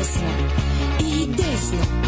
desno. I desno.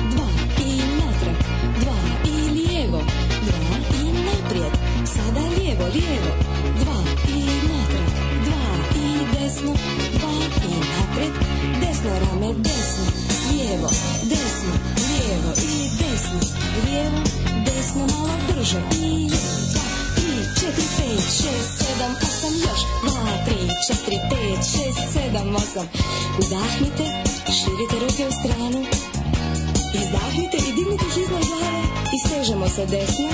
estrategia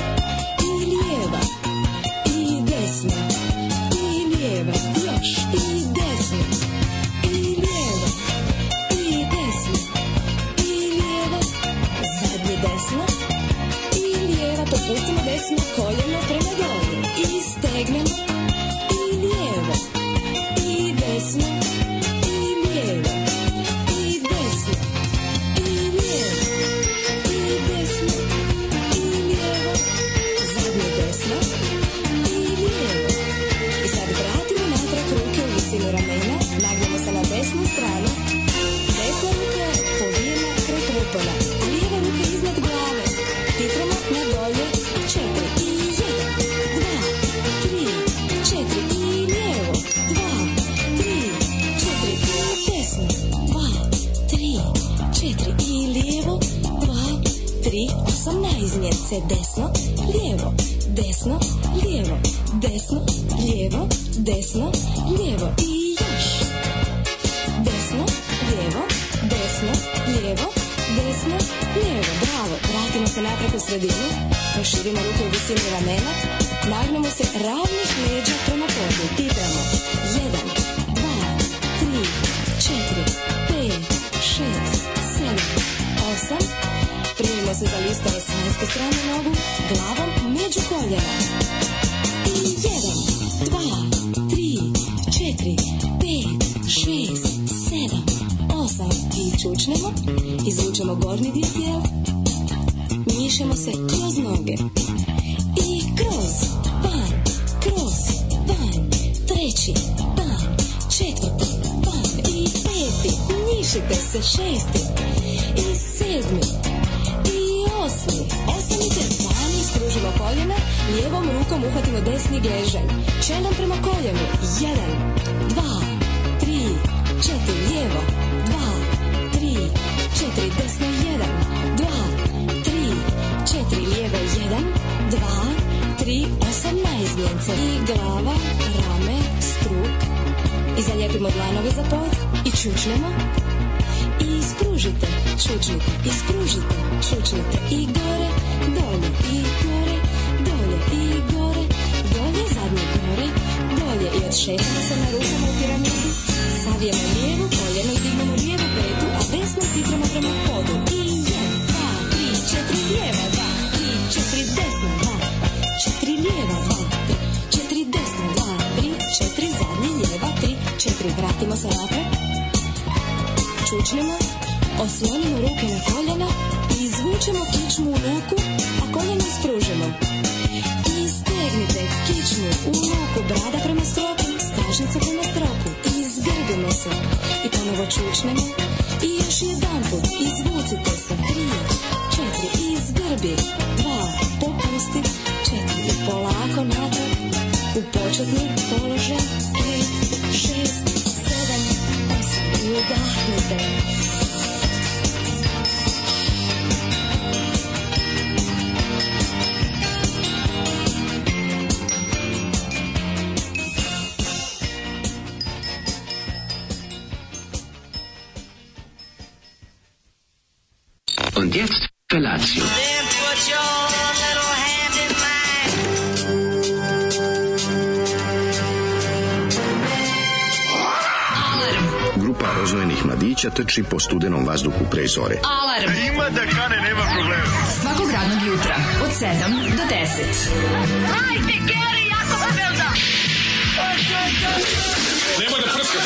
proteči po studenom vazduhu pre zore. Alarm! A ima da kane, nema problema. Svakog radnog jutra, od 7 do 10. Hajde, Geri, jako se velda! Da prska, nema da prska!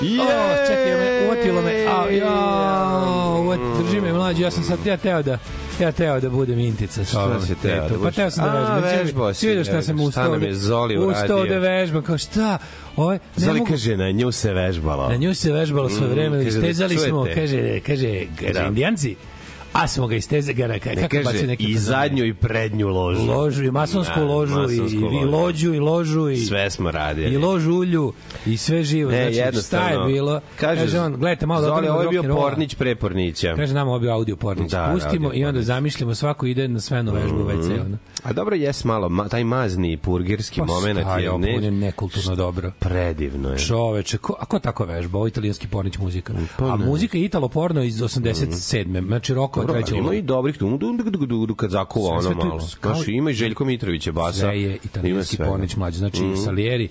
Je! Oh, čekaj, me, uvatilo me. Au, jo, uvat, drži me mlađi, ja sam sad ja teo da Ja teo da budem intica ovom si teo da. Pa teo sam da A, vežbam. Ti- vežbao si, vidiš šta ne, sam šta ustao. nam da- je Zoli Ustao uradio? da vežbam. Kao šta? Ovaj, ne Zoli mogu- kaže, na nju se vežbalo. Na nju se vežbalo sve Mm, vreme, da istezali smo, kaže, kaže, kaže, Da. indijanci, a smo ga istezali, ga, Ne kako kaže, neki i fazon? zadnju i prednju ložu. ložu i masonsku Da, ložu i, masonsku i, i ložu. lođu i ložu i Sve smo radili. i lož ulju i sve živo. Ne, znači, šta je bilo? Kaže, on, gledajte malo Zoli, dobro ovo je bio pornić pre pornića. Kaže nam ovo je bio audio pornić. Da, da, Pustimo audio i onda zamišljamo svako ide na svenu vežbu u WC. Ono. A dobro, jes malo, ma, taj mazni purgerski Pa moment je je ne, on je nekulturno dobro. predivno je. Čoveče, ko, a ko tako vežba? Ovo je italijanski pornić muzika. Pa a muzika je italo porno iz 87. Znači rokova Dobro, treća ima i dobrih tu, kad zakuva ono malo. Znaš, ima i Željko Mitrović je basa. Sve je Ima italijanski pornić mlađe. Znači Mhm. Salieri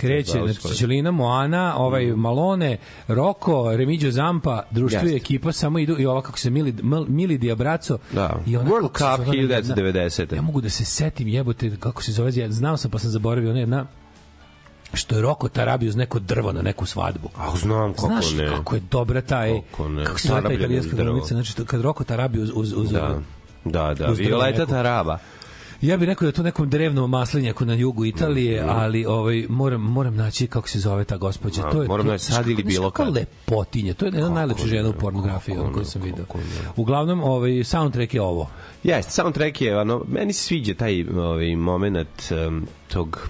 kreće, bravo, znači Ćelina, Moana, ovaj Malone, Roko, Remigio Zampa, društvo Jeste. ekipa samo idu i ova kako se Mili, Mil- Mili Diabraco. Da. I ona, World Cup zove, ona jedna- 1990. Ja mogu da se setim jebote kako se zove, ja znao sam pa sam zaboravio, ona jedna što je Roko Tarabio uz neko drvo na neku svadbu. A znam kako Znaš ne. kako je dobra taj Kako ne. kako se zove ta italijanska glumica, znači kad Roko Tarabio uz uz uz Da. Da, da, drvo Violeta. Taraba. Ja bih rekao da je to nekom drevnom maslinjaku na jugu Italije, Mhm. ali ovaj moram moram naći kako se zove ta gospođa. A, to je moram to, naći sad ili bilo kad. lepotinje. To je jedna od najlepših žena u pornografiji koju sam video. Uglavnom ovaj soundtrack je ovo. Jeste, soundtrack je, ono, meni se sviđa taj ovaj, moment um, tog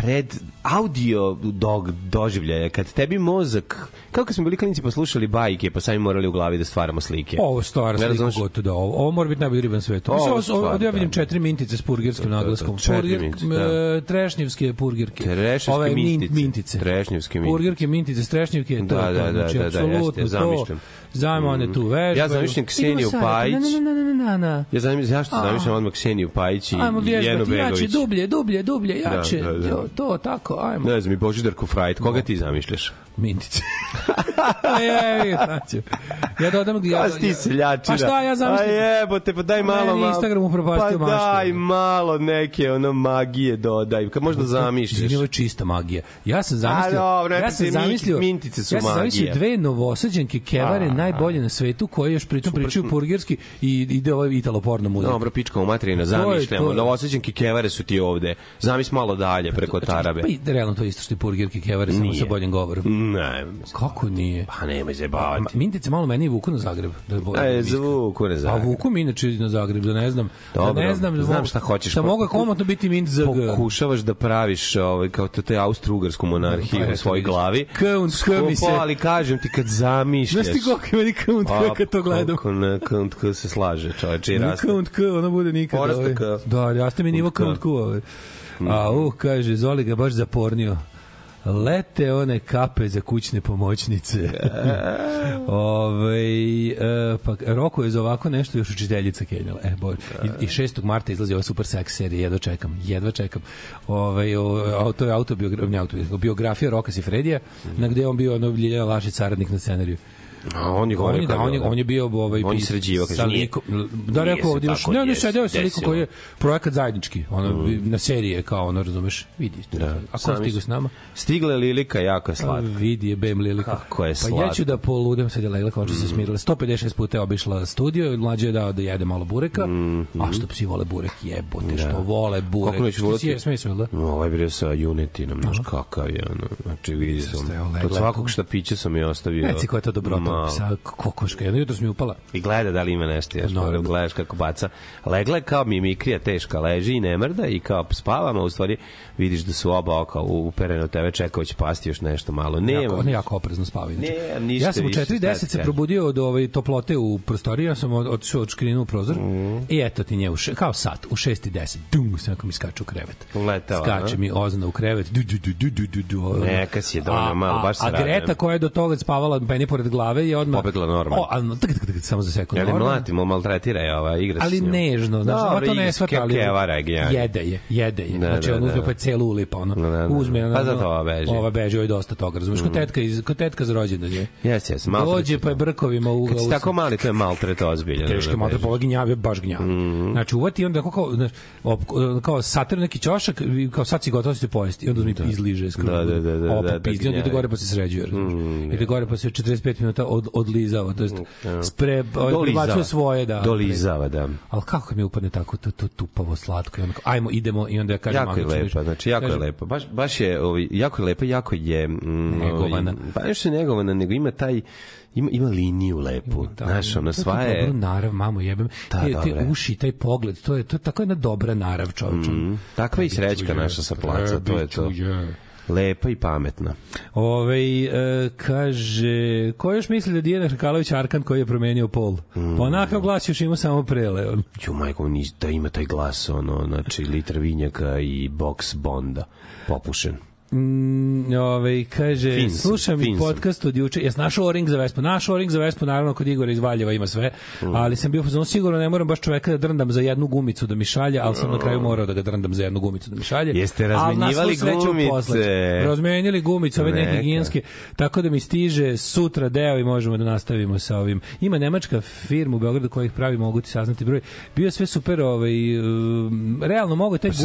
pred audio dog doživljaja kad tebi mozak kao kad smo bili klinici poslušali bajke pa sami morali u glavi da stvaramo slike Ovo stvara Ne sliku razumeš? gotovo da ovo. Ovo mora biti najbolji riban svetu. Ovo Ovo, ovo, stvarno, ovdje ja vidim da. četiri mintice s purgirskim Da, da, da, naglaskom. Purgir, da. e, trešnjevske purgirke. Trešnjevske Ove min- mintice. mintice. Trešnjevske mintice. Purgirke, mintice, strešnjevke, to Da, je to. da, da, znači, da, da, apsolutno jeste, to. Zamišljam. Zajmo one tu vežbaju. Ja zamišljam Kseniju sad, Pajić. Na, na, na, na, na, na. ja znam zašto A. zamišljam odmah Kseniju Pajić i Ajmo Jenu vježbati, jače, Begović dublje, dublje, dublje, jače. Da, da, da. To, tako, ajmo. ne znam i Božidarku Frajt koga ti zamišljaš Mintice. je, znači. Ja dodam... Ja, Ja, ti seljačina. Pa šta ja zamislim? A jebote, pa daj Pa malo... meni Instagram upropastio Pa maštu. daj malo neke ono magije dodaj. Kad možda. Izvini, ovo je čista magija. Ja sam zamislio, A, dobro, ja sam zamislio, mintice su ja sam zamislio dve novosađenke kevare A. najbolje na svetu koje još pritom pričaju purgirski i ide ovo italo porno muzika. Dobro, pička u materina, je zamišljamo. to. Novoseđanke kevare su ti ovde. Zamis malo dalje preko Tarabe. Pa realno to isto što i purgirki kevare samo sa boljim govorom. Ne, Kako nije? pa nemoj Ma, zajebavati. Mintice malo meni vuku na Zagreb. Da je bolje. E, zvuku ne A znam. vuku mi inače na Zagreb, da ne znam. Dobro, da ne znam, znam šta hoćeš. Da mogu komotno biti mint ZG. Pokušavaš da praviš ovaj, kao te, te austro-ugarsku monarhiju u svojoj glavi. Count, K mi se- ali kažem ti kad zamišljaš. Znaš ti koliko meni count K kad to gledam? Kako ne, count K se slaže, čoveče, i raste. Count K, ono bude nikad. Porasta ovaj. Da, raste mi nivo Count K. Ovaj. A, uh, kaže, Zoli ga baš zapornio. Lete one kape za kućne pomoćnice. Ove, e, pa Roko je za ovako nešto još učiteljica Kenjala. E, bože. I, I 6. marta izlazi ova super sex serija, jedva čekam, jedva čekam. Ove, o, to je autobiografija, ne autobiografija, biografija Roka Sifredija, na gde on bio ono Ljilja Lašić saradnik na scenariju. A on je On je, da, on je, on je bio ovaj On je sređivao, kaže, nije. likom, da rekao ovdje još, ne, ne sedeo sa desilo. koji je projekat zajednički, ono, na serije kao ono, razumeš, vidi. Da. A ko su- s nama? Stigla je Lilika, jako je Pa slatka. vidi je Bem Lilika. Kako je Pa ja ću da poludem, sad je legla kao se smirila. 156 puta je obišla studio, mlađe je dao da jede malo bureka. A što psi vole burek, jebote, što vole burek. Kako neću je, smije se, da? No, ovaj bre sa junetinom, znaš kakav je, ono, znači vidi sam, je svakog tu. šta pića sam je ostavio. Reci koja je to dobrota, malo. sa kokoška. Jedno jutro mi upala. I gleda da li ima nešto, još Naravno. gledaš kako baca. Legla je kao mimikrija teška, leži i ne mrda i kao spavama, u stvari vidiš da su oba oka uperene od tebe, čekao će pasti još nešto malo. Nema. Jako, ne jako oprezno spava. inače. Ne, ništa ja sam u više, 4.10 šta se probudio od ove toplote u prostoriji, ja sam od- otišao od škrinu u prozor Mhm. i eto ti nje, u še, kao sat, u 6.10, dum, sve ako mi skače u krevet. Letela, Skače mi ozna u krevet, du, du, du, du, du, du, du. Neka si je doneo A- malo, baš se A. Greta koja je do toga spavala meni pored glave je odmah... Pobegla normalno. O, ali, tak, tak, tak, samo za sekund. Ja ne normalno. mlatimo, maltretira je ova igra. ali nežno, znaš, Dobro, ova to ne shvata, ali jede je, jede je. Da, znači, da, on uzme da. pa je celu ulipa, ono, Da, da, da. uzme, ono, Pa zato ova beži. Mm. Ova beži, ovo je dosta toga, razumeš, kod tetka, iz, kod tetka za rođendan je. Jes, jes, maltret Dođe pa je brkovima u... Kad si tako mali, to je maltret da malo beži. pa gnjave baš gnjave. Mhm. Znači uvati i onda kao znaš, op- kao satir neki ćošak, i kao sad si gotov si pojesti i onda mi izliže skroz. Da, da, da, da, Ovo da, da popizdi, onda ide gnjavi. gore pa se sređuje, razumeš. Ide gore pa se 45 minuta od, odlizava, to jest spre, ovaj, prebacuje svoje, da. Dolizava, da. Ali kako mi upadne tako to, to tupavo slatko i onda kao, ajmo, idemo i onda ja kažem Jako je lepa, znači jako je Kažem, lepa. Baš, baš je, ovaj, jako je lepa, jako je... Mm, Negovana. Ovaj, pa nešto je negovana, nego ima taj, ima, ima liniju lepu. Da, Znaš, ona je sva je... Dobro narav, mamo jebem. Da, te, te dobro je. uši, taj pogled, to je, to je tako jedna dobra narav čovječa. Mm, takva je i srećka naša sa placa, to je to. Lepa i pametna. Ove, e, kaže, ko još misli da Dijana Hrkalović Arkan koji je promenio pol? Mm. Pa onakav glas još ima samo prele. On. Ju, majko, da ima taj glas, ono, znači, litar vinjaka i boks bonda, popušen. Mm, ove, kaže, Fin sam, slušam fin i sam. podcast od juče, jes našao O-ring za Vespu. Našao O-ring za Vespu, naravno, kod Igora iz Valjeva ima sve, Mm. ali sam bio fazon, sigurno ne moram baš čoveka da drndam za jednu gumicu da mi šalje, ali sam na kraju morao da ga drndam za jednu gumicu da mi šalje. Jeste razmenjivali gumice? Razmenjili gumice, ove neke higijenske, tako da mi stiže sutra deo i možemo da nastavimo sa ovim. Ima nemačka firma u Beogradu koja ih pravi, mogu ti saznati broj. Bio sve super, ovaj, um, realno mogu taj Pa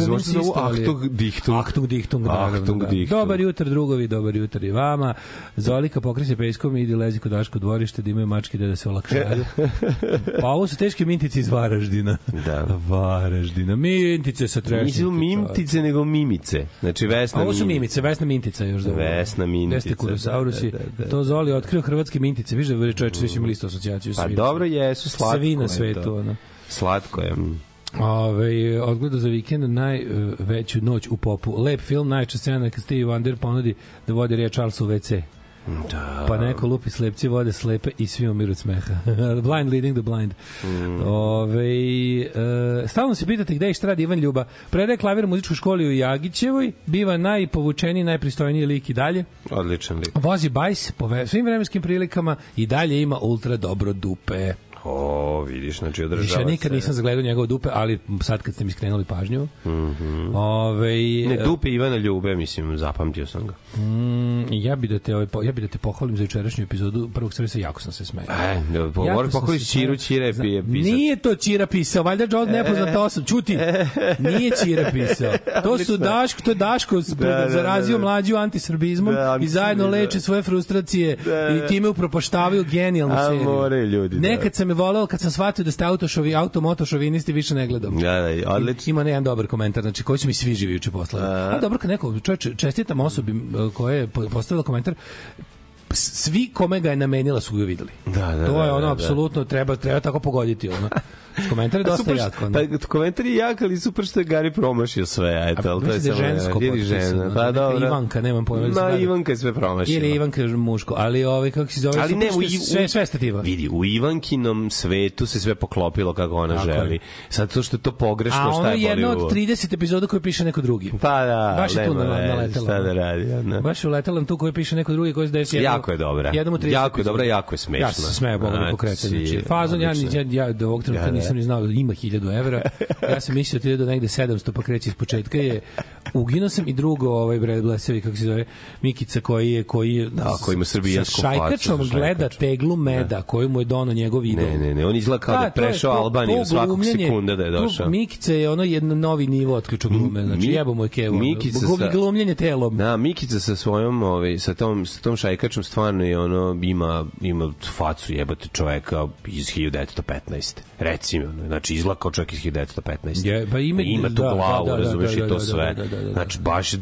ali- Achtung Dichtung. Achtung Dichtung, naravno, Achtung da. Dichtung. Dobar jutro drugovi, dobar jutro i vama. Zolika pokreće peskom i idi lezi kod Daško dvorište da imaju mačke da se olakšaju. pa ovo su teške mintice iz Varaždina. Da. Varaždina. Mintice sa trešnjake. Nisu mimtice, nego mimice. Znači, Vesna A ovo su Mim- mimice, Vesna Mintica još da. Vesna Mintica, Jeste kurosaurusi. da, da, da. To Zoli otkrio hrvatske mintice. Viš da čoveče svi su imali istu asocijaciju. Pa dobro jesu, slatko Svi na svetu, ono. Slatko je. mm. Ove, odgleda za vikend najveću noć u popu. Lep film, najčešća scena kad Steve Wonder ponudi da vodi Ria Charles u WC. Da. Pa neko lupi slepci vode slepe i svi umiru od smeha. blind leading the blind. Mm. Ove, e, stalno se pitate gde i šta radi Ivan Ljuba. Predaje klavir u muzičkoj školi u Jagićevoj, biva najpovučeniji, najpristojniji lik i dalje. Odličan lik. Vozi bajs po svim vremenskim prilikama i dalje ima ultra dobro dupe. O, vidiš, znači održava Više nikad se. nisam zagledao njegove dupe, ali sad kad ste mi skrenuli pažnju. Mm -hmm. Ove, Ne, dupe Ivana Ljube, mislim, zapamtio sam ga. Mm, ja bi da te ovaj ja bi da te pohvalim za jučerašnju epizodu prvog servisa jako sam se smejao. E, da, po- Jako mora sam pokojiti se Ćiru, smejao. Ćira je pije pisac. Nije to Ćira pisao, valjda John nepoznata osoba, čuti. Nije Ćira pisao. To su Daško, to je Daško Da, da, zarazio da, da. mlađu antisrbizmom Da, i zajedno da. leče svoje frustracije Da, da. i time upropaštavaju genijalnu seriju. more ljudi, da. Nekad sam je voleo, kad sam shvatio da ste autošovi, automotošovinisti, više ne gledam. Da, da, odlično. Ima jedan dobar komentar, znači koji su mi svi živi juče poslali. A dobro kad neko čoveče čestitam osobi koja je po- postavila komentar svi kome ga je namenila su ga videli. Da, da, to je da, ono da, apsolutno treba treba tako pogoditi ono. Komentar je dosta Super, jak. Ono. Pa, komentar je jak, ali super što je Gari promašio sve, eto, ali to je da je žensko ili žena, da, pa dobro. Ivanka, nemam pojma da Ma, radi. Ivanka je sve promašila. Ili Ivanka je muško, ali ovaj kako se zove ali ne, u, je sve sve stativa. Vidi, u Ivankinom svetu se sve poklopilo kako ona Tako je. želi. Sad to što je to pogrešno, A šta ono je je jedna od u- 30 epizoda koje piše neko drugi. Pa da, Baš je tu na- naletela, Šta da radi, ono. Baš je uletela na tu koju piše neko drugi koji se desi. Jako je dobra. Jednom u 30 Jako je dobra, jako je smešna. Ja se smejao Boga Znači, po kretanju. Znači, fazon, ja, ja, ja do ovog trenutka Da, da. Nisam ni znao da ima 1000 evra. Ja sam mislio da ide do negde 700 pa kreće iz početka je uginuo sam i drugo ovaj bre blesevi kako se zove Mikica koji je koji je Da, koji ima srbijansku facu, šajkačom gleda teglu meda koju mu je dono njegov idol. Ne, ne, ne, on izgleda kao da, je prešao to- Albaniju svakog sekunda da je došao. Mikica je ono jedan novi nivo otključa glume, znači jebo mu je kevo. Mikica sa- glumljenje telom. Da, Mikica sa svojom, ovaj, sa tom, sa tom šajkačom stvarno je ono, ima, ima facu jebote čoveka iz 1915. Recimo, ono, znači izgleda kao čovjek iz 1915. Je, pa ima- ima tu da, glavu, da, da, razumeš da, da, i to da, sve. da, da, da, da. Znači, baš, je-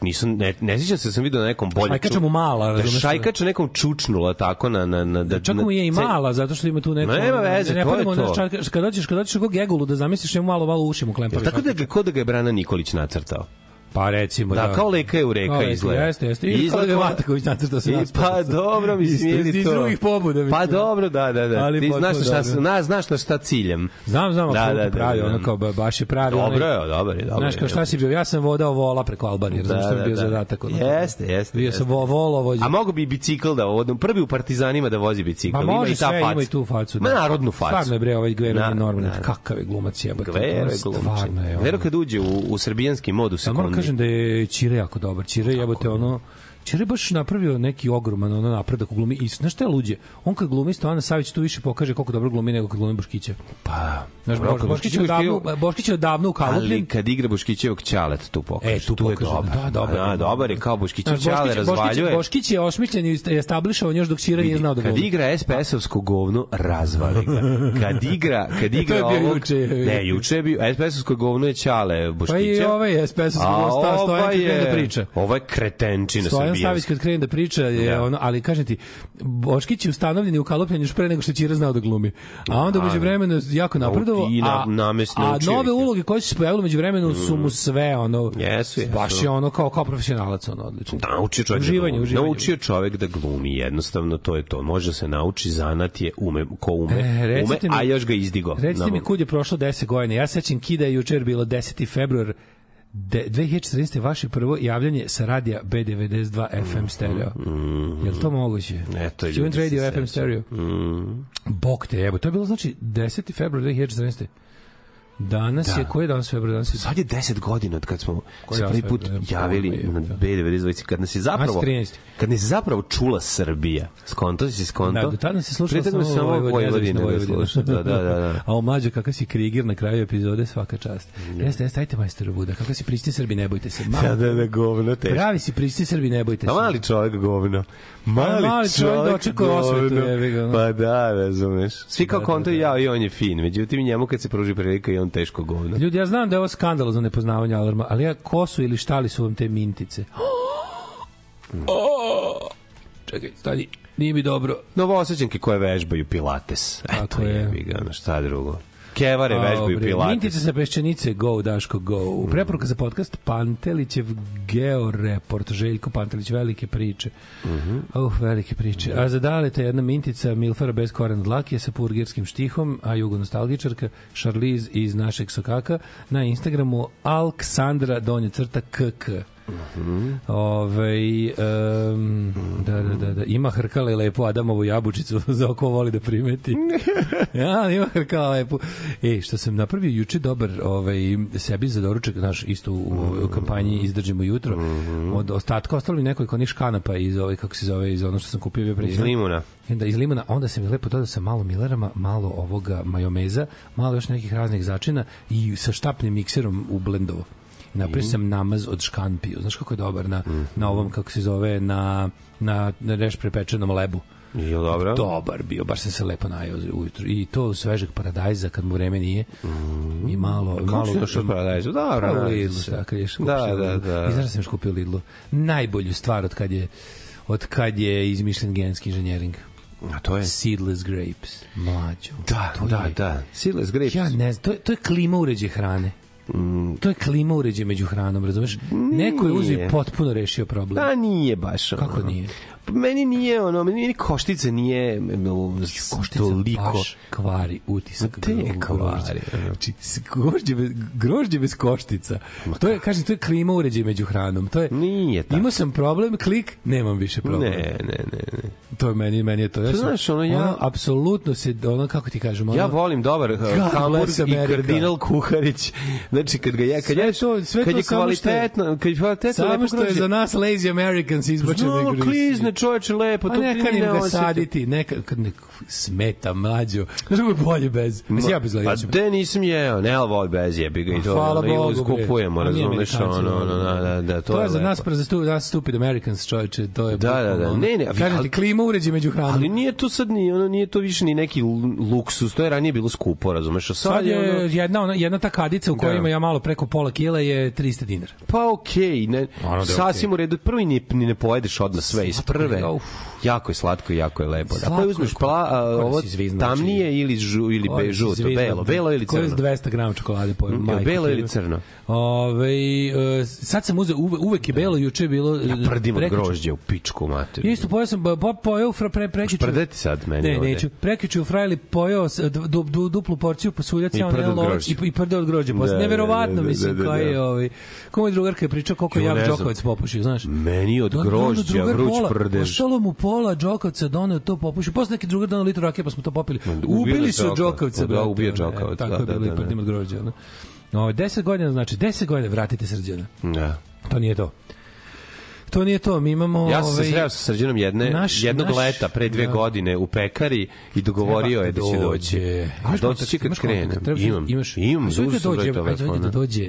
nisam, ne, ne sjećam se da sam vidio na nekom bolje. Šajkača mu mala, Da razumeš? šajkača nekom čučnula tako na... na, na da, Čak mu je i mala, zato što ima tu neko... Nema veze, ne to je to. čak- Kad dođeš, kad dođeš kod Gegulu da zamisliš njemu malo, malo uši mu klempavi. Tako da ga, ko da ga je Brana Nikolić nacrtao. Pa recimo, Da, da. kao leka je u reka Kao izgleda. Jeste, jeste. I kao da je Vataković nacrtao se nas. pa dobro, mislim, Iz- ili iz to. drugih pobuda, Pa dobro, da, da, da. Ali Ti znaš na šta, na, znaš na šta ciljem. Znam, znam, Da, da, da, pravi, da, da. ono kao ba- baš je pravi. Dobro je, dobro je, dobro Znaš, je. kao šta si bio? Ja sam vodao vola preko Albanije, razumiješ što je bio zadatak. Jeste, jeste. Bio sam vo, volo vođe. A mogu bi bicikl da vodom, prvi u partizanima da vozi bicikl. Ma može i ta sve, ima i tu facu. Ma narodnu facu. Stvarno je bre ovaj Gvero Da, je normalan. da. Kakav je glumac jebote. Gvero je glumčin. Stvarno je. Gvero kad uđe u, u srbijanski mod u sekundi. Kažem da je Čire jako dobar. Čire jebote ono Čer je baš napravio neki ogroman ono napredak u glumi. I znaš šta je luđe? On kad glumi Stojana Savić tu više pokaže koliko dobro glumi nego kad glumi Boškića. Pa, Znaš, Boš, Boškić je odavno, Boškić je odavno u ali kalupljen. kad igra Boškićevog ćalet tu pokaže. E, tu tu je pokaže, dobar. da, dobar. Da, dobar je kao Boškićev ćale razvaljuje. Boškić je osmišljen i establišao još dok Ćira nije znao da Kad glumi. igra SPS-ovsko govno, razvali ga. Kad igra, kad igra ovog... juče. Ne, juče je bio. SPS-ovsko govno je Ćale Boškića. Pa i ovaj je SPS A Stojan kad da je, priča. ovo je kretenčina Stojan Savić kad krene da priča je Da. ono, ali kažem ti, Boškić je ustanovljen i ukalopljen još pre nego što Ćira znao da glumi. A onda umeđu vremenu jako napredovo, a, a nove uloge koje su se pojavile među vremenu su mu sve ono, Jesu, jesu. baš je ono kao, kao profesionalac ono odlično. Naučio čovjek Uživanje, da glumi. uživanje. Naučio čovjek da glumi, jednostavno to je to. Može se nauči, zanat je ume, ko ume, E, ume mi- a još ga izdigo. Recite mi kud je prošlo 10 godina. Ja sećam Kida je jučer bilo 10. februar de, 2014. vaše prvo javljanje sa radija B92 FM stereo. Mm, je li to moguće? Eto, Student Radio. FM stereo. Mm. Bog te jebo. To je bilo znači 10. februar 2014. Danas Da. je, koji je danas februar? Danas je Sad je 10 godina od kad smo Koji se ja prvi put ne, javili na je, da. B92, kad nas je zapravo, A, 13. kad nas je zapravo čula Srbija. Skonto si skonto? Da, tada se toga samo samo Vojvodina, Vojvodina da. Da, da, da. da. A o mlađo kakav si krigir na kraju epizode, svaka čast. Jeste, jeste, ajte majstor Buda, kako si pristi Srbi, ne bojte se. Malo, Da, da, da, govno teško. Pravi si pristi Srbi, ne bojte se. A mali čovjek govno. Mali, mali čovjek dočekao osvetu. Pa da, razumeš. Svi kao Da, konto da, i ja i on je fin. Međutim, njemu kad se pruži prilika i on teško govno. Ljudi, ja znam da je ovo skandalo za nepoznavanje alarma, ali ja, ko su ili šta li su vam te mintice? Čekaj, stani, nije mi dobro. Novosećanke koje vežbaju pilates. Eto je. je. ga, šta drugo. Kevare vežbaju pilates. Mintice sa peščanice, go, Daško, go. Preporuka za podcast Pantelićev georeport, Željko Pantelić, velike priče. Uh, velike priče. A za dalete jedna mintica Milfara bez koren dlake sa purgirskim štihom, a jugonostalgičarka Šarliz iz našeg Sokaka na Instagramu Alksandra donje crta KK. Ove, um, da, da, da, da, ima hrkale lepo Adamovu jabučicu za oko voli da primeti. ja, ima hrkala lepo. E, što sam napravio juče dobar ovaj, sebi za doručak, znaš, isto u, u kampanji izdržimo jutro. Od ostatka ostalo mi nekoliko onih škanapa iz ovaj, kako se zove, iz ono što sam kupio pre Iz limuna. Onda iz limuna, onda sam mi lepo dodao sa malo milerama, malo ovoga majomeza, malo još nekih raznih začina i sa štapnim mikserom u blendovo. Napravio sam namaz od škampiju. Znaš kako je dobar na, na ovom, kako se zove, na, na, na reš prepečenom lebu. Je dobro? Dobar bio, baš sam se lepo najao ujutru. I to svežeg paradajza kad mu vreme nije. I malo... Kako malo si došao paradajzu? Dobro, Pa u nalazi Lidlu, ješ Da, da, Lidlu. da. I znaš sam još kupio u Lidlu. Najbolju stvar od kad je od kad je izmišljen genetski inženjering. A to je... Seedless grapes, mlađo. Da, to da, je, da. Seedless grapes. Ja ne znam, to je, to je klima uređaj hrane. Mm. To je klima uređaj među hranom, razumeš? Neko je uzeo i Nije. potpuno rešio problem. Da, nije baš. ono. Kako nije? Meni nije ono, meni ni koštica nije no, Koštica toliko. baš kvari utisak Ma te gro- kvari, ono. Znači, grožđe bez, grožđe bez koštica. To je, kažem, to je klima uređaj među hranom. To je, Nije tako. Imao sam problem, klik, nemam više problem. Ne, ne, ne, ne. To je meni, meni je to. Ja sam- znaš, ono, ja- apsolutno se, ono, kako ti kažem, ono, Ja volim dobar uh, Hamburg i kardinal Kuharić. Znači kad ga je kad Sve je to- sve kad to je je- kvalitetno, kad je kvalitetno Samo što je za nas lazy Americans izbačeno No, igru. klizne čoveče lepo, Pa to neka im ne ga saditi, neka, kad ne smeta mlađo. Znaš kako je bolje bez? Mislim, ja bez Pa ja ću- de nisam jeo, ne, ali vol bez jebi ga i to. Hvala ono, Bogu. Skupujemo, razumeš, ono, ono, da, da, da, to, to je za lepo. nas za stu, nas stupid Americans, čoveče, to je Da, da, da. Ne, ne, Kažem ali- klima uređaj među hranom. Ali nije to sad ni, ono, nije to više ni neki luksus, to je ranije bilo skupo, razumeš, a sad, Sad je, je ono, jedna, ona, jedna ta kadica u kojoj Da. ima ja malo preko pola kila je 300 dinara. Pa okej, ne, Naravno da je sasvim u redu. Prvi ni, ni ne pojedeš odmah sve iz prve. uf. Jako je slatko i jako je lepo. Slatko Ako je uzmeš ko- pla, a, da ovo znači- tamnije ili, žu, ili be, žuto, belo, belo ili Koje je crno. 200 grama čokolade po Mm, majku belo ili crno? Ove, e, sad sam uzeo, uve, uvek je belo, juče je bilo... Ja prdim od grožđa u pičku mater. Isto pojeo sam, po, pojeo fra, pre, prekjuče. Prdeti sad meni Ne, ovde. neću. Prekjuče u Frajli d- du, du, duplu porciju pasuljaca, I prde od lovac i, grožđa. i prde od grožđa. Da, da, Neverovatno, da, da, mislim, da, da. koji je ovaj... Ko moj drugarka je pričao koliko znam. Đokovac popušio, znaš. Meni od grožđa vruć pola- prdež. Ostalo mu pola Đokovca doneo to popušio. Posle neki drugar doneo litru rakije pa smo to popili. Ubili su. Đokovca. Da, ubio ono, Đokovac, e, Tako da, je da, bilo da, i da. prdim od grožđa. No, 10 godina, znači 10 godina vratite srđana. Da. To nije to. to nije to. Mi imamo... Ja sam se ovaj, sreo sa Srđanom jedne, naš- jednog naš- leta pre dve da. godine u pekari i dogovorio je da će doći. A doći će kad krene. Imam, imaš, imam, uzeo sam dođe, broj telefona. da dođe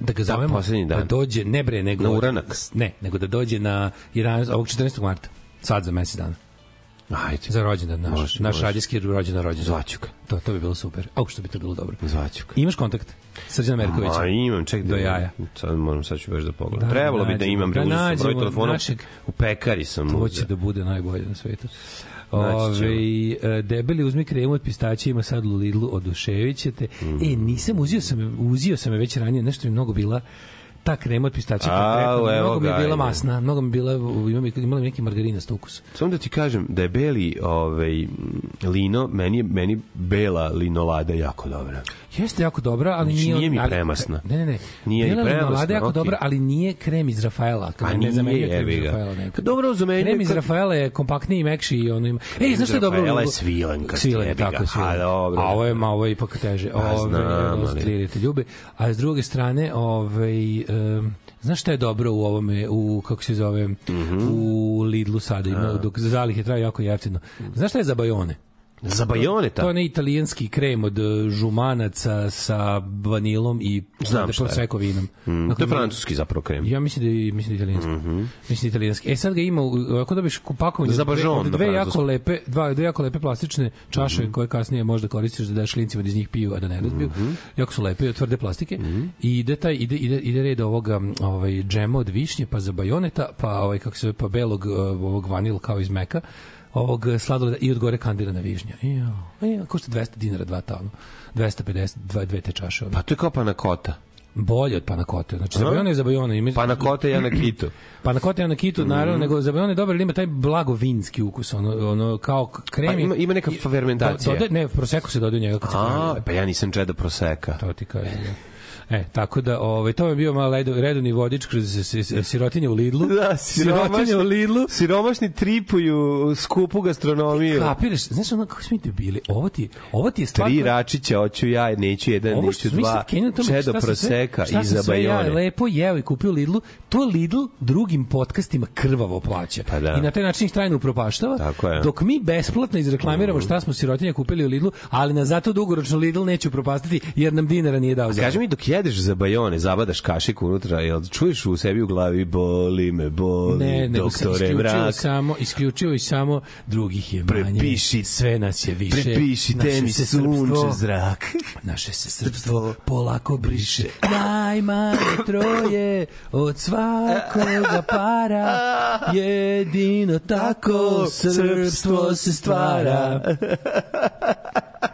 da ga zovemo poslednji dan. da dođe ne bre nego Na uranak. ne nego da dođe na 11 ovog 14. marta sad za mesec dana Ajde, za rođendan naš Može, naš može. radijski rođendan rođendan Zvaću ga. to to bi bilo super au što bi to bilo dobro zvaću ga. imaš kontakt Srđan Merković Ma imam, ček Do jaja. Sad moram, sad ću baš da pogledam. Da, Trebalo bi da nađemo. imam, Da da uzeo sam broj nađemo telefona. našeg- U pekari sam to će da bude najbolje na svetu. Ove, e, debeli uzmi kremu od pistaća ima sad u Lidlu oduševit ćete Mm. e nisam uzio sam uzio sam je već ranije nešto mi mnogo bila ta krema od konkretno, evo mnogo mi je bila masna mnogo mi je bila ima imala neki margarinast ukus Samo da ti kažem da je beli ovaj, lino, meni, je- meni bela linolada jako dobra. Jeste jako dobra, ali Znači, nije... nije mi ali- premasna. Ne, ne, ne. Nije Bela premasna, limonada je jako okej. dobra, ali nije krem iz Rafaela. A ne nije, zamenjuje krem iz. Rafaela. nekako. Pa dobro, zamenjuje Krem iz kad- Rafaela je kompaktniji i mekši i ono ima... Ej, znaš što je dobro? Rafaela je svilenka, Svilen, ga. tako je svilen. A, dobro. A ovo je, ma, ovo je ipak teže. Pa, Ove, znam, ali- ljube. A s druge strane, ovaj, um, znaš šta je dobro u ovome, u, kako se zove, Mhm. u Lidlu sada ima, dok zalihe traju jako jeftino. Znaš šta je za bajone? Za bajoneta. To je onaj italijanski krem od e, žumanaca sa vanilom i Znam šta je. prosecco vinom. Mm, Dakle, to je francuski zapravo krem. Ja mislim da je, mislim da je italijanski. Mislim da je italijanski. E sad ga ima, ako dobiš pakovanje Za od dve, dve jako lepe, dva, dve jako lepe plastične čaše koje kasnije možda koristiš da daš klincima da iz njih piju, a da ne razbiju. Jako su lepe, od tvrde plastike. I ide taj ide ide ide red ovoga ovaj džema od višnje, pa za bajoneta, pa ovaj kako se zove, pa belog uh, ovog vanil kao iz meka ovog sladoleda i od gore kandirana višnja. Ja, ja, košta 200 dinara dva ta, ono. 250, dva, dve te čaše. Ono. Pa to je kao panakota. Bolje od panakote. Znači, za bajone je za bajone. Ima, Panakota je na kitu. Panakota je na kitu, Mhm. naravno, nego za bajone je dobar, jer ima taj blago vinski ukus, ono, ono kao krem. Pa ima- ima neka fermentacija. Dodaje- ne, proseko se dodaje njega kad se A, pa ja nisam čeda proseka. To ti kažem. da. E, tako da, ovaj, to je bio malo ledo- redovni vodič kroz sirotinje u Lidlu. Da, sirotinje u Lidlu. Siromašni tripuju skupu gastronomiju. Kapiraš, znaš ono kako smo mi bili? Ovo ti, ovo ti je stvar... Tri račića, hoću ja, neću jedan, Ovo neću dva, tome čedo šta proseka i za sve ja bajone. lepo jeo i kupio Lidlu, to Lidl drugim podcastima krvavo plaća. Pa da. I na taj način ih trajno upropaštava. Tako je. Dok mi besplatno izreklamiramo šta smo sirotinje kupili u Lidlu, ali na zato dugoročno Lidl neće upropastiti jer nam dinara nije dao. Kaži mi dok jedeš za bajone, zabadaš kašik unutra, jel čuješ u sebi u glavi boli me, boli, ne, sam doktore isključivo mrak. samo, isključivo i samo drugih je manje. Prepiši- sve nas je više. Prepišite Naše mi sunče zrak. Naše se srpstvo polako briše Najmanje troje od svakoga para Jedino tako srpstvo se stvara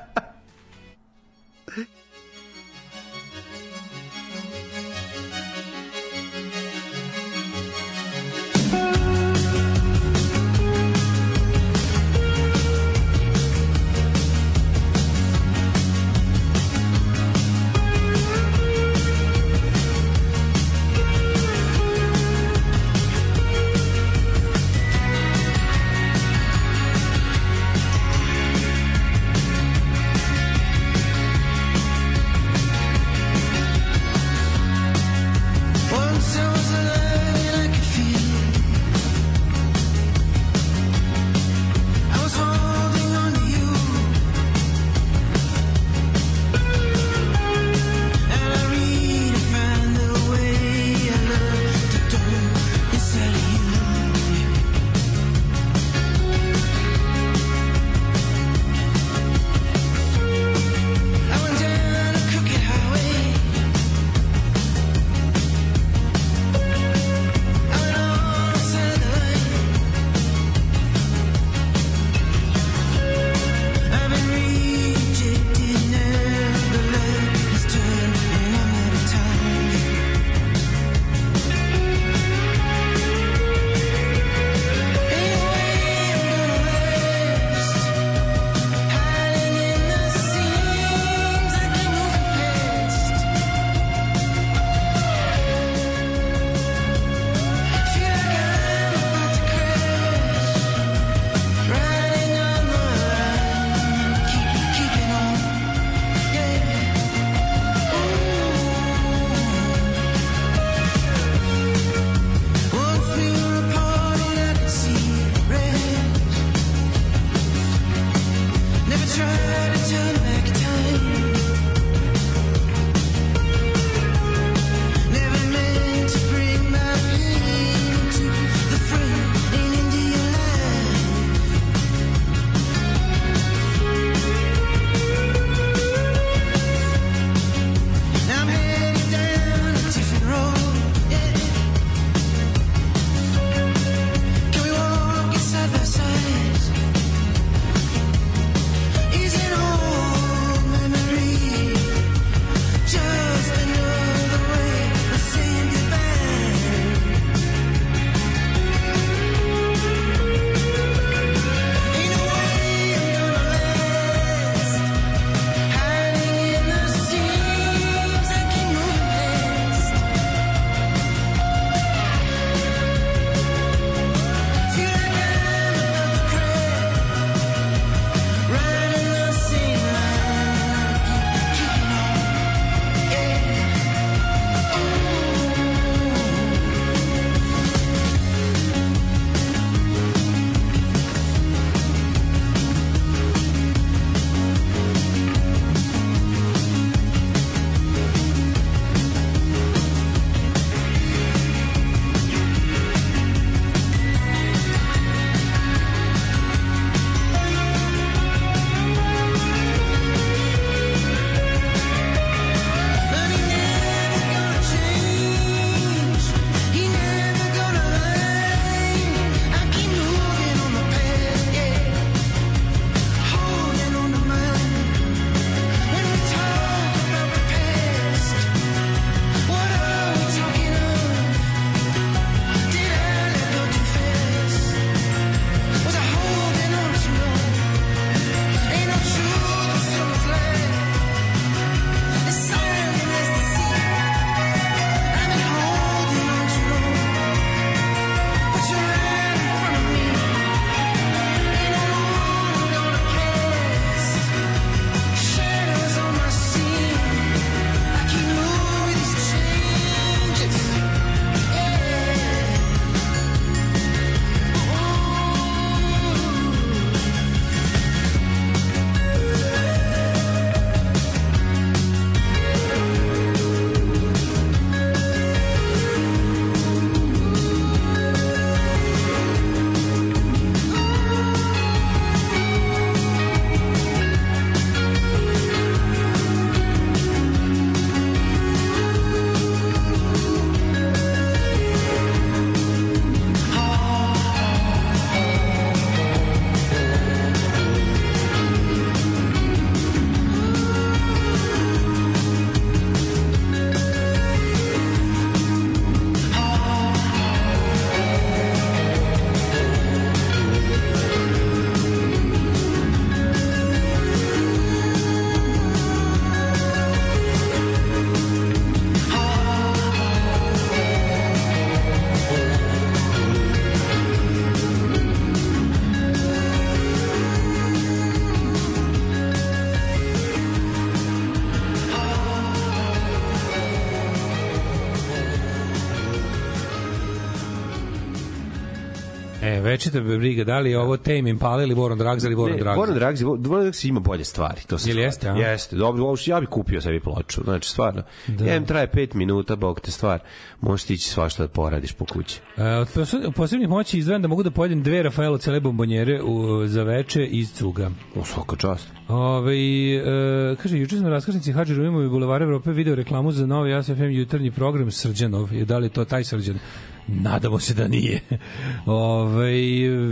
Večita briga, da li je ovo Tame Impala ili War on Drugs ili War on Ne, Drugs? Warren Drugs, Warren Drugs ima bolje stvari. To se Jel jeste, a? Jeste, dobro, ovo ja bih kupio sebi ploču. Znači, stvarno, da. ja im traje 5 minuta, bog te stvar, možeš ići svašta da poradiš po kući. E, od posebnih moći izdvajam da mogu da pojedem dve Rafaelo cele bombonjere u, za veče iz cuga. O, svaka čast. Ove, e, kaže, juče sam na raskrsnici Hadži Ruvimovi Bulevara Evrope video reklamu za novi ASFM jutarnji program Srđanov. I da li je to taj Srđan? Nadamo se da nije. Ove,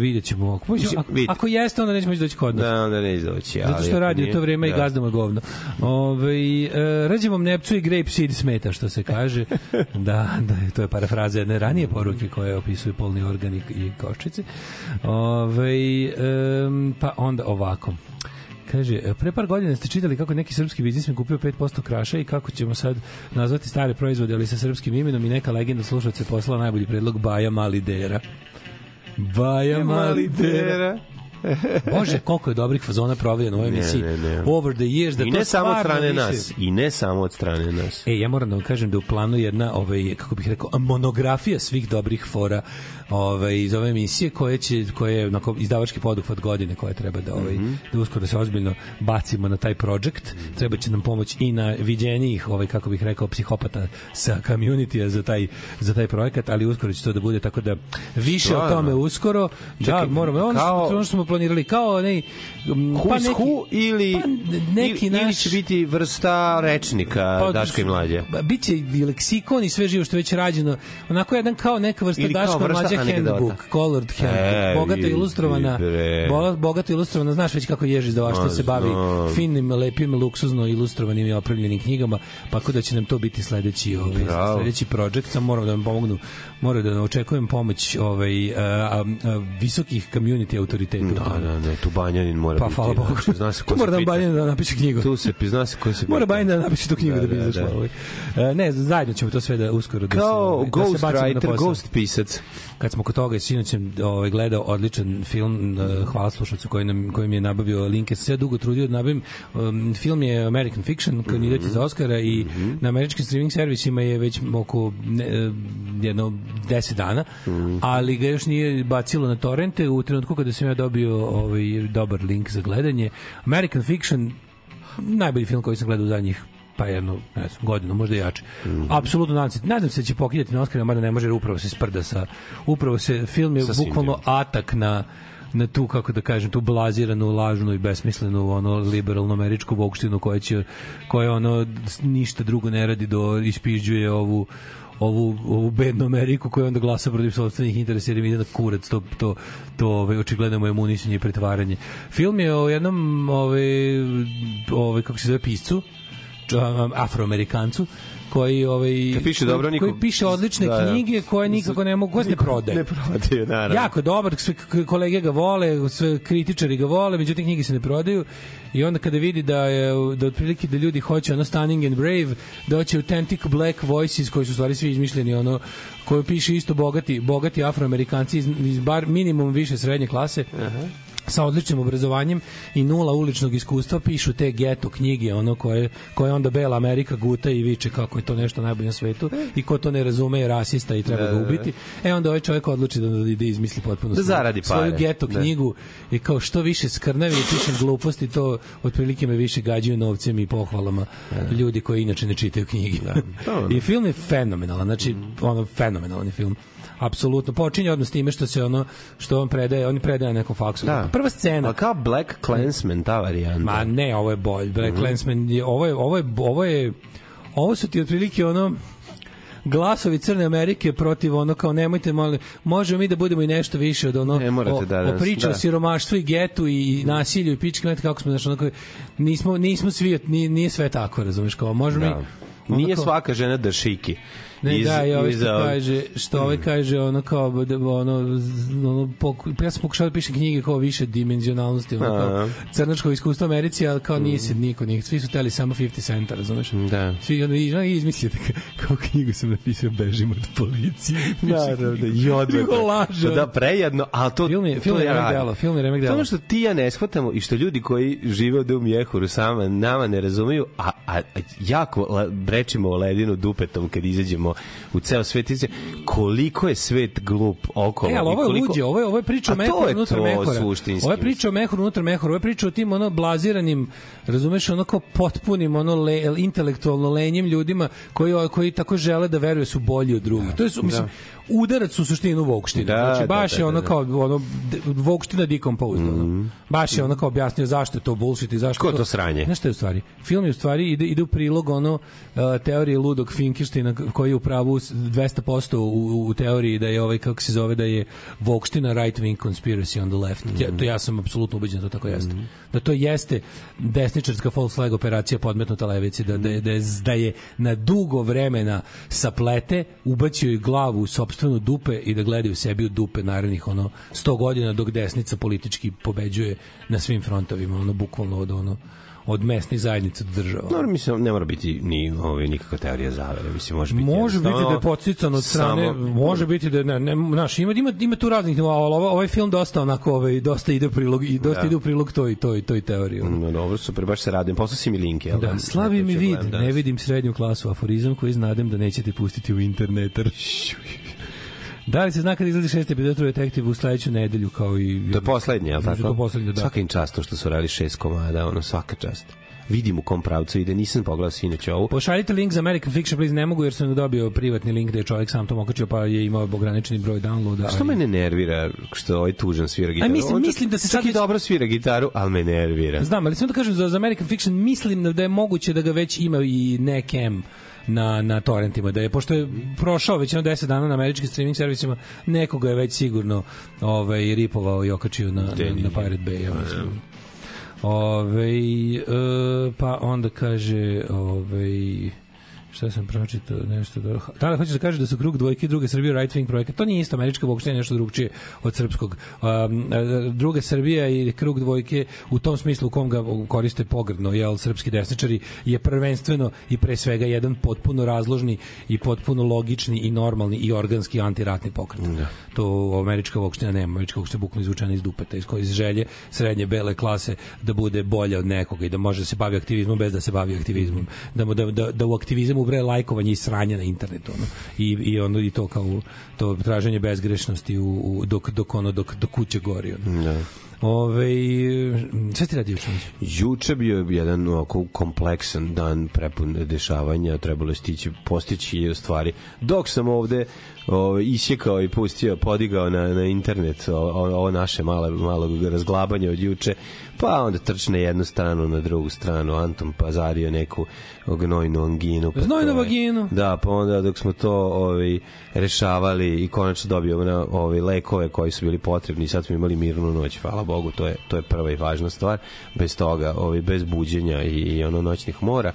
vidjet ćemo. Ako, Mislim, ako, ako jeste, onda neće moći doći kod nas. Da, onda ne izdoći. Zato što radi u to vreme i gazdamo je govno. Ove, e, rađevom Nepcu i Grape Seed smeta, što se kaže. da, da, to je parafraza jedne ranije poruke koje opisuju polni organ i, i koščice. Ove, em, pa onda ovako. Kaže, e, pre par godina ste čitali kako neki srpski biznismen kupio 5% kraša i kako ćemo sad nazvati stare proizvode, ali sa srpskim imenom i neka legenda slušalce poslala najbolji predlog Baja Malidera. Baja Malidera. Bože, koliko je dobrih fazona provedeno u ovoj emisiji. ne, ne. Over the years. Da I ne samo od strane više- nas. I ne samo od strane nas. E, ja moram da vam kažem da u planu jedna, ovaj, kako bih rekao, monografija svih dobrih fora ovaj, iz ove emisije koje će, koje je onako, izdavački poduhvat godine koje treba da, ovaj, Mhm. da uskoro se ozbiljno bacimo na taj projekt. Treba će nam pomoć i na viđenijih, ovaj, kako bih rekao, psihopata sa community za taj, za taj projekat, ali uskoro će to da bude, tako da više o Stvarno? tome uskoro. Čekaj, da, moramo, ono, kao- što, ono što smo planirali, kao ne, Who's who ili, pa neki ili, ili naš- će biti vrsta rečnika Pa, Daška i Mlađe? Biće i leksikon i sve živo što već rađeno. Onako jedan kao neka vrsta Ili Daška vrsta anegdota. Handbook, colored handbook, E, bogato vidi, ilustrovana, bre. bo- bogato ilustrovana, znaš već kako ježi da što se bavi finim, lepim, luksuzno ilustrovanim i opremljenim knjigama, pa da će nam to biti sledeći ovaj sledeći projekt, samo moram da vam pomognu, moram da očekujem pomoć ovaj a, a, a, visokih community autoriteta. Da, da, da, tu Banjanin mora Pa biti. hvala Bogu. Znači, zna se ko Tu mora se da. Banjanin da napiše knjigu. Tu se, zna se ko se Mora. Bajin da napiše tu knjigu da, Da, bi da, izašla. da. ovaj. E, Ne, zajedno ćemo to sve da uskoro da se, Kao da se ghost bacimo na writer, ghost pisac. Kad smo kod toga, sinoć sam ovaj, gledao odličan film, uh, hvala slušalcu koji, nam, koji mi je nabavio link, jer sam se ja dugo trudio da nabavim. Um, film je American Fiction, kandidat je za Oscara i na američkim streaming servisima je već oko ne, jedno 10 dana, ali ga još nije bacilo na torrente u trenutku kada sam ja dobio ovaj, dobar link za gledanje. American Fiction, najbolji film koji sam gledao u zadnjih pa jednu, ne znam, godinu, možda i jače. Apsolutno nadam se, nadam se da će pokidati na Oscarima, mada ne može, upravo se sprda sa, upravo se, film je Sa bukvalno atak na na tu, kako da kažem, tu blaziranu, lažnu i besmislenu ono liberalno američku bokštinu koja će koja ono ništa drugo ne radi do ispižđuje ovu ovu, ovu bednu Ameriku koja onda glasa protiv sopstvenih interesa jer im ide na kurac to, to, to ovaj, očigledno je munisanje i pretvaranje. Film je o jednom ovaj, ovaj, kako se zove piscu afroamerikancu koji ovaj Kad piše koji- dobro, niko- koji piše odlične Da, da. knjige koje nikako ne mogu ne prodaje Ne prodaje, naravno. jako dobar, sve kolege ga vole, sve kritičari ga vole, međutim knjige se ne prodaju i onda kada vidi da je da otprilike da ljudi hoće ono Stunning and Brave, da hoće Authentic Black Voices koji su stvari svi izmišljeni ono koji piše isto bogati bogati afroamerikanci iz, iz bar minimum više srednje klase sa odličnim obrazovanjem i nula uličnog iskustva pišu te geto knjige ono koje, koje onda Bela Amerika guta i viče kako je to nešto najbolje na svetu i ko to ne razume je rasista i treba ga ubiti. E onda ovaj čovjek odluči da, da izmisli potpuno Da svoju- zaradi svoju geto Da. knjigu i kao što više skrnavi i pišem gluposti to otprilike me više gađaju novcem i pohvalama ljudi koji inače ne čitaju knjige. To, i film je fenomenalan znači ono fenomenalan je film apsolutno počinje odmah s time što se ono što on predaje on predaje nekom faksu Da. prva scena A kao Black Clansman, ta varijanta. Ma ne, ovo je bolj. Black Mhm. Clansman je ovo je ovo je ovo je ovo su ti otprilike ono glasovi Crne Amerike protiv ono kao nemojte molim možemo mi da budemo i nešto više od ono Ne morate o, da o nas- priči o da. siromaštvu i getu i nasilju i pički znate kako smo znači onako nismo nismo svi nije, nije sve tako razumeš kao možemo Da. mi Nije svaka žena da šiki. Ne, Iz- da, i ovaj iz, što a, kaže, što ovaj kaže, ono kao, da, ono, ono poku, ja sam pokušao da pišem knjige kao više dimenzionalnosti, ono kao crnačko iskustvo Americi, ali kao nije se niko, nije, svi su teli samo 50 centa, razumeš? Da. Svi ono, i, ono, i izmislite, kao knjigu sam napisao, bežim od policije. Naravno, i odveta. Nego laže. Pa Da, prejedno, ali to, Film je, to film je remek delo, film je remek To delo. ono što ti i ja ne shvatamo i što ljudi koji žive ovde u Mjehuru sama nama ne razumeju, a, a, a jako brečimo o ledinu dupetom kad izađemo širimo u ceo svet. Koliko je svet glup okolo. E, ali ovo je koliko- luđe, ovo je, ovo je priča o unutar to mehora. suštinski, Ovo je priča o mehoru unutar mehora, ovo je priča o tim ono blaziranim, razumeš, ono kao potpunim, ono le, intelektualno lenjim ljudima koji, koji tako žele da veruju su bolji od drugih. To je, su, mislim, udarac u suštinu vokštine. Da, znači, da, baš da, je ono da, da. kao ono, vokština decomposed. Ono. Baš je ono kao objasnio zašto je to bullshit i zašto Ko to sranje? Znaš šta je u stvari? Film je u stvari ide, ide u prilog ono uh, teorije ludog Finkelsteina koji je u pravu s- 200% u, u teoriji da je ovaj kako se zove da je Vokština right wing conspiracy on the left. Ja, to ja sam apsolutno ubeđen da to tako jeste. Da to jeste desničarska false flag operacija podmetnuta levici da da da je, da je na dugo vremena saplete ubacio i glavu u sopstvenu dupe i da gledaju sebi u dupe narednih ono 100 godina dok desnica politički pobeđuje na svim frontovima ono bukvalno od ono od mesnih zajednica do država. No, mislim, ne mora biti ni ovaj, nikakva teorija zavere. Mislim, može biti Može biti da je podstican od strane, samo- može biti da ne, ne, znaš, ima, ima, ima tu raznih ali ovaj, ovaj film dosta onako, ovaj, dosta ide u prilog, i dosta Da. ide u prilog toj, toj, toj teoriji. No, dobro, super, baš se radujem. Poslao si mi link, jel? Da, slabi mi vid, danas. ne vidim srednju klasu, aforizam koji znadem da nećete pustiti u internetar. Da li se zna kada izlazi šesti epizod True Detective u sledeću nedelju kao i... To je poslednje, da tako? je To poslednje, da. Svaka im čast to što su radili šest komada, ono, svaka čast. Vidim u kom pravcu ide, nisam pogledao sinoć ovo. Pošaljite link za American Fiction, please, ne mogu jer sam dobio privatni link gde je čovjek sam to okačio pa je imao ograničeni broj downloada. Što ali- mene nervira što ovaj tužan svira gitaru? mislim- On čak- mislim da se čak sad i već- dobro svira gitaru, ali me nervira. Znam, ali samo da kažem za, za American Fiction mislim da je moguće da ga već ima i nekem na, na torrentima, da je, pošto je prošao već na 10 dana na američkim streaming servisima, nekoga je već sigurno ovaj, ripovao i okačio na, na, na Pirate Bay. Ja mislim. Ove, e, pa onda kaže ovaj šta sam pročitao? Nešto da da li hoćeš da kažeš da su krug dvojke druge Srbije right wing projekat? To nije isto američka uopšte nešto drugčije od srpskog. Um, e, druga Srbija i krug dvojke u tom smislu u kom ga koriste pogrdno jel srpski desničari je prvenstveno i pre svega jedan potpuno razložni i potpuno logični i normalni i organski antiratni pokret. Da. to američka uopština nema. Američka uopština bukvalno izvučena iz dupeta iz koje iz želje srednje bele klase da bude bolja od nekoga i da može da se bavi aktivizmom bez da se bavi aktivizmom. Da da, da, da u aktivizam ubre lajkovanje i sranje na internetu ono. I, i ono i to kao to traženje bezgrešnosti u, u dok dok ono dok dok kuće gori ono. Da. Ove, šta ti radi juče? Juče bio jedan ovako kompleksan dan prepun dešavanja, trebalo je stići, postići hiljadu stvari. Dok sam ovde o, isjekao i pustio, podigao na, na internet o- o- ovo naše male, malo razglabanje od juče, pa onda trč na jednu stranu, na drugu stranu, Anton pazario neku gnojnu anginu. Pa Znojnu vaginu. Da, pa onda dok smo to ovaj, rešavali i konačno dobio na ovaj, lekove koji su bili potrebni i sad smo imali mirnu noć, hvala Bogu, to je, to je prva i važna stvar. Bez toga, ovaj, bez buđenja i, i ono noćnih mora.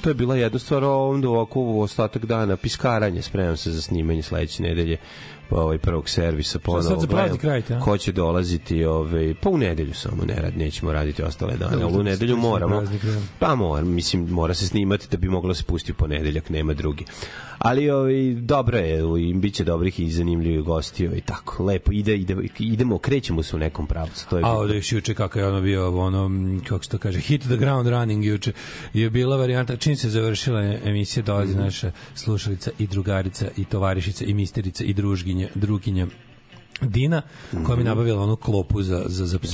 To je bila jedna stvar, a onda ovako u ostatak dana, piskaranje, spremam se za snimanje sledeće nedelje ovaj prvog servisa ponovo sad za praznik gledam radite, a? ko će dolaziti ovaj pa u nedelju samo ne rad nećemo raditi ostale dane Dobro, ali u da, nedelju moramo praznik, da. pa mora mislim mora se snimati da bi moglo da se pusti u ponedeljak nema drugi ali ovaj dobro je i biće dobrih i zanimljivih gostiju i tako lepo ide ide idemo krećemo se u nekom pravcu to je A ovde još juče kako je ono bio ono kako se to kaže hit the ground running juče je bila varijanta čim se završila emisija dolazi Mhm. naša slušalica i drugarica i tovarišica i misterica i družginja druginja Dina, koja mi nabavila onu klopu za, za, za pse.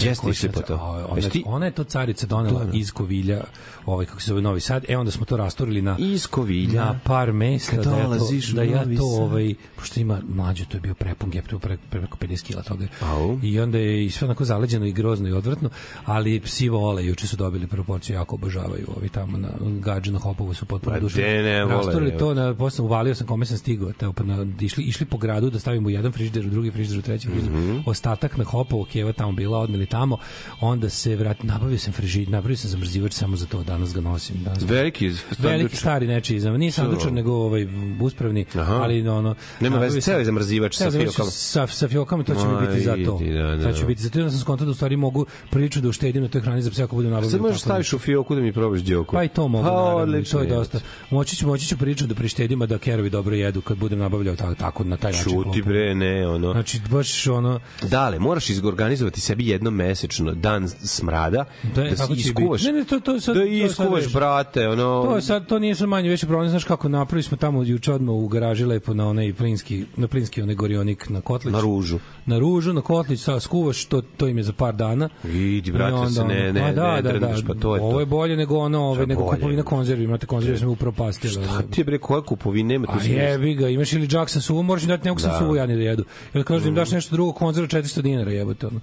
Ona, ona je to carica donela iz Kovilja, ovaj, kako se zove Novi Sad, e onda smo to rastorili na, iz Kovilja? na par mesta da ja to, da ja to ovaj pošto ima mlađe to je bio prepun gep to je pre, preko 50 kg toga. Au. i onda je i sve onako zaleđeno i grozno i odvratno ali psi vole juče su dobili proporciju jako obožavaju ovi tamo na gađu na hopovu su potpuno Pa de ne vole, rastorili to na posle uvalio sam kome sam stigao te pa na, išli išli po gradu da stavimo jedan frižider u drugi frižider u treći frižider Mhm. ostatak na hopovo keva tamo bila odmeli tamo onda se vrat nabavio sam frižider nabavio sam zamrzivač samo za to danas ga nosim danas veliki veliki stari nečiji za nije sandučar nego ovaj uspravni Aha. ali ono Nema veze, ceo je zamrzivač sa fiokama. sa sa fiokama to će mi biti za to idi, da, da. to će biti za to onda sam skontao da u stvari mogu prilično da uštedim na toj hrani za pse ako budem nabavio Sad možeš staviš u fioku da mi probaš đoku. pa i to mogu, Pa, naravno, to je dosta. Moći ću, moći ću priču da prištedim, a da kerovi dobro jedu kad budem nabavljao tako, tako na taj način. Čuti bre, ne, ono. Znači, baš ono... Dale, moraš izorganizovati sebi jednom mesečno dan smrada, da kako si iskuvaš. Ne, ne, to, to sad, da sad iskuvaš, brate, ono... To je sad to nije sad manje veći problem, znaš kako napravili smo tamo juče odmah u garaži lepo na onaj plinski na plinski onaj gorionik na Kotlić. Na ružu. Na ružu, na Kotlić, sa skuvaš, to to im je za par dana. Idi, brate, onda se ne, ne, pa da, ne da, da, pa to je Ovo to. je bolje nego ono, ove, Šta nego kupovina konzervi, imate konzervi, smo upropastili. Šta ti bre, koja kupovina, nema tu A jebi ga, imaš ili Jackson suvu, moraš im dati nekog Da. suvu jadni da jedu. Ili kažeš da im daš nešto drugo, konzervu 400 dinara jebote, ono,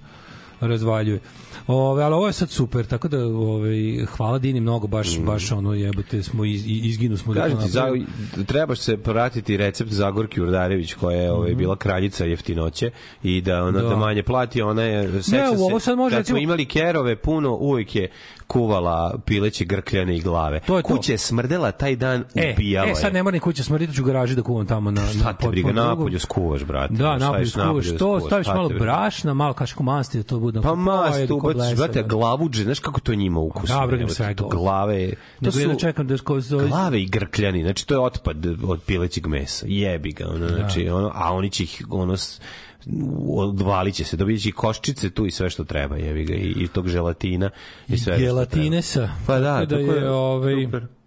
razvaljuje. Ove, ali ovo je sad super, tako da ove, hvala Dini mnogo, baš, baš ono jebote, smo iz, izginu smo da Kažem ti, za, trebaš se pratiti recept Zagorki Urdarević koja je ovaj, bila kraljica jeftinoće i da ona da. Da. manje plati, ona je seća u ovo se, sad može, kad smo recimo- imali kerove puno, uvijek je kuvala pileće grkljane i glave. To je to. Kuća je smrdela taj dan, E, ubijala e, sad ne mora ni kuća smrditi, ću garaži da kuvam tamo na, Šta na te briga, pod drugom. napolju skuvaš, brate. Da, napolju skuvaš da to, skuvaš, staviš malo briga. brašna, malo kašku masti da to bude. Pa onako, mas, ajde, tu ko ubaciš, brate, da. glavuđe, znaš kako to njima ukusno. Da, bradim evo, svega. To glave, to su da čekam da ko zove... glave i grkljani, znači to je otpad od pilećeg mesa. Jebi ga, ono, znači, ono, a oni će ih, ono, odvalit će se, dobit će i koščice tu i sve što treba, jebi ga, i, i tog želatina i sve što Gelatinesa. Pa da, Tako da tako je, je, ovaj, super.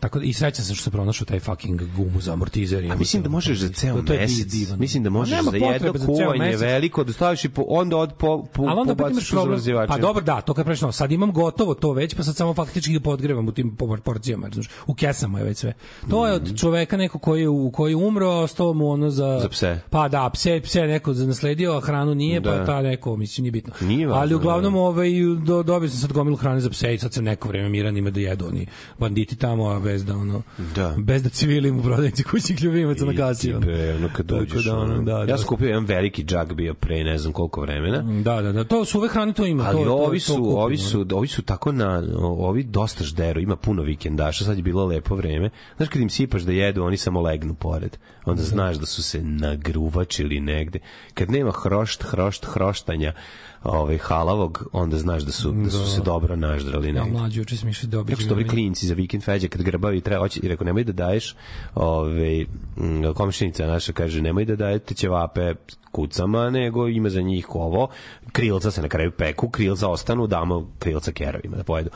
Tako da, i srećan sam što sam pronašao taj fucking gumu za amortizer. A mislim da možeš za ceo To je mesec. divan. Mislim da možeš za jedno za kuvanje mesec. veliko, da staviš i po, onda od po, po, Ali onda pobaciš imaš u problem. zamrzivače. Pa dobro, da, to kad preš, no, sad imam gotovo to već, pa sad samo faktički ga podgrevam u tim por- porcijama, znaš, u kesama je već sve. To je od čoveka neko koji je, u, koji je umro, a ostalo mu ono za... Mhm. Za pse. Pa da, pse, pse neko nasledio, a hranu nije, pa Da. ta neko, mislim, nije bitno. Nije važno, Ali uglavnom, da. ovaj, do, dobio sam sad gomilu hrane za pse i sad sam neko vreme miran ima da jedu oni banditi tamo, bez da ono, Da. bez da civilim u prodavnici kućnih ljubimaca na kasi. Be, ono kad dođeš, da, ono, ono, da, ja da. sam kupio jedan veliki džak bio pre ne znam koliko vremena. Da, da, da, to su ove hrane, to ima. Ali to, to, ovi to su, kupim, ovi su, ovi su tako na, ovi dosta žderu, ima puno vikendaša, sad je bilo lepo vreme. Znaš kad im sipaš da jedu, oni samo legnu pored. Onda znaš da su se nagruvačili negde. Kad nema hrošt, hrošt, hroštanja ovaj, halavog, onda znaš da su, da su se dobro naždrali Ja, negde. mlađi, sam išao da obiđem. Jako su klinci za vikend feđa kad grbavi treba hoće i rekao nemoj da daješ ovaj komšinica naša kaže nemoj da dajete ćevape kucama nego ima za njih ovo krilca se na kraju peku krilca ostanu damo krilca kerovima da pojedu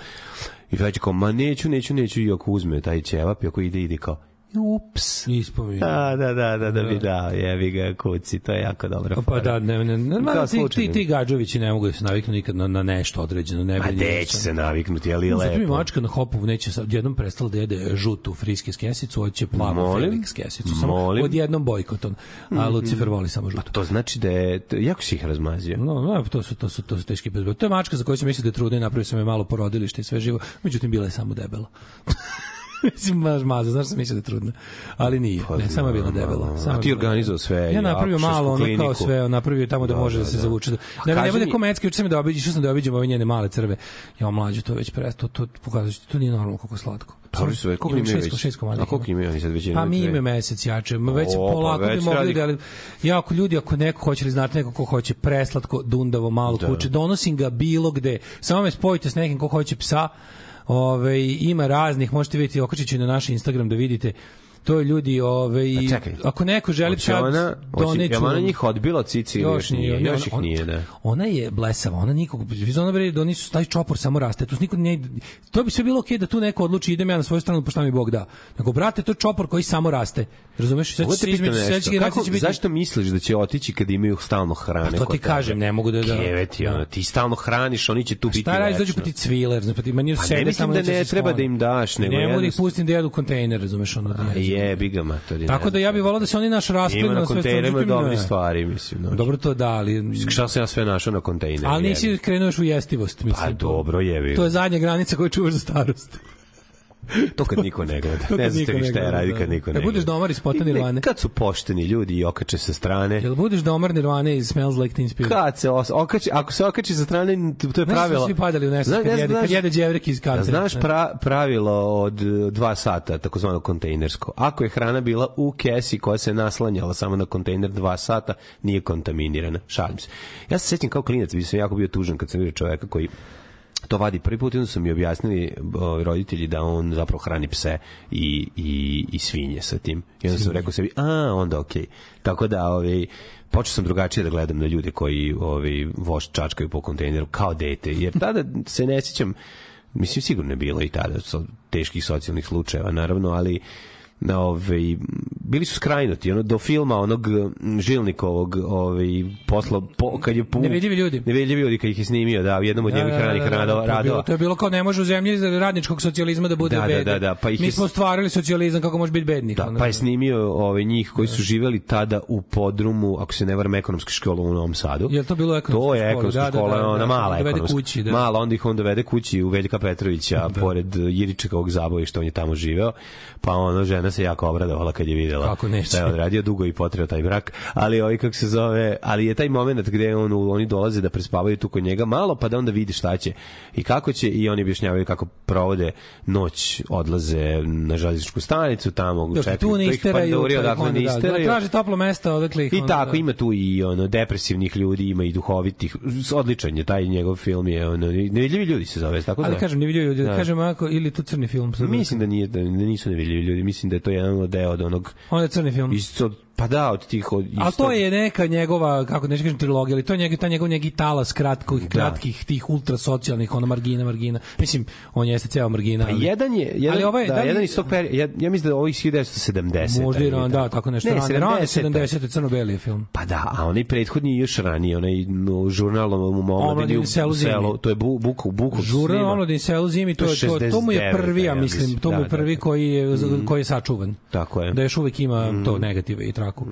i feđa kao ma neću neću neću i ako uzme taj ćevap i ako ide ide kao ups Ispovi. da da da da da bi da jebi ga kuci to je jako dobro Pa da, ne, ne, ne, ne ti, ti, ti gađovići ne mogu da se naviknu nikad na, na nešto određeno. Ne Ma bi neće se naviknuti, ali je Zato mi lepo. mačka na hopovu neće sad jednom prestala da jede žutu friske skesicu, hoće plavu Molim? Felix kesicu. Samo Molim? odjednom bojkotom. A Lucifer voli samo žutu. To znači da je, jako si ih razmazio. No, no, to su to su to su teški bezbog. To je mačka za koju se misli da je trudna i napravio sam je malo porodilište i sve živo. Međutim bila je samo debela. Mislim, baš maza, znaš sam mislio da je trudna. Ali nije, ne, samo je bila debela. Samo A ti organizovao sve, Ja napravio malo, ono kao kliniku. sve, napravio tamo da, Da, može da, da, se da. zavuče. A Ne, ne bude mi- ko mecki, juče sam da obiđi, išao sam da obiđem ove njene male crve. Ja mlađu to već pre, to, to pokazuje, to nije normalno kako slatko. Dobro su, koliko Imam imaju već? šest komada A koliko imaju oni sad već? Pa mi ime mesec jače, već O, pa polako već bi mogli radi- da, ali jako ljudi, ako neko hoće li znate neko ko hoće preslatko, dundavo, malo Da. kuće, donosim ga bilo gde, samo me spojite s nekim ko hoće psa, Ove, ima raznih, možete vidjeti, okačit na naš Instagram da vidite, to je ljudi, ove, i A čekaj. ako neko želi psa, ona, doneću ona njih odbila od cici ili još nije? Još ona- ih ona- nije, da. Ona je blesava, ona nikog, ona bre, da oni su taj čopor samo raste. Tu niko ne to bi sve bilo okej da tu neko odluči idem ja na svoju stranu pa šta mi Bog da. Nego brate, to je čopor koji samo raste. Razumeš? Sad se između generacija kako, će biti zašto misliš da će otići kad imaju stalno hrane? Pa to ti kažem, ne mogu da- da- Keveti, ono, ti stalno hraniš, oni će tu biti Šta radiš dođu pa ti cviler, znači pa ti meni Pa sede mislim samo da će ne treba da im daš, nego ne mogu da ih pustim da jedu kontejner, razumeš ono da. Jebi ga, matori. Tako da ja bih volao da se oni naš Ima rasplinu na na sve kontejnerima međutim, dobri ne. stvari, mislim. No. Dobro to da, ali Šta sam ja sve našao na kontejneru? ali nisi krenuo još u jestivost, mislim. Pa dobro, jebi. To je zadnja granica koju čuvaš za starost. To kad niko ne gleda. ne znate niko vi šta je gleda, radi da. kad niko ne Da budeš gleda. domar iz ne, Nirvane. Kad su pošteni ljudi i okače sa strane, Jel budeš domar Nirvane iz Smells Like Teen Spirit? kad se okači, ako se okači sa strane, to je Znaš da pravilo. su svi padali u Zna- kad, jede, znaš- kad jede dževrek iz kantre. Znaš pra, pravilo od e, dva sata, takozvano kontejnersko. Ako je hrana bila u kesi koja se naslanjala samo na kontejner dva sata, nije kontaminirana. Šalim se. Ja se sećam kao klinac, bi sam jako bio tužan kad sam vidio čoveka koji to vadi prvi put i onda su mi objasnili o, roditelji da on zapravo hrani pse i, i, i svinje sa tim. I onda sam rekao sebi, a, onda okej. Tako da, ovaj, počeo sam drugačije da gledam na ljude koji ovaj, voš čačkaju po kontejneru kao dete, jer tada se ne sjećam, mislim sigurno je bilo i tada so, teških socijalnih slučajeva, naravno, ali na ovaj bili su skrajnuti ono do filma onog mm, Žilnikovog ovaj posla po, kad je pu, Nevidljivi ljudi. nevidljivi ljudi kad ih je snimio da u jednom od Da, njegovih da, da, ranih da, da, radova to je bilo- To je bilo kao ne može u zemlji radničkog socijalizma da bude Da, da, bede. da, da, pa ih Mi je- smo stvarili socijalizam kako može biti bednik. Da, ono. pa je snimio ovaj njih koji su živeli tada u podrumu, ako se ne varam, ekonomske škole u Novom Sadu. Jel to bilo ekonomska To je škola? ekonomska Da, da, škola, da, da, ona da, mala ekonomska. kući, da. Mala, onda ih on dovede kući u Veljka Petrovića, pored Jiričekovog zabojišta, on je tamo živeo, pa ono, žena se jako obradovala kad je videla Kako neće. šta je odradio, dugo i potreo taj brak, ali ovaj kako se zove, ali je taj moment gde on, oni dolaze da prespavaju tu kod njega malo, pa da onda vidi šta će i kako će i oni objašnjavaju kako provode noć, odlaze na železničku stanicu, tamo Dok čekaju, tu ne to ih isteraju, panduri, pa ih odakle onda, ne da, isteraju. Traže toplo mesto, odakle ih I tako da. ima tu i ono depresivnih ljudi, ima i duhovitih. Odličan je taj njegov film je ono nevidljivi ljudi se zove, tako Ali zove? kažem, ne vidio ljudi, Da. kažem ako, ili to crni film. Mislim da nije da nisu nevidljivi ljudi, mislim da je to jedan deo od onog Onda crni film. od, pa da, od tih od isto- to je neka njegova, kako ne kažem trilogija, ali to je njegov, ta njegov njegi talas kratkih, kratkih tih ultrasocijalnih, ono margina, margina. Mislim, on jeste ceo margina. Pa ali- jedan je, jedan, Ali ovaj- da, da jedan iz tog perioda, ja, ja mislim da je ovo iz 1970. Možda i ran, da, tako nešto. Ne, rane 70. 70. crno-beli je film. Pa da, a onaj prethodni je još ranije, onaj no, žurnal u omladini Omladini u selu selu, to je bu, buku, buku Žurna snima. omladin selu zimi, to, je, je to, to mu je 69, prvi, ja mislim, to mu je Da, prvi da. koji je, koji je sačuvan. Tako je. Da još uvek ima to negative i traku.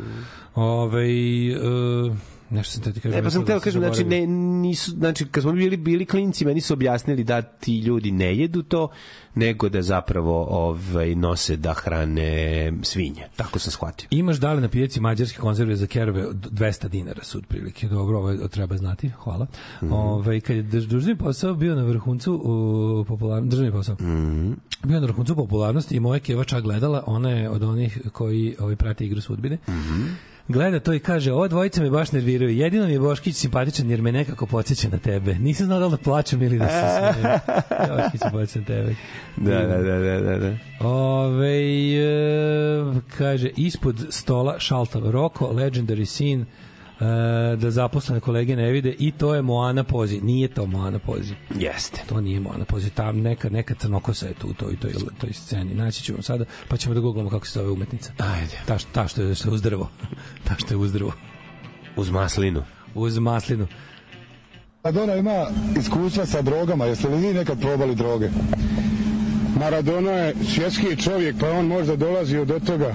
Ove, uh, nešto sam te ti kažem. Ne, pa sam teo sam kažem, znači, ne, nisu, znači, kad smo bili, bili klinci, meni su objasnili da ti ljudi ne jedu to, nego da zapravo ovaj, nose da hrane svinje. Tako sam shvatio. Imaš dale na pijaci mađarske konzerve za kerove od 200 dinara su otprilike. Dobro, ovo treba znati. Hvala. Mhm. Ovaj kad je drž- državni posao bio na vrhuncu u popularnosti, državni posao. Mhm. Bio na vrhuncu popularnosti i moja keva čak gledala, ona je od onih koji ovaj prate igru sudbine. Mhm. Gleda to i kaže, ova dvojica me baš nerviraju. Jedino mi je Boškić simpatičan jer me nekako podsjeća na tebe. Nisam znao da li da plačem ili da se smijem. Boškić se podsjeća na tebe. Da, da, da, da, da. da. Ove, e, kaže, ispod stola šaltav Roko, legendary scene, da zaposlene kolege ne vide i to je Moana Pozi. Nije to Moana Pozi. Jeste. To nije Moana Pozi. Tam neka, neka crnokosa je tu u toj, toj, toj sceni. Naći ćemo sada, pa ćemo da googlamo kako se zove umetnica. Ajde. Ta, ta što je, što je uz drvo. ta što je uz drvo. Uz maslinu. Uz maslinu. Maradona ima iskustva sa drogama, jeste li vi nekad probali droge? Maradona je svjetski čovjek, pa on možda dolazio do toga,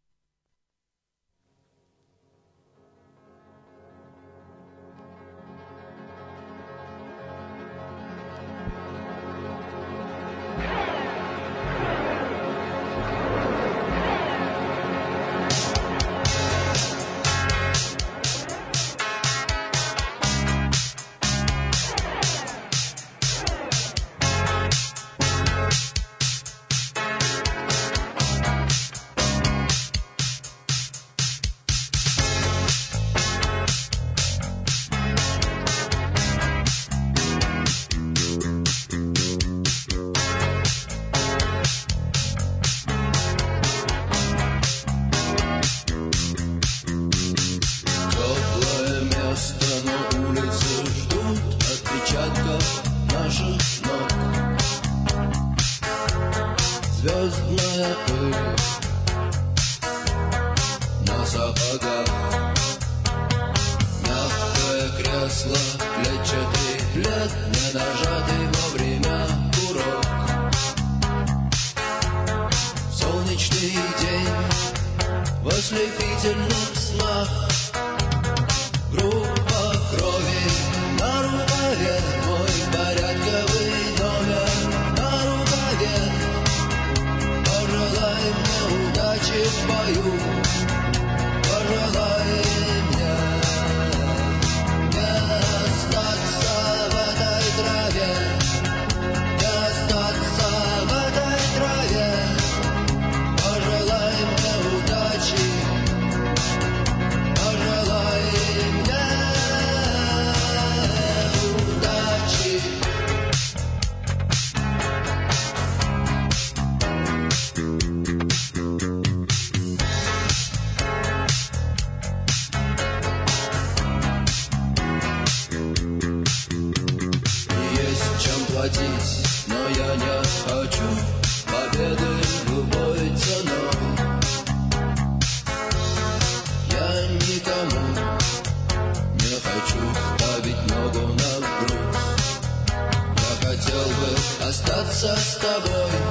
sa s tobom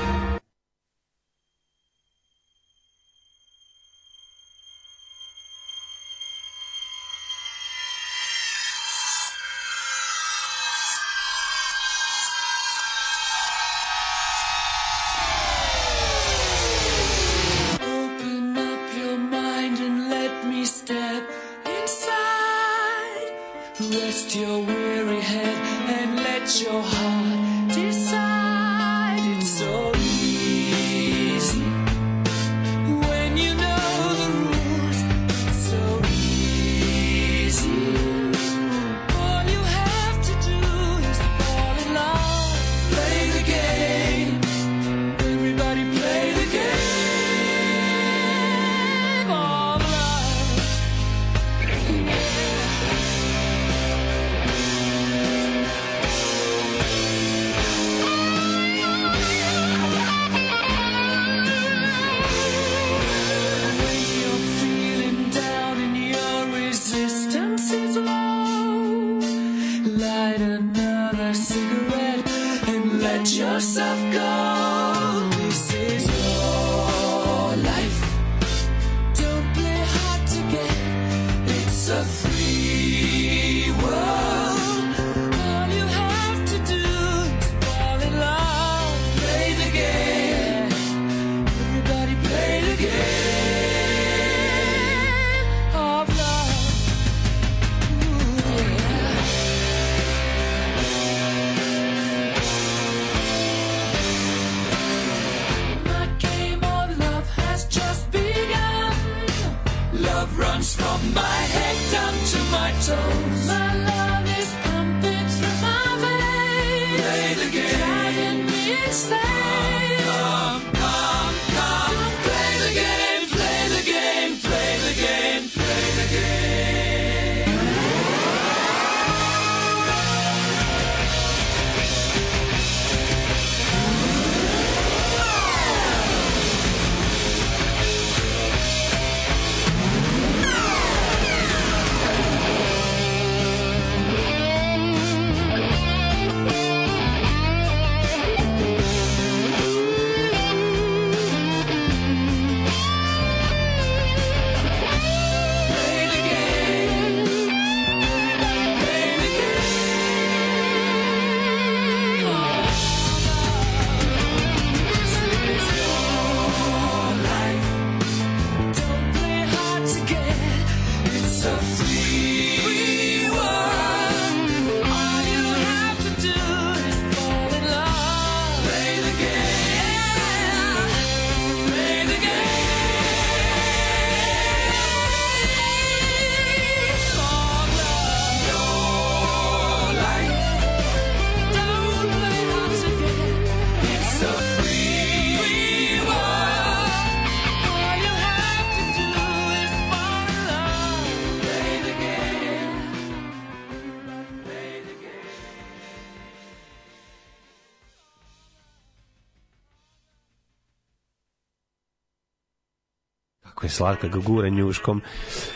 Je slatka, ga gura njuškom,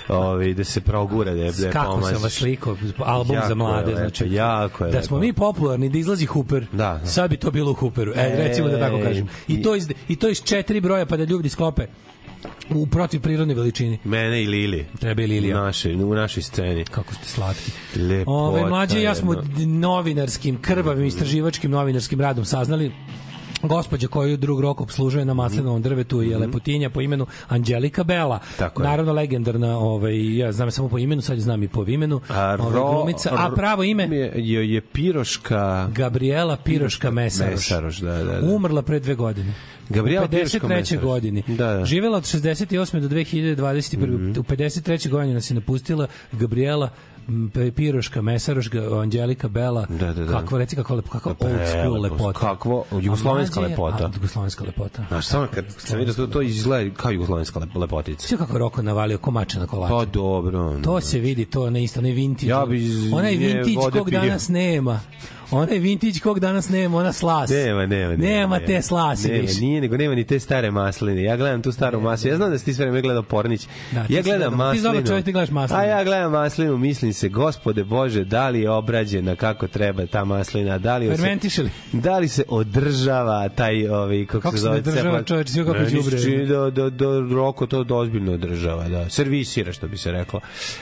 ovaj, da se progura, da je, da je kako sam pomaziš. vas slikao, album Jako za je mlade, lepo, znači jako je da smo lepo. mi popularni, da izlazi Hooper, Da, da. sad bi to bilo u Hooperu, e, E, recimo da tako kažem. I to iz, i to iz četiri broja, pa da ljudi sklope u protiv prirodnoj veličini. Mene i Lili. Treba i Lilija. U našoj, u našoj sceni. Kako ste slatki. Lepota Ove, mlađe ja smo novinarskim, krvavim, istraživačkim novinarskim radom saznali gospođa koju drug rok obslužuje na maslinovom drvetu je lepotinja po imenu Anđelika Bela. Mhm. Tako je. Naravno legendarna, ovaj, ja znam samo po imenu, sad znam i po imenu. A, ovaj, ro, glumica, a pravo ime je, je, je Piroška... Gabriela Piroška Mesaroš. Mesaroš, da, da, da. Umrla pre dve godine. Gabriela u Piroška 53. Mesaroš. godini. Da, da. Živela od 68. do 2021. Mhm. U 53. godini nas je napustila Gabriela Piroška Mesaroš, Ga- Anđelika Bela. Da, da, da. Kakva, reci kako lepo, kakva old school lepota. kakvo- jugoslovenska lepota. A, jugoslovenska lepota. Znaš, samo kad sam vidio to, to izgleda kao jugoslovenska lep- lepotica. Sve kako Roko navalio komača na kolača. Pa dobro. ono. To se vidi, to na isto, onaj vintage. Ja bi onaj vintage kog danas nema. Onaj vintage kog danas nema, ona slas. Nema, nema, nema. Nema te slasi nema, više. Nije, nego nema ni te stare masline. Ja gledam tu staru maslinu. Ja znam da si ti sve vreme gledao Pornić. Da, ja gledam gledao. Ti maslinu. dobar čovjek, ti gledaš maslinu. A ja gledam maslinu, mislim se, gospode Bože, da li je obrađena kako treba ta maslina, da li, Fermentiše li? da li se održava taj, ovaj, kako, Kako se se zove, održava, čoveče, sve kako se đubre. Da, da, da Roko to ozbiljno održava, da. Servisira, što bi se reklo.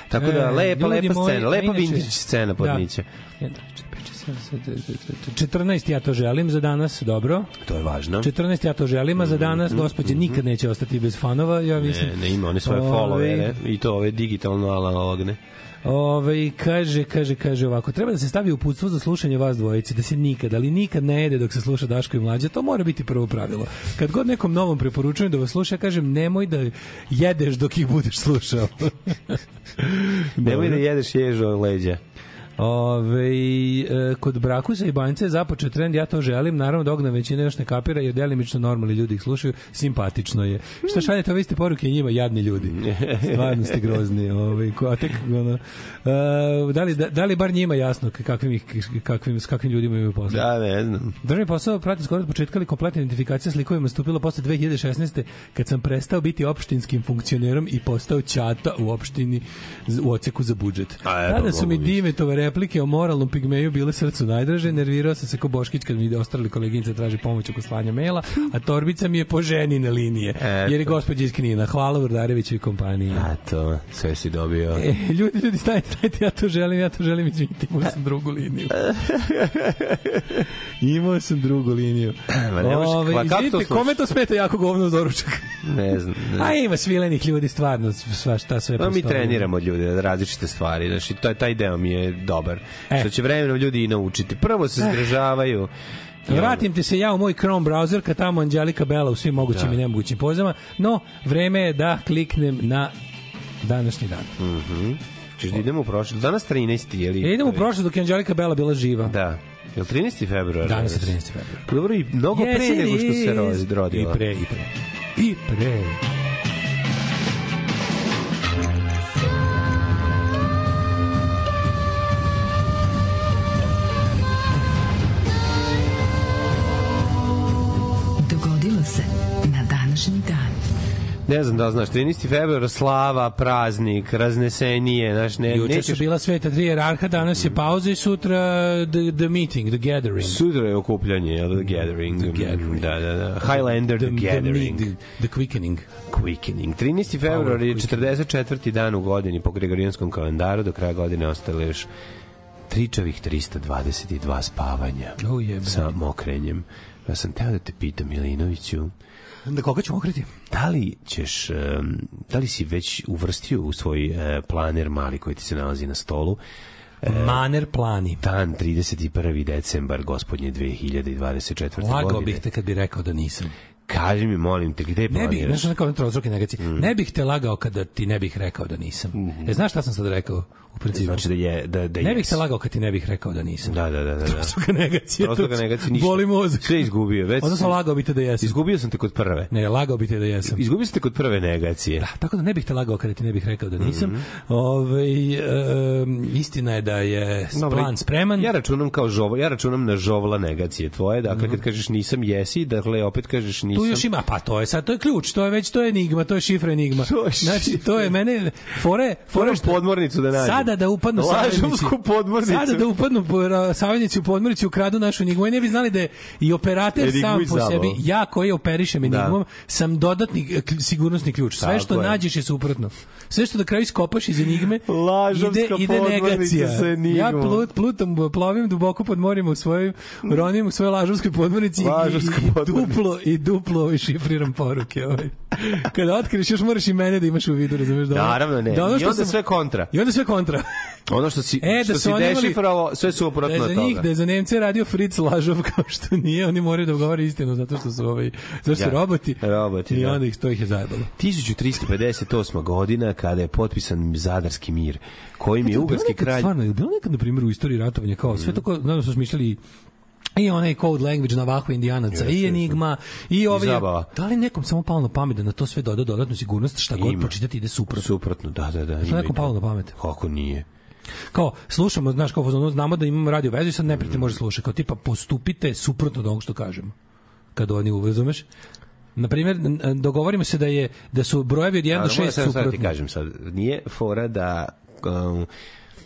Tako da, E, lepa, lepa moji, scena, lepa vintage scena podniće. Da. 14 ja to želim za danas, dobro. To je važno. 14 ja to želim, a za danas gospođa nikad neće ostati bez fanova, ja mislim. Ne, ne ima one svoje followere i to ove digitalno analogne. Ove, kaže, kaže, kaže ovako, treba da se stavi uputstvo za slušanje vas dvojice, da se nikad, ali nikad ne jede dok se sluša Daško i Mlađa, to mora biti prvo pravilo. Kad god nekom novom preporučujem da vas sluša, kažem, nemoj da jedeš dok ih budeš slušao. Nemoj da jedeš ježu od leđa. Ove, e, kod Brakusa i Banjice je započeo trend, ja to želim, naravno dogna većina još ne kapira jer delimično normalni ljudi ih slušaju, simpatično je. Šta šaljete ove iste poruke njima, jadni ljudi. Stvarno ste grozni. Ove, ko, a tek, ono, e, da, li, da, da li bar njima jasno kakvim, ih, kakvim, s kakvim ljudima imaju posao? Da, ne znam. Državni posao prati skoro od početka, ali kompletna identifikacija s likovima stupila posle 2016. kad sam prestao biti opštinskim funkcionerom i postao ćata u opštini u oceku za budžet. A, eto, Tada su mi mogu vidjeti. Replike o moralnom pigmeju bile srcu najdraže, nervirao sam se ko Boškić kad mi ostali koleginice traži pomoć oko slanja maila, a torbica mi je po ženine linije, Eto. jer je gospođa iz Knina. Hvala Vrdareviću i kompaniji. A to, sve si dobio. E, ljudi, ljudi, stajte, stajte, ja to želim, ja to želim, izvinite, imao sam drugu liniju. imao sam drugu liniju. Ma ne možeš- Ove, izvinite, kome to smeta jako govno uz doručak? Ne znam. Ne. A ima svilenih ljudi, stvarno, sva šta sve Pa mi treniramo ljude različite stvari, znači to je taj deo mi je dobar. E. Što će vremenom ljudi i naučiti. Prvo se zgražavaju. i ono- Vratim ti se ja u moj Chrome browser, kad tamo Anđelika Bela u svim mogućim Da. i nemogućim pozama, no, vreme je da kliknem na današnji dan. Mhm. Češ da idemo u prošlo. Danas 13. je li? E, idemo u prošlo dok je Anđelika Bela bila živa. Da. Je li 13. februar? Danas je 13. februar. Dobro, i mnogo Yes, pre nego što se rodila. I pre, i pre. I pre. Ne znam da znaš, 13. februar, slava, praznik, raznesenije, znaš, ne, Juče su nećeš... bila sveta tri jerarha, danas je pauza i sutra the, the meeting, the gathering. Sutra je okupljanje, jel, The Gathering. The Gathering. Da, da, da. Highlander, The, Gathering. The, the, the quickening. Quickening. 13. februar je 44. dan u godini po gregorijanskom kalendaru, do kraja godine ostale još tričavih 322 spavanja Oh, sa mokrenjem. Ja sam teo da te pitam, Milinoviću, Da koga ćemo okriti? da li ćeš, da li si već uvrstio u svoj e, planer mali koji ti se nalazi na stolu Maner plani. dan 31. decembar gospodnje 2024. Lagao godine? bih te kad bi rekao da nisam. Kaži mi, molim te, gde Ne bih, planiraš? znaš kao trozroke negacije, Mm. ne bih te lagao kada ti ne bih rekao da nisam. E, znaš šta sam sad rekao? U principu. Znači da je, da, da ne bih te lagao kad ti ne bih rekao da nisam. Da, da, da, da. da. Trostruka negacija. Trostruka to- negacija, ništa. Boli mozak. Sve izgubio, već. Odnosno lagao bi te da jesam. Izgubio sam te kod prve. Ne, lagao bi te da jesam. Izgubio sam te kod prve negacije. Da, tako da ne bih te lagao kada ti ne bih rekao da nisam. Mhm. Ovaj, em, istina je da je Dobro, plan spreman. Ja računam kao žovla, ja računam na žovla negacije tvoje. Dakle, Mhm. kad kažeš nisam, jesi, dakle, opet kažeš tu još ima, pa to je sad, to je ključ, to je već, to je enigma, to je šifra enigma. To je Znači, to je mene, fore, fore što, podmornicu da nađem. sada da upadnu. Lažovsku podmornicu. Sada da upadnu saveznici u podmornici ukradu našu enigmu. I ne bi znali da je i operater Enigmu sam po sebi, ja koji operišem enigmom, sam dodatni k- sigurnosni ključ. Sve Tako što je. nađeš je suprotno. Sve što na kraju iskopaš iz enigme, Lažovska ide, ide podmornica negacija. enigmom. Ja plut, plutam, plovim duboko pod morima u svojoj, ronim u svojoj lažovskoj podmornici i, Lažovska i, i podmornica. duplo, i duplo ovaj, šifriram poruke. Ovaj. Kada otkriš, još moraš i mene da imaš u vidu, razumeš? Da, Naravno ne. Da ono I što onda sam- sve kontra. I onda sve kontra. Ono što si, E, da što su si dešifravo, sve Da suprotno je od za toga. njih, da je za Nemce radio Fritz Lažov kao što nije, oni moraju da govore istinu zato što su ovaj, zato što su Ja, roboti. roboti, I da. onda ih to ih je zajebalo. 1358. godina kada je potpisan Zadarski mir, kojim je ugarski kralj... Stvarno, je bilo nekad, na primjer, u istoriji ratovanja, kao sve to kao, znam da su smišljali i onaj code language na vahu indijanaca, i enigma, i ovi... zabava. Da li nekom samo palo na pamet da na to sve doda dodatnu sigurnost, šta god Ima. pročitati ide suprotno. Suprotno, da, da, da. Šta nekom i palo na pamet? Kako nije? Kao, slušamo, znaš, kao, fazonu, znamo da imamo radio vezu i sad neprijatelj može slušati. Kao, tipa, postupite suprotno od onog što kažemo. Kad oni uvezumeš. Na primjer, dogovorimo se da je da su brojevi od 1 do Ali moram 6 sad- sad ti suprotni. kažem sad, nije fora da um,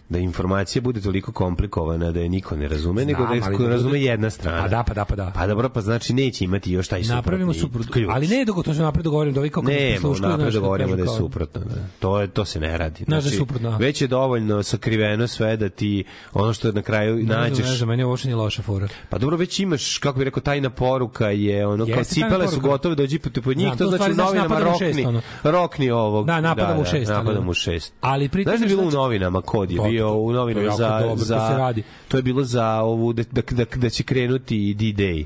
da informacija bude toliko komplikovana da je niko ne razume, nego da je da razume jedna strana. Pa da, pa da, pa da. Pa dobro, pa znači neće imati još taj suprotni Napravimo suprotno. ključ. Ali ne dok to se napred dogovorim da ovi kako Ne, prisluškuju, napred znaš, da da je kao- suprotno. Da. To, je, to se ne radi. Da je suprotno? Već je dovoljno sakriveno sve da ti ono što na kraju Ne znam, nađeš... Ne znam, meni ovo nije loša fora. Pa dobro, već imaš, kako bi rekao, tajna poruka je ono, kao Jeste tajna cipele su gotove, dođi po, po njih, Znam, to znači u znači novinama rokni, rokni ovog. Da, napadamo u šest, Napadamo u šest. Ali pritom Znaš da je bilo u znači- novinama kod je To- bio u to novinama za, dobro, to se za radi. to je bilo za ovu da, da, da, da će krenuti D-Day.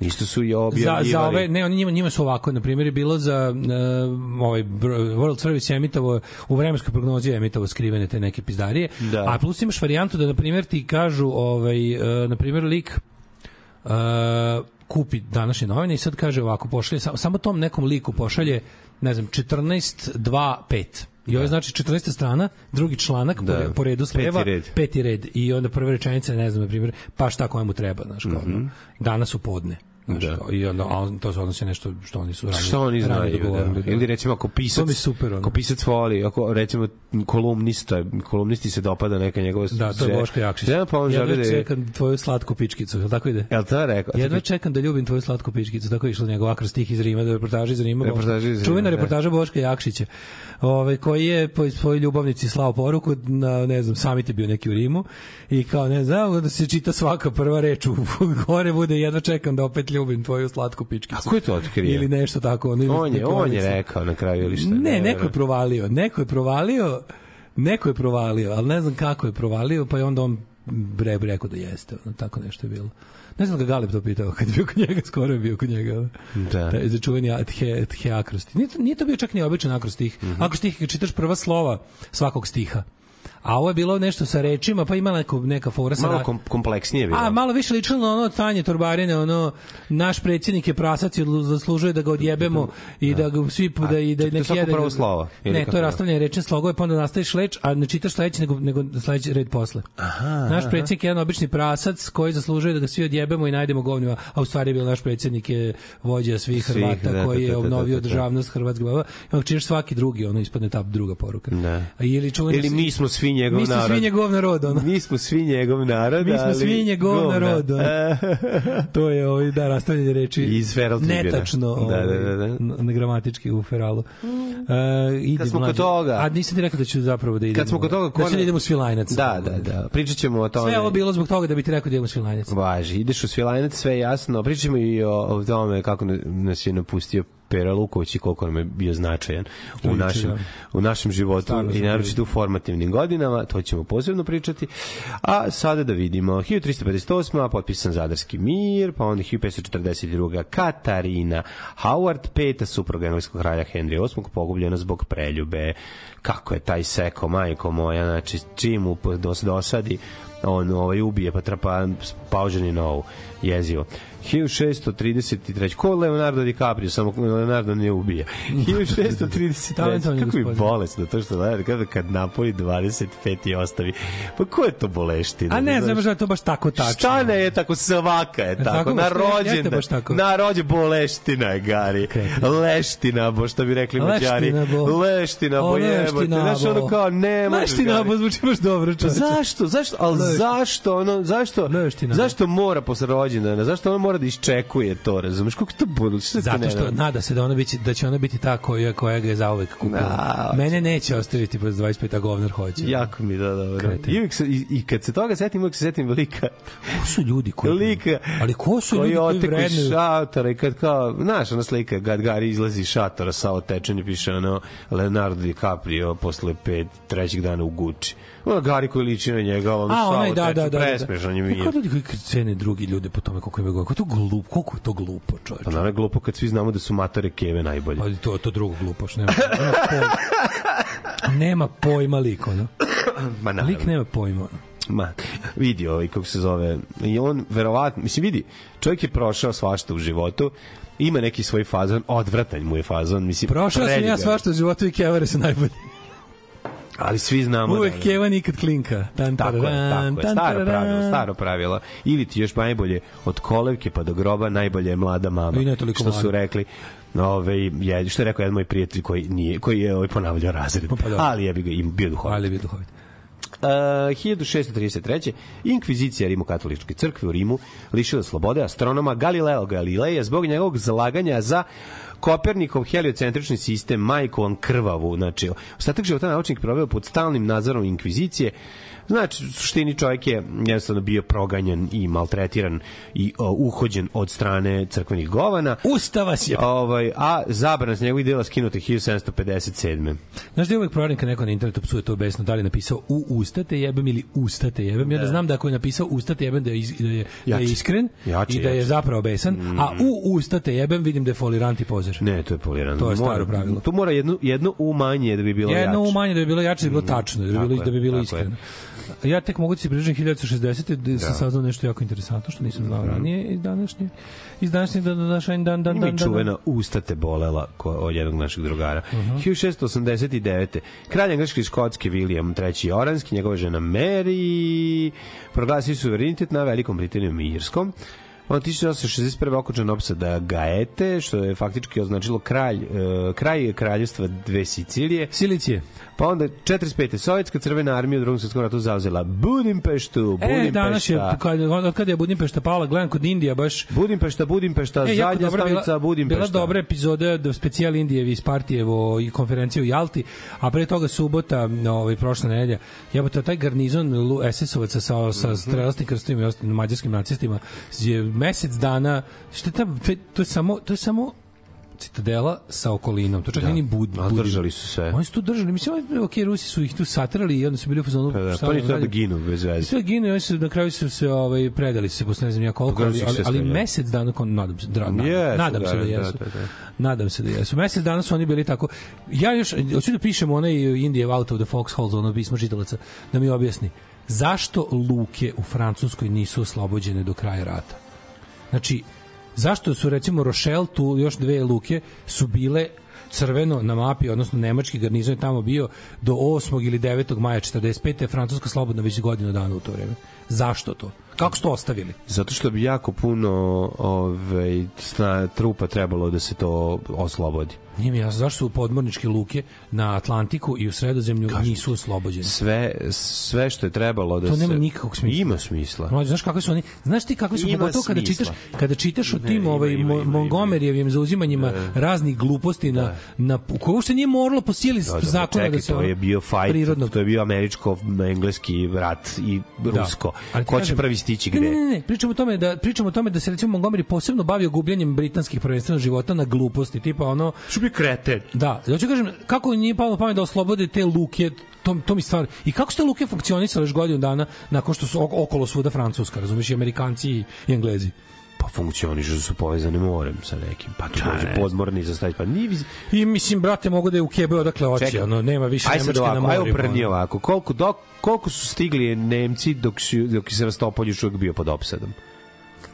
Isto su i Za, objavljivali. za ove, ne, oni njima, njima su ovako, na primjer je bilo za uh, ovaj World Service je emitovo, u vremenskoj prognozi je emitovo skrivene te neke pizdarije, Da. a plus imaš varijantu da, na primjer, ti kažu, ovaj, uh, na primjer, lik uh, kupi današnje novine i sad kaže ovako, pošalje, samo, samo tom nekom liku pošalje, ne znam, 14, 2, 5. I ovo je znači 14 strana, drugi članak Da. po, redu s Peti red. peti red. I onda prva rečenica, ne znam, na primjer, pa šta kojemu treba, znaš, kao, ono, danas u podne. Znaš. Da. kao, I onda, a on- to se odnosi nešto što oni su ranije, Šta oni znaju, dogovorili, da. Ili recimo ako pisac, To mi super, ono. ako pisac voli, ako recimo kolumnista, kolumnisti se dopada neka njegova... Da, to je Boško Jakšić. želja, pa on želi da je... čekam tvoju slatku pičkicu, je li tako ide? Jel to rekao? Jedva čekam da ljubim tvoju slatku pičkicu, tako je išlo njegov akar stih iz Rima, da je reportaža iz Rima. Reportaža iz Rima, Čuvena da. reportaža Boška Jakšića, ovaj, koji je po svojoj ljubavnici slao poruku, na, ne znam, samit je bio neki u Rimu, i kao, ne znam, da se čita svaka prva reč u gore bude, jedva čekam da opet ljubim tvoju slatku pičkicu. A ko je to otkrio? Ili nešto tako. Ono, ili On je, on je rekao na kraju ili šta? Ne, neko je provalio, neko je provalio, neko je provalio, ali ne znam kako je provalio, pa je onda on bre, rekao da jeste, ono, tako nešto je bilo. Ne znam da ga Galeb to pitao, kad je bio kod njega, skoro je bio kod njega. Da. Taj za čuveni the, the akrosti. Nije, to- nije to bio čak ni običan akrostih. Mm Mhm. Akrostih čitaš prva slova svakog stiha. A ovo je bilo nešto sa rečima, pa ima neko, neka fora sa... Malo kom, kompleksnije bilo. A, malo više ličilo na ono Tanje Torbarine, ono, naš predsjednik je prasac i zaslužuje da ga odjebemo i da ga svi, da, i da to je neki svako jede... prvo slovo, ili Ne, to je je? rastavljanje rečne slogove, pa onda nastaviš leč, a ne čitaš sledeći, nego, nego sledeći red posle. Aha, naš predsjednik je jedan obični prasac koji zaslužuje da ga svi odjebemo i najdemo govnima, a u stvari je bio naš predsjednik je vođa svih Hrvata da, koji da, je da, da, obnovio da, da. državnost Hrvatske. onda čitaš svaki drugi, ono ispadne ta druga poruka. Da. A Ili, čuveni Ili mi smo svi njegov mi smo narod. svi njegov narod, ono. Mi smo svi njegov narod, Mi smo ali svi njegov govna. narod, ono. to je ovaj da rastavljanje reči Iz Feral Tribuna. netačno Da, da, ovaj, da, da. n- na gramatički u feralu. Uh, ide Kad smo kod mlađe. toga- a nisam ti rekao da ću zapravo da idemo Kad smo kod toga... da, ću da idemo u Svilajnac Da, da, da. Pričat ćemo o tome. sve ovo bilo zbog toga da bi ti rekao da idemo u Svilajnac Važi, ideš u Svilajnac, sve jasno. Pričat ćemo i o, o tome kako nas je napustio Pera Luković i koliko nam je bio značajan u našem, da. u našem životu Stvarno i naročito u formativnim godinama, to ćemo posebno pričati. A sada da vidimo, 1358. potpisan Zadarski mir, pa onda 1542. Katarina Howard, peta supruga engleskog kralja Henry VIII, pogubljena zbog preljube. Kako je taj seko, majko moja, znači čim mu dos- dosadi, on ovaj ubije pa trapa pauženi novu jezivo 1633 ko Leonardo DiCaprio samo Leonardo ne ubija 1633 Talentovan je kako je bolesno to što Leonardo kada kad napoji 25 i ostavi. Pa ko je to boleština? A ne Znaš? znam da je to baš tako tačno. Šta ne je tako svaka je tako, tako na baš, jeste rođendan baš tako. na rođe boleština je Gari. Leština bo što bi rekli mađari. Leština, bo. leština bo O, jebote znaš ono kao ne može Leština, Gari. bo zvuči baš dobro, čoveče. Zašto? Zašto? Al Leština. zašto ono zašto? Leština. Zašto mora posle rođendana? Zašto ona mora da iščekuje to, razumeš? Kako to? Šta ti Zato ne što znam? nada se da ona biće da će ona biti ta koja koja ga je zauvek kupila. Da, Mene neće ostaviti posle 25 a govnar hoće. Jako mi da dobro. Kreten. I, uvijek se, i, I kad se toga setim, uvijek se setim lika. Ko su ljudi koji Lika. Ali ko su koji ljudi koji vrednuju? šatora i kad kao, znaš, ona slika kad Gari izlazi iz šatora sa otečen i piše ono Leonardo DiCaprio posle pet, trećeg dana u Gucci. Ono Gari koji liči na njega, ono A, onaj, da, da, da. da. presmešan je mi. Kako ljudi koji cene drugi ljude po tome koliko ima godina? Kako je to glupo, koliko je to glupo, čoveče. Pa naravno je glupo kad svi znamo da su matore keve najbolje. Pa to to drugo glupoš, nema. Nema pojma. nema pojma lik, ono. Ma naravno. Lik nema pojma. ono. Ma, vidi ovaj, kako se zove, i on verovatno, mislim, vidi, čovjek je prošao svašta u životu, ima neki svoj fazon, odvratan mu je fazon, mislim, Prošao sam ja svašta u životu i kevare su najbolji. Ali svi znamo Uvek da... da- keva nikad klinka. Tan, Tako je, tako je, staro pravilo, staro pravilo. Ili ti još najbolje od kolevke pa do groba, najbolje je mlada mama. I ne toliko što su rekli, Ove, je, što je rekao jedan moj prijatelj koji nije koji je ovaj ponavljao razred. Pa dobro. ali je bi ga im bio duhovit. Ali bi duhovit. Uh, 1633. Inkvizicija Rimokatoličke crkve u Rimu lišila slobode astronoma Galileo Galileja zbog njegovog zalaganja za Kopernikov heliocentrični sistem majkovan krvavu. Znači, ostatak života naučnik proveo pod stalnim nadzorom inkvizicije. Znači, u suštini čovjek je jednostavno bio proganjan i maltretiran i o, uhođen od strane crkvenih govana. Ustava si je. Ovaj, a zabrana s njegovih dela skinuta 1757. Znaš da je uvek provarim kad neko na internetu psuje to besno, da li je napisao u ustate jebem ili ustate jebem. Ja da znam da ako je napisao ustate jebem da je, iz, da je, da je iskren Jače, i da je jače. zapravo besan, a u ustate jebem vidim da je folirant i pozer. Ne, to je polirano. To je staro Mora- pravilo. Tu mora jedno, jedno u manje da bi bilo Jedno jače. umanje da bi bilo jače, da bi bilo tačno, da bi bilo, je, da bi bilo iskreno. Ja tek mogu da se približim 1960. da sam saznao nešto jako interesantno što nisam znao ranije iz današnje iz današnjeg dan, dan, dan, dan, dan, čuvena usta te bolela od jednog našeg drugara. Uh -huh. 1689. Kralj engleske i škotske William III. Oranski, njegova žena Mary, proglasili su suverenitet na Velikom Britanijom i Irskom. On 1861. okončan opsada Gaete, što je faktički označilo kralj, e, kraj kraljevstva dve Sicilije. Silicije. Pa onda 45. Sovjetska crvena armija u drugom svjetskom ratu zauzela Budimpeštu, E, danas je, Budimpešta, kad, od kada je Budimpešta pala, gledam kod Indija baš Budimpešta, Budimpešta, E, zadnja dobra bila- stanica Budimpešta. Bila dobra epizoda do specijal Indijevi iz Partijevo i konferencije u Jalti, a pre toga subota, ovaj, prošla nedelja, jebote, taj garnizon SS-ovaca sa, Mhm. sa strelastim krstovima i ostalim mađarskim nacistima je mesec dana, što ta, to, je- to je samo, to je samo citadela sa okolinom. To čak da. ni bud, A držali su sve. Oni su tu držali. Mislim, ok, Rusi su ih tu satrali i onda su bili u fazonu... Pa da, pa da ni treba da ginu bez veze. sve ginu i oni su na kraju su se ovaj predali su se posle ne znam ja koliko ali, ali, ali mesec dana kon nadam se dra, nadam, Jesu, nadam se da da, jesu. da, da, da. Nadam se da jesu. Mesec dana su oni bili tako. Ja još hoću da pišem onaj Indije out of the foxholes ono pismo čitalaca da mi objasni zašto luke u Francuskoj nisu oslobođene do kraja rata. Znači, zašto su recimo Rochelle tu još dve luke su bile crveno na mapi, odnosno nemački garnizon je tamo bio do 8. ili 9. maja 45. je Francuska slobodna već godinu dana u to vreme. Zašto to? Kako su to ostavili? Zato što bi jako puno ovaj, trupa trebalo da se to oslobodi. Nije mi jasno zašto su podmorničke luke na Atlantiku i u Sredozemlju nisu oslobođene. Sve, sve što je trebalo da To se... nema nikakvog smisla. Ima smisla. Mlađe, znaš kakvi su oni? Znaš ti kakvi su Ima pogotovo kada čitaš kada čitaš o Ne, tim ima, ovaj ima, ima, ima. Montgomeryjevim zauzimanjima raznih gluposti na na koje uopšte nije moralo po sili Da, da, zakona čekaj, da se to je bio fight, prirodnog to je bio američko-engleski rat i rusko. Ali ti Ko će kažem- prvi stići Ne, gde? Ne, ne, ne, pričamo o tome da pričamo o tome da se recimo Montgomery posebno bavio gubljanjem britanskih prvenstveno života na gluposti, tipa ono Bi kreten? Da, ja ću kažem, kako nije palo pamet da oslobode te luke, to, to mi stvar. I kako su te luke funkcionisale još godinu dana nakon što su ok- okolo svuda Francuska, razumiješ, i Amerikanci i, i Englezi. Pa funkcionišu da su povezane morem sa nekim. Pa tu dođe podmorni za staviti. Pa nije... I mislim, brate, mogu da je u Kebe odakle hoće, Čekaj. ono, nema više Aj sad Nemačke na ovako, aj morima. obrni ono. ovako. Koliko, dok, koliko su stigli Nemci dok, su, dok je Sevastopolj još uvijek bio pod opsadom?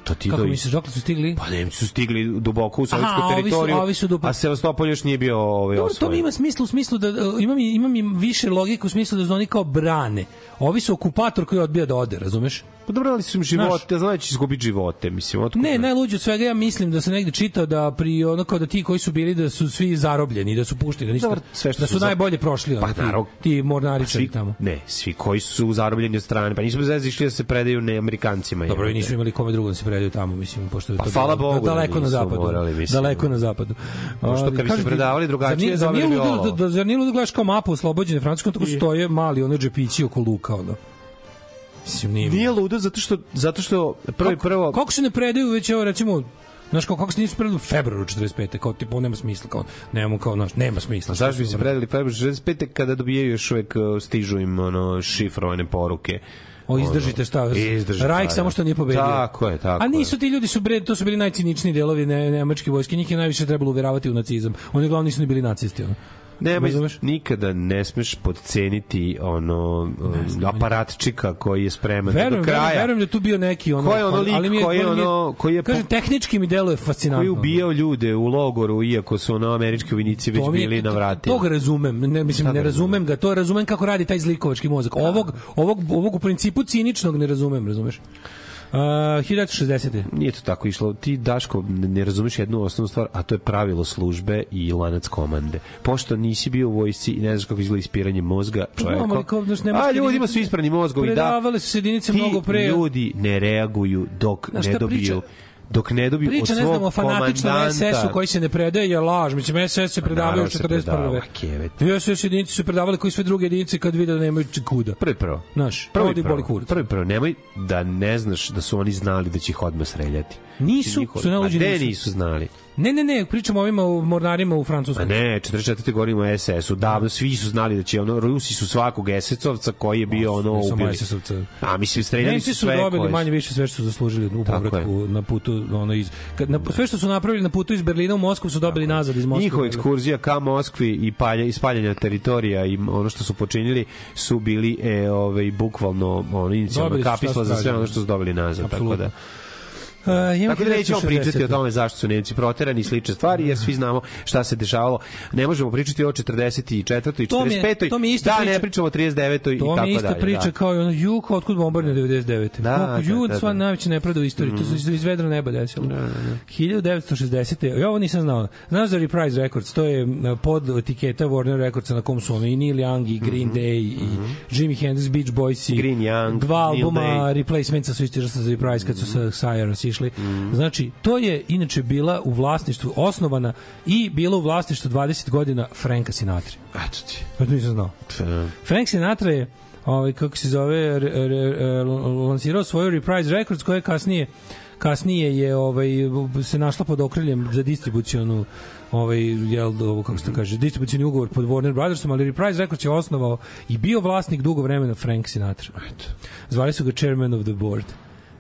To ti Kako to misliš, dokle su stigli? Pa Nemci su stigli duboko u Aha, sovjetsku ovi su- teritoriju, ovi su a Sevastopolj još nije bio ovaj, Dobro, to mi osvojen. ima smisla u smislu da uh, ima mi ima mi više logike u smislu da su oni kao brane. Ovi su okupator koji odbija da ode, razumeš? Pa dobro, ali su im živote, znaš da će izgubiti živote, mislim, otkud? Ne, najluđe od svega ja mislim da se negde čitao da pri ono kao da ti koji su bili da su svi zarobljeni, da su pušteni, da ništa, Dobro, sve što da su su za- najbolje prošli, Pa, ti, naravno. ti mornaričari svi, tamo. Ne, svi koji su zarobljeni od strane, pa nisu bez veze išli da se predaju ne Amerikancima. Dobro, i nisu imali kome drugom da se predaju tamo, mislim, pošto je Pa to hvala bilo Bogu da daleko na zapadu. morali, mislim. daleko na zapadu. Pošto kad bi se predavali drugačije, zar nije- ludo da, zar nije ludo da gledaš kao mapu oslobođene Francuske, tako stoje mali ono džepići oko luka, ono. Mislim, nije, Nije ludo zato što, zato što prvo i prvo... Kako se ne predaju već evo recimo Znaš, kao, kako se nisu predali u februaru 45. Kao, tipa, nema smisla, kao, nemamo, kao, znaš, nema smisla. A zašto bi se predali februar 65. kada dobijaju još uvek uh, stižu im ono šifrovane poruke. O, izdržite šta? Izdržite, Rajk samo što nije pobedio. Tako je, tako A nisu ti ljudi su bre, to su bili najciničniji delovi ne, nemačke vojske, njih je najviše trebalo uveravati u nacizam. Oni uglavnom nisu ni bili nacisti, ono. Razumeš? nikada ne smeš podceniti ono um, aparatčika koji je spreman da Verujem, do kraja. verujem, verujem da tu bio neki ono. Ko je ono lik ali mi je, koji je ono- koji je Kažem, tehnički mi deluje fascinantno. koji je ubijao ljude u logoru iako su ono američki vojnici već To bili na vratima. Tog razumem, ne mislim ne ga razumem ga, to razumem kako radi taj zlikovački mozak. Ovog ovog ovog u principu ciničnog ne razumem, razumeš? Uh, 1960. Nije to tako išlo. Ti, Daško, ne razumeš jednu osnovnu stvar, a to je pravilo službe i lanac komande. Pošto nisi bio u vojsci i ne znaš kako izgleda ispiranje mozga čoveka, Znam, ali kao, znaš, ne možeš a ti ljudima vidjeti- su isprani mozgovi, da. Predavale su se jedinice mnogo pre. ljudi ne reaguju dok Znaš ne dobiju priča? Dok ne dobiju Priča, od ne svog znam, o fanatičnom komandanta. SS-u koji se ne predaje je laž. Mislim, SS se predavaju u se 41. predava, kevet. I SS jedinice su predavali koji sve druge jedinice kad vide da nemaju kuda. Prvi prvo. Znaš, Prvi ovdje boli prvo. kurac. Prvi prvo. Nemoj da ne znaš da su oni znali da će ih odmah streljati. Nisu, su gde nisu. nisu znali? Ne, ne, ne, pričamo o ovima u mornarima u A Francuskom. ne, 44. govorimo o SS-u. Davno svi su znali da će ono Rusi su svakog SS-ovca koji je bio ono Samo ubili. SS-ovca. A mislim streljali Nemci su su sve dobili koje su- manje više sve što su zaslužili u Tako povratku na putu ono iz kad na sve što su napravili na putu iz Berlina u Moskvu su dobili nazad iz Moskve. Njihova ekskurzija ka Moskvi i palja, ispaljanja teritorija i ono što su počinili su bili e, ovaj, bukvalno ono, Dobili šta kapisla za sve ono što su dobili nazad. Apsolutno. Tako da, Uh, Tako da nećemo 1960. pričati o tome zašto su Nemci proterani i slične stvari, jer svi znamo šta se dešavalo. Ne možemo pričati o 44. i To mi je- 45. to mi je ista da, priča. ne pričamo o 39. i To tako mi je ista dalje. priča da. kao i ono Juh, otkud bombardne 99. Da, da, Jud, da, sva da. Mhm. najveća nepravda u istoriji. To se iz- vedra neba desilo. 1960. Ja ovo nisam znao. Znaš za Reprise Records, to je pod etiketa Warner Recordsa na kom su ono i Neil Young i Green Day i Jimi Hendrix, Beach Boys i Mhm. Green Young, dva albuma Day. Replacementsa su isti sa Reprise kad su sa Cyrus išli. Znači, to je inače bila u vlasništvu osnovana i bila u vlasništvu 20 godina Franka Sinatra. Eto ti. Pa to nisam znao. Frank Sinatra je ovaj kako se zove re, re, re, lansirao svoju Reprise Records koja je kasnije kasnije je ovaj se našla pod okriljem za distribucionu ovaj jel ovo kako se kaže distribucioni ugovor pod Warner Brothersom ali Reprise Records je osnovao i bio vlasnik dugo vremena Frank Sinatra eto zvali su ga chairman of the board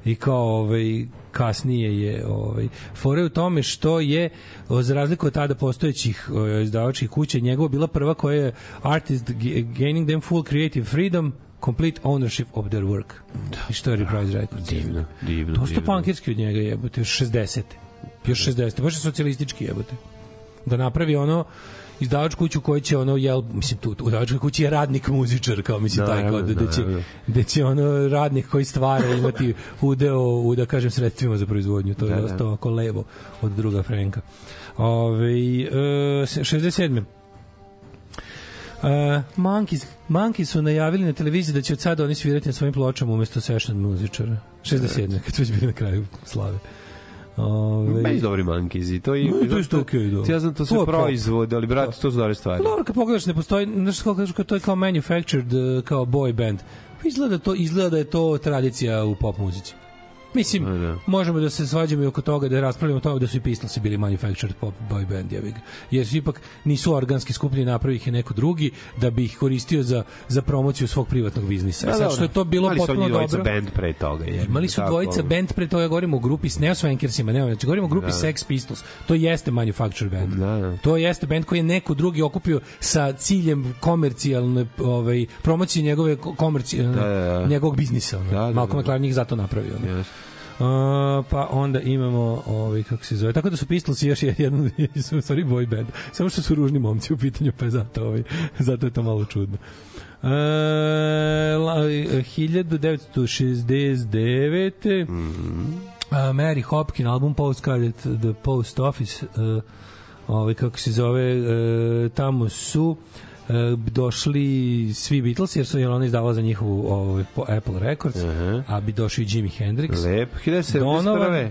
i kao ovaj kasnije je ovaj fore u tome što je za razliku od tada postojećih o, izdavačkih kuća njegova bila prva koja je artist gaining them full creative freedom complete ownership of their work. Da, I što je Reprise Records? Divno, divno. Dosta divno. punkirski od njega jebote, još 60. Još 60. Baš je socijalistički jebote. Da napravi ono izdavačku kuću koji će ono jel mislim tu u izdavačkoj kući je radnik muzičar kao mislim taj kao Naravno, da, da će naravno. da će ono radnik koji stvara imati udeo u da kažem sredstvima za proizvodnju to je Da, da. dosta ovako levo od druga Frenka Ove, e, 67. Uh, Monkeys, Monkeys su najavili na televiziji da će od sada oni svirati na svojim pločama umesto session muzičara. 67. kad su već bili na kraju slave. Ove, Meni su dobri mankizi. To, i, No, to je isto okej, da. Ja znam, to su To je pop. proizvod, ali brate, to su dobre stvari. Dobro, kad pogledaš, ne postoji, znaš kako kažeš, kad to je kao manufactured, uh, kao boy band. Pa izgleda, to, izgleda da je to tradicija u pop muzici. Mislim, možemo da se svađamo i oko toga da raspravljamo o tome da su i Pistolsi bili manufactured pop boy band, ja ga. Jer su ipak nisu organski skupljeni, napravi ih je neko drugi da bi ih koristio za, za promociju svog privatnog biznisa. Da, Sad što je to bilo Imali su potpuno oni dvojica dobro. band pre toga. Je, Imali su tako. dvojica band pre toga, govorimo o grupi s Neoswankersima, ne, znači govorimo o grupi Da. Sex Pistols. To jeste manufactured band. Da, da. To jeste band koji je neko drugi okupio sa ciljem komercijalne ovaj promocije njegove ko- komercijalne Da, da, da. njegovog biznisa. Ono. Da, da, Malcolm da. McLaren njih zato napravio. Ono. Jeste. Uh, pa onda imamo ovaj kako se zove tako da su Pistols još jedan su stvari boy band samo što su ružni momci u pitanju pa je zato ovaj zato je to malo čudno Uh, la, 1969. Mm -hmm. uh, Mary Hopkin album Postcard at the Post Office uh, ovaj, kako se zove uh, tamo su uh, došli svi Beatles jer su jer ona izdavala za njihovu ovaj, po Apple Records uh -huh. a bi došli i Jimi Hendrix Lep. 1971.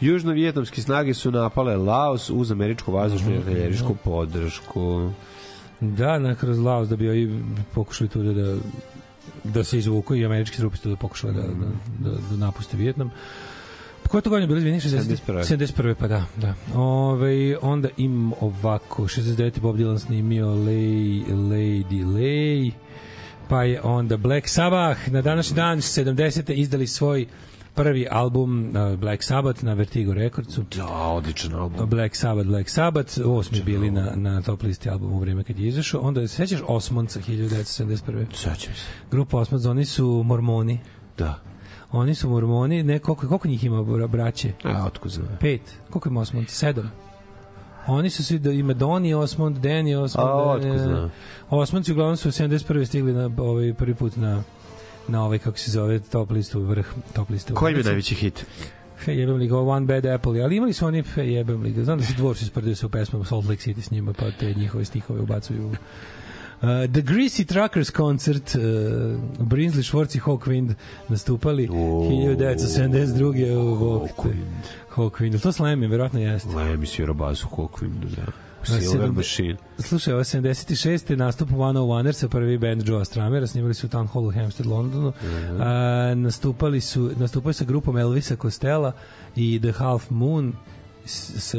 Južno-vjetnamske snage su napale Laos uz američku vazdušnu i artiljerijsku podršku. Da, na kroz Laos da bi ovi pokušali tu da, da da se izvuku i američki trupi su da pokušali da, da, da, da napuste Vijetnam. Pa Koje to godine bilo, izvini? 60? 71.. 71. pa da, da. Ove, onda im ovako, 69. Bob Dylan snimio Lay, Lady Lay, pa je onda Black Sabbath, na današnji dan 70. izdali svoj prvi album uh, Black Sabbath na Vertigo Recordsu. Da, odličan album. Black Sabbath, Black Sabbath, osmi bili na, na top listi albuma u vreme kad je izašao. Onda se sećaš Osmonca 1971. Sećam se. Grupa Osmonca, oni su mormoni. Da. Oni su mormoni, ne, koliko, koliko njih ima bra- braće? A, otko znam. Pet. Koliko ima Osmond? Sedam. Oni su svi, da ima Donny Osmond, Danny Osmond. A, otko e, znam. Osmondci uglavnom su 71. stigli na ovaj prvi put na na ovaj kako se zove top listu vrh top liste. u Koji je najveći hit? Fe jebem li ga, One Bad Apple, ali imali su oni fe jebem li ga. Znam da se dvorci sprdaju se u pesmama Salt Lake City s njima, pa te njihove stihove ubacuju. u- The Greasy Truckers koncert uh, Brinsley, Schwartz i Hawkwind nastupali 1972. u Hawkwind. Hawkwind. To slajme, verovatno jeste. Lemi svira basu Hawkwind, da. Silver Machine. Slušaj, ovo 76. nastup One of Wonders, prvi band Joe Stramera, snimali su u Town Hall u Hampstead, Londonu. A, nastupali su, nastupali sa grupom Elvisa Costello i The Half Moon s, e,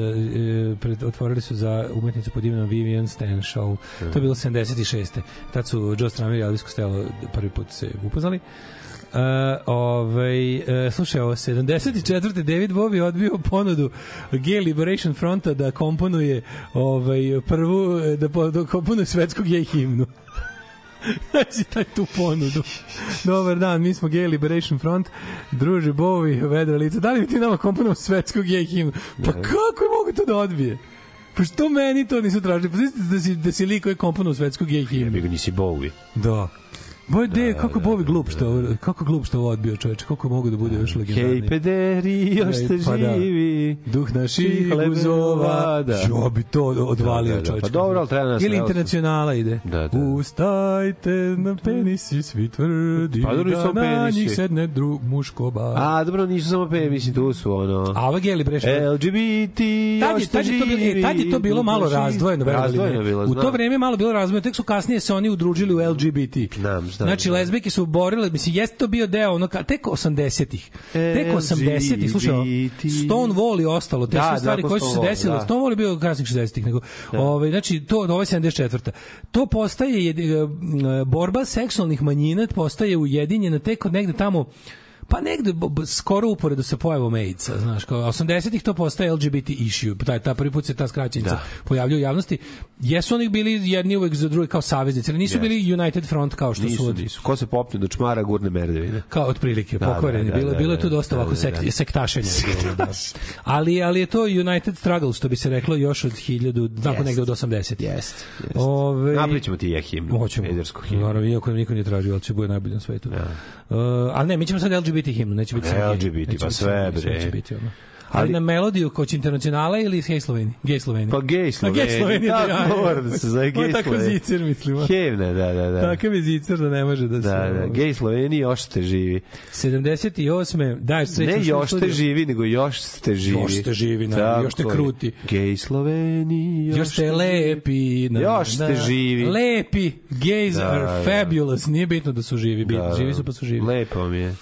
pred, otvorili su za umetnicu pod imenom Vivian Stan Show. To je bilo 76. Tad su Joe Stramer i Elvis Costello prvi put se upoznali. Uh, ovaj, uh, slušaj, ovo 74. David Bowie odbio ponudu Gay Liberation Fronta da komponuje ovaj, prvu, da, da komponuje svetskog gej himnu. Znači, taj tu ponudu. Dobar dan, mi smo Gay Liberation Front, druže Bowie, vedra lica. Da li bi ti nama komponovao svetsku gej himnu? Pa kako je mogu to da odbije? Pa što meni to nisu tražili? Pa znači da si, da si lik koji je komponovao svetsku gej himnu. Jebi ga, nisi Bowie. Da. Boj de, kako je Bowie glup što, kako glup što ovo odbio čoveče, kako mogu da bude još legendarniji. Hej, pederi, još ste Pa da. živi. Duh naših guzova. da. Jo bi to odvalio Da, da, da. Pa dobro, ali treba nas- Ili internacionala ide. Da, da. Ustajte na penisi, svi tvrdi Pa dobro, da na penisi. njih sedne dru, muško bar. A, dobro, nisu samo pe, mislim, tu su ono... A ovo je Liberation LGBT, Tad je, ste tad, je to bilo, e, tad je to bilo malo razdvojeno, Razdvojeno bilo, U to vreme malo bilo razdvojeno, tek su kasnije se oni udružili u LGBT. Znam, znam, znači, znam. lezbijke su borile, mislim, jeste to bio deo, ono, tek 80-ih. Tek 80-ih, slušaj, ovo, Stonewall i ostalo, te Da, sve da, stvari ko koje su se Stonewall, desile. da. Stonewall je bio kasnih 60-ih, nego, ovaj, znači, to, ovo je 74. To postaje, jed- e, borba seksualnih manjina postaje ujedinjena tek od negde tamo Pa negde skoro uporedo sa pojavom AIDS-a, znaš, kao 80-ih to postaje LGBT issue, taj, ta prvi put se ta skraćenica Da. pojavljuje u javnosti. Jesu oni bili jedni uvek za druge kao saveznici, ali nisu Yes. bili United Front kao što su Nisu, od, nisu. Ko se popne do čmara, gurne merdevine. kao otprilike Da, pokvareni da, da, bilo da, bilo je da, tu dosta da, ovako da, sekt, da. sektašenja da. ali ali je to United Struggle što bi se reklo još od 1000 tako negde od 80 Jest. jest. Ove Napravit ćemo ti je himnu. Hoćemo. Edersku himnu. Naravno, iako nam niko nije tražio, ali će bude najbolje na svetu. Uh, ali ne, mi ćemo sad LGBT himnu, neće biti gej. LGBT, Neće pa sve, gej, bre. Sve će biti ono. Ali, Ali- na melodiju koć internacionala ili Gej Sloveni? Gej Sloveni. Pa gej A Sloveni. Gej Sloveni, da, Tako mora da se zove gej Tako Sloveni. zicer, mislim. a. Himna, da, da, da. Takav je zicer da ne može da se... Da, da, gej Sloveniji još ste živi. 78. Daj, srećno Ne još ste živi, nego još ste živi. Još ste živi, naravno, još ste Tako kruti. Gej Sloveniji, još, Još ste lepi. Na, Još ste živi. Lepi. Gays Da, are da. fabulous. Nije bitno da su živi. Da, živi su pa su živi. Lepo mi je.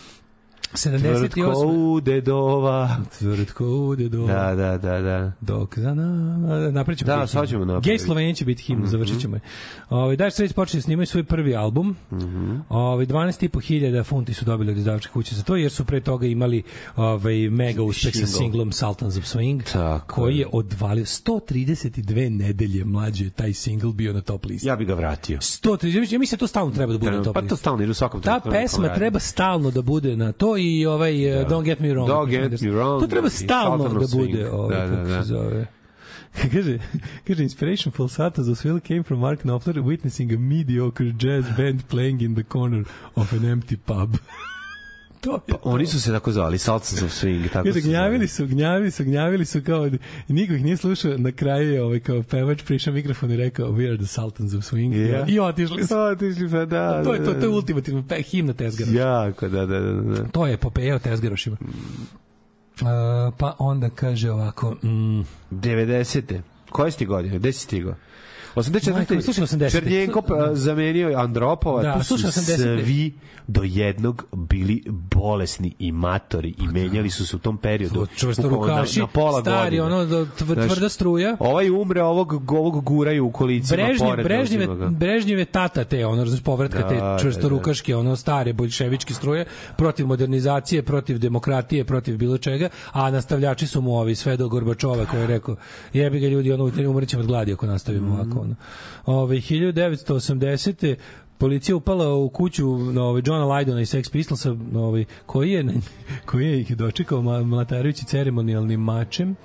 78. Tvrtko u dedova. Tvrtko u dedova. Da, da, da, da. Dok za nama... Napravit ćemo Da, sad ćemo napraviti. Gej Slovenija će biti himna, završit ćemo je. Ovaj Dire Straits počeli da snimaju svoj prvi album. Ovaj 12,5 hiljada funti su dobili od izdavačke kuće za to, jer su pre toga imali ovaj mega uspeh sa singlom Sultans of Swing, Tako koji je. odvalio 132 nedelje mlađe taj single bio na top listi. Ja bi ga vratio. 130, ja mislim da to stalno treba da bude na top Pa listi. to stalno ide u svakom Ta pesma treba stalno da bude na to i ovaj uh, Don't Get Me Wrong. Don't Get Me Wrong, To treba i stalno da bude, Swing. ovaj, Da, da, kako da. se zove. kaže, kaže, inspiration falsettos of Will came from Mark Knopfler witnessing a mediocre jazz band playing in the corner of an empty pub. to je Oni su se tako zvali, Sultans of Swing, tako su gnjavili su, gnjavili su, gnjavili su kao, niko ih nije slušao, na kraju je ovaj, kao pevač prišao mikrofon i rekao, we are the sultans of swing, Ja. i otišli su. Otišli pa da. to je to, da, to je da. ultimativno pe, himna Tezgara. Jako, da, da, da. da. To je epopeja o Tezgarošima. Uh, pa onda kaže ovako, mm, 90. Koje si ti godine? Gde si stigao? Majko, 84. slušaj, 80. Černjenko pa, zamenio Andropova, Da, tu su 80. svi do jednog bili bolesni i matori i menjali su se u tom periodu. čvrsto rukaši, na, na pola stari, godine. ono, do, tv, Znaš, tvrda struja. Ovaj umre, ovog, ovog guraju u kolicima Brežnjev, pored. Ga. Brežnjeve tata te, ono, razumiješ, povratka Da, te da, čvrstorukaške, ono, stare boljševičke struje, protiv modernizacije, protiv demokratije, protiv bilo čega, a nastavljači su mu ovi sve do Gorbačova koji je rekao, jebi ga ljudi, ono, umrećemo od gladi ako nastavimo ovako, ono. Ove, 1980 policija upala u kuću ovaj Johna Lydona iz Sex Pistolsa, ovaj koji je koji je ih dočekao mlatarujući ceremonijalnim mačem.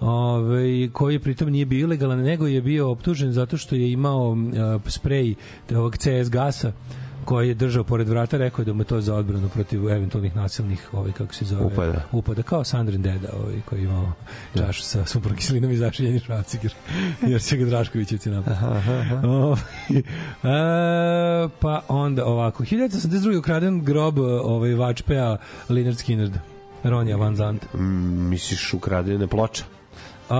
Ove, koji pritom nije bio ilegalan, nego je bio optužen zato što je imao uh, sprej ovog CS gasa koji je držao pored vrata, rekao je da mu to za odbranu protiv eventualnih nasilnih, ovaj kako se zove, Upada. upada kao Sandrin deda, ovaj koji je imao čašu sa suprokiselinom i zašiljeni šrafciger, jer će ga Draškovićevci napraviti. Ovaj, e, pa onda ovako, 1982. ukraden grob ovaj, vačpeja Leonard Skinner, Ronja Van Zant. Mm, misliš ukradene ploča? A,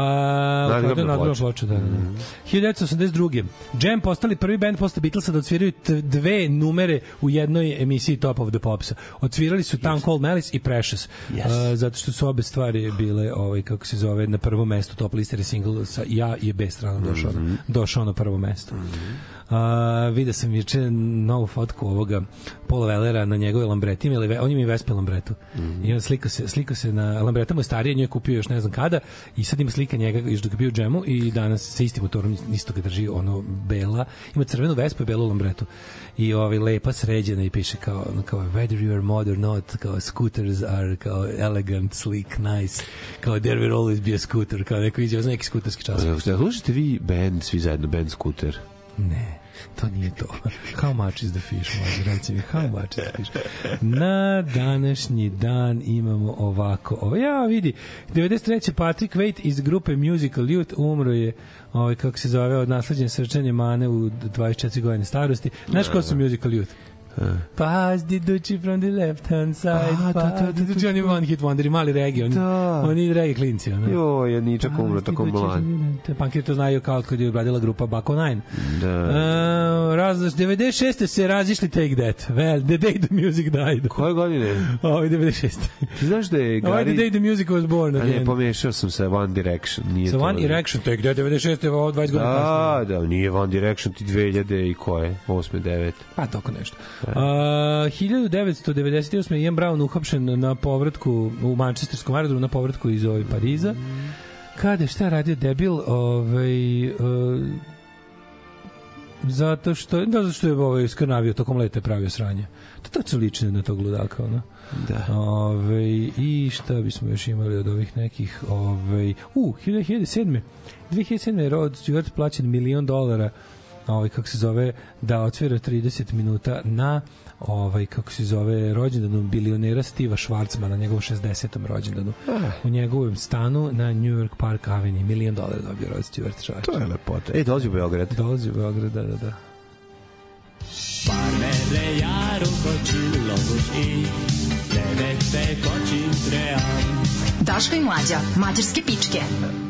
Nadgrobna ukraden nadgrobna ploča. ploča, da, da. Mm. da. 1982. Jam postali prvi band posle Beatlesa da odsviraju dve numere u jednoj emisiji Top of the Popsa. Odsvirali su Town Called Malice i Precious. Yes. A, zato što su obe stvari bile, ovaj, kako se zove, na prvo mesto top liste jer je single sa Ja je B stranom došao, Mhm. na, došao na prvo mesto. Uh, vidio sam juče novu fotku ovoga Paula Wellera na njegove lambreti, ili on ima i Vespe lambretu. Mhm. I on slika se, slika se na lambreta mu je starije, nju je kupio još ne znam kada i sad ima slika njega još dok je bio u džemu i danas sa istim motorom isto ga drži ono bela, ima crvenu Vespu i belu lambretu i ovaj lepa sređena i piše kao kao whether you are mod or not kao scooters are kao elegant, sleek, nice kao there will always be a scooter kao neko izjava za neki skuterski čas Šta, slušate vi band, svi zajedno, band Scooter? Ne, to nije to. How much is the fish, može, reci mi, how much is the fish? Na današnji dan imamo ovako. Ovo, ja, vidi, 93. Patrick Waite iz grupe Musical Youth umro je ovaj, kako se zove, od nasleđene srčanje mane u 24 godine starosti. Znaš ko su Musical Youth? Pass the Ducci from the left hand side. A, pass the Ducci, on je one hit wonder, mali reggae. On, Da. Oni reggae klinci. Ono. Jo, je ničak umro tako mlad. Te pankiri to znaju kao kad je obradila grupa Bako Nine. Da. Uh, razlaš, 96. se razišli Take That. Well, the day the music died. Koje godine? Ovo je 96. Ti znaš da je Ovo je the day the music was born A ne, again. pomešao sam se One Direction. Nije Sa to One Erection, Take That 96. je ovo 20 godina kasnije. Da, da, nije One Direction ti 2000 i koje? 8. 9. Pa tako nešto. Uh, 1998. je Ian Brown uhapšen na povratku u Manchesterskom aerodromu na povratku iz ovaj Pariza. Kada šta je radio debil, ovaj uh, zato što da zato što je ovaj skrnavio tokom leta pravio sranje. To tačno liči na tog ludaka, ono. Da. Ove, I šta bismo još imali od ovih nekih... Ove, u, 2007. 2007. je Rod Stewart plaćen milion dolara ovaj kako se zove da otvira 30 minuta na ovaj kako se zove rođendanu bilionera Stiva Schwarzmana, njegovom 60. rođendanu. U njegovom stanu na New York Park Avenue milion dolara dobio Rod Stewart čovječ. To je lepota. Ej, dolazi u Beograd. Dolazi u Beograd, da, da, da. Parmele járunk a csillagos ég, levegtek a csintreán. Daško i mlađa, mađarske pičke.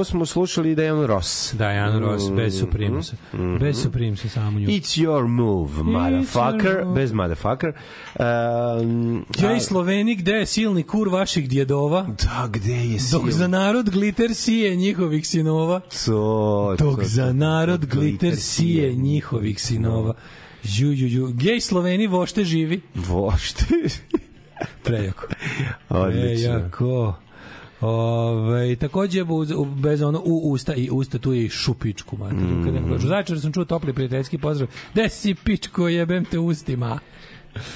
Ovo smo slušali Diana Ross. Diana Ross, bez Supremesa. Mhm. Bez Supremesa, samo nju. It's your move, motherfucker. your move. Bez motherfucker. Um, Gej a- Sloveni, gde je silni kur vaših djedova? Da, gde je Dok silni- za narod gliter sije njihovih sinova. To, Dok to, za narod to, gliter sije njihovih sinova. Ju, ju, ju. Gej Sloveni vošte živi. Vošte. Prejako. Odlično. Prejako. Ove, takođe uz, bez ono u usta i usta tu je i šupičku materiju. Mm. Kad neko kaže, Začer sam čuo topli prijateljski pozdrav. Gde si pičko jebem te ustima?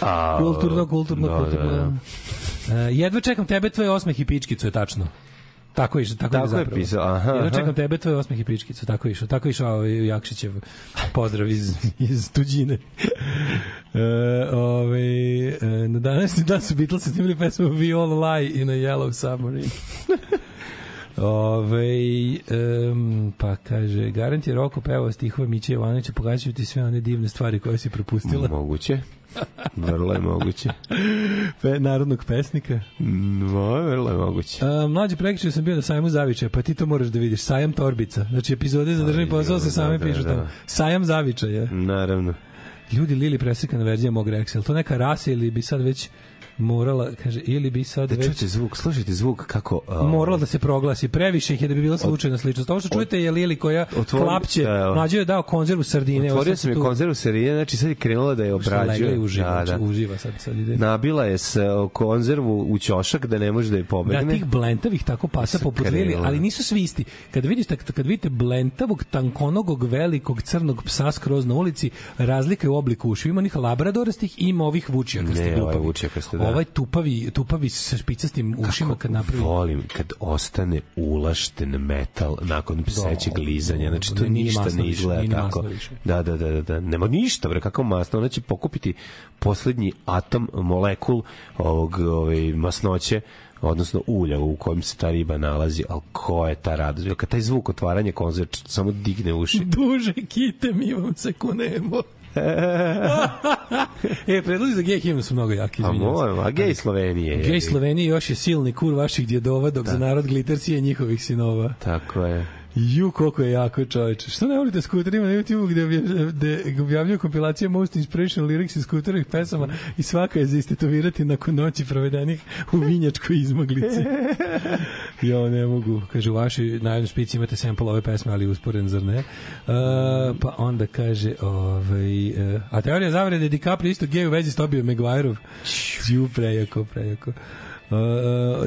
A, Kulturno, kulturno, da, kulturno. da, da. E, jedva čekam tebe, tvoj osmeh i pičkicu je tačno. Tako je, tako, Tako je pisao, aha, aha. čekam tebe, tvoj osmeh i pičkicu. Tako je išao. Tako je išao ovaj Jakšićev pozdrav iz, iz tuđine. E, ovaj, e, na današnji dan su Beatlesi snimili pesmu We All Lie in a Yellow Submarine. Ove, um, pa kaže, garant je Roko pevao stihove Miće Jovanovića, pogaćaju ti sve one divne stvari koje si propustila. Moguće. Vrlo je moguće. Pe, narodnog pesnika. No, vrlo je moguće. A, mlađi prekiče sam bio na sajmu Zavičaja, pa ti to moraš da vidiš. Sajam Torbica. Znači, epizode za državni posao se da, same da, pišu da. tamo. Sajam Zavičaja. Naravno. Ljudi, Lili presekana verzija mog li to neka rasa ili bi sad već morala, kaže, ili bi sad Da već čujete zvuk, slušajte zvuk kako... a, morala da se proglasi. Previše ih je da bi bila slučajna sličnost. Ovo što čujete je Lili koja Otvori- klapće, evo. mlađe je dao konzervu sardine. Otvorio sam je tu- konzervu serije, znači sad je krenula da je legla obrađuje. i uživa, Da, da. uživa sad, sad ide. Nabila je s o, konzervu u ćošak da ne može da je pobegne. Da, tih blentavih tako pasa poput Lili, ali nisu svi isti. Kad vidite, kad vidite blentavog, tankonogog, velikog, crnog psa skroz na ulici, razlika je u obliku uši. Ima onih labradorastih i ima ovih vučijakastih Ne, ovaj glupavi. Da. Ovaj tupavi, tupavi sa špicastim ušima kad napravi... Volim kad ostane ulašten metal nakon psećeg lizanja, znači to Da, nije ništa ne više, izgleda ni tako. više. Da, da, da, da, da. Nema ništa, bre, kako masno. Ona će pokupiti poslednji atom, molekul ovog, ovaj, masnoće, odnosno ulja u kojem se ta riba nalazi, ali ko je ta radost? Kad taj zvuk otvaranja konzerva samo digne uši. Duže kite mi vam se kunemo. e, predlozi za gej himnu su mnogo jaki, A izvinjam se. moram, a gej Slovenije. Gej jebi. Sloveniji još je silni kur vaših djedova, dok za narod gliter sije njihovih sinova. Tako je. Ju, koliko je jako čoveče. Što ne volite skuterima na YouTube gde, gde objavljuju kompilacije Most Inspirational Lyrics iz skuterovih pesama i svaka je za istetovirati nakon noći provedenih u vinjačkoj izmaglici. jo, ne mogu. Kaže, u vašoj najavnoj špici imate sample ove pesme, ali usporen, zar ne? Uh, pa onda kaže, ovaj, uh, a teorija zavrede DiCaprio isto gej u vezi s Tobijom Maguireov. Ju, prejako, prejako. Uh,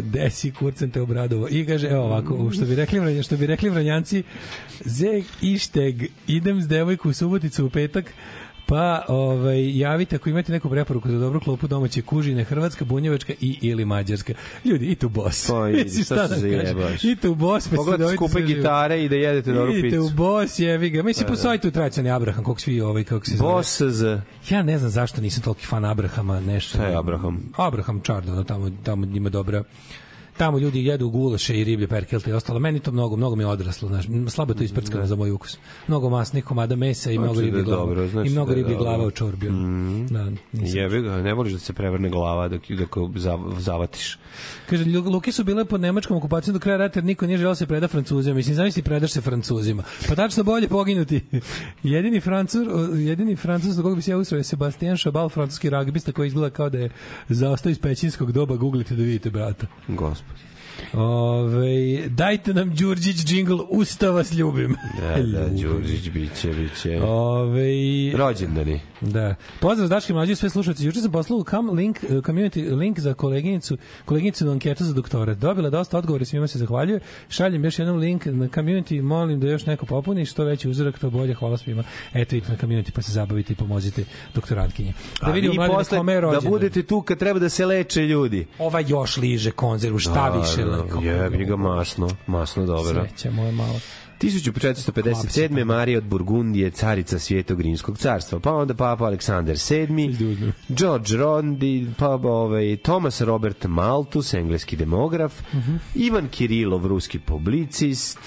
desi kurcem te obradovo. I kaže evo ovako što bi rekli vranja, što bi rekli vranjanci zeg išteg idem s devojku u Suboticu u petak pa ovaj, javite ako imate neku preporuku za dobru klopu domaće kužine, hrvatska, bunjevačka i ili mađarska. Ljudi, i tu bos. Pa, idi, šta se da zajebaš? I tu bos, pa Pogledajte skupe gitare i da jedete dobru Idite u picu. bos, jevi ga. Mislim, postoji tu tradicionalni Abraham, kog svi ovaj, kako se zove. Boss z... Ja ne znam zašto nisam toliki fan Abrahama, nešto. Šta je Abraham? Abraham Čarda, ono, tamo, tamo ima dobra tamo ljudi jedu gulaše i riblje perkelte i ostalo. Meni to mnogo, mnogo mi je odraslo. Znaš, slabo je to isprckano za moj ukus. Mnogo masnih komada mesa i Znači mnogo da je riblje glava. dobro, znači I mnogo da je riblje glava u čorbi. Mm. Da. Jebi ga, ne voliš da se prevrne glava dok, dok zav- zavatiš. Kaže, Lu- Luke su bile pod nemačkom okupacijom do kraja rata jer niko nije želeo da se preda Francuzima. Mislim, zamisli predaš se Francuzima. Pa tačno bolje poginuti. jedini Francuz, jedini Francuz do koga bi se ja usrao je Sebastian Chabal, francuski ragbista koji izgleda kao da je zaostao iz pećinskog doba. Googlite da vidite brata. Gospod. believe Ove, dajte nam Đurđić džingl, usta vas ljubim. Da, da, Đurđić biće, biće. Ove, Rođendani. Da. Pozdrav Daške mlađe sve slušatelji. Juče sam poslao kam link eh, community link za koleginicu, koleginicu na anketu za doktorat. Dobila dosta odgovora, svima se zahvaljujem. Šaljem još jedan link na community, molim da još neko popuni, što veći uzorak to bolje. Hvala svima. Eto idite na community pa se zabavite i pomozite doktorantkinji. Da vidimo vi mlađe kome je da rođendan. budete tu kad treba da se leče ljudi. Ova još liže konzervu, šta više. Kako- Jebi ga masno, masno dobro. Sreća moja malo. 1457. Marija od Burgundije, carica Svetog Rimskog carstva, pa onda Papa Aleksandar VII, George Rondi, pa ovaj, Thomas Robert Malthus, engleski demograf, Ivan Kirilov, ruski publicist,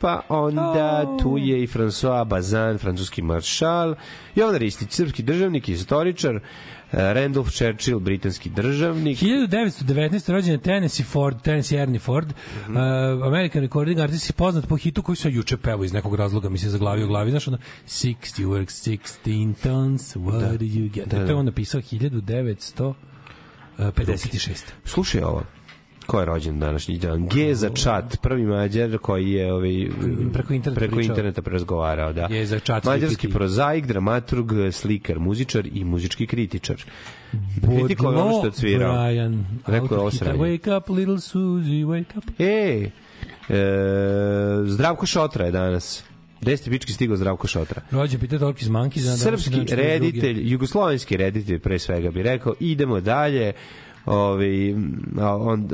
pa onda tu je i François Bazin, francuski maršal, Jovan Ristić, srpski državnik, istoričar, Randolph Churchill, britanski državnik. 1919. rođen je Tennessee Ford, Tennessee Ernie Ford, uh, American recording artist poznat po hitu koji se juče pevao iz nekog razloga, mi se zaglavio u glavi, znaš ono, 60 works, 16 tons, what Da. do you get? Da, da. To je on napisao 1956. Slušaj ovo. Ko je rođen današnji dan? Geza Čat, prvi mađar koji je ovaj, Preko interneta preko pričao. interneta razgovarao. Da. Geza Čat, Mađarski Lipiti. prozaik, dramaturg, slikar, muzičar i muzički kritičar. Kritiko je ono što je odsvirao. Brian, Rekao je autor ovo hita sranje. Wake up, little Susie, wake up. E, e, Zdravko Šotra je danas. Gde ste pički stigao Zdravko Šotra? Rođen Peter Dork iz Manki. Srpski reditelj, jugoslovenski reditelj pre svega bi rekao, idemo dalje, Ovi,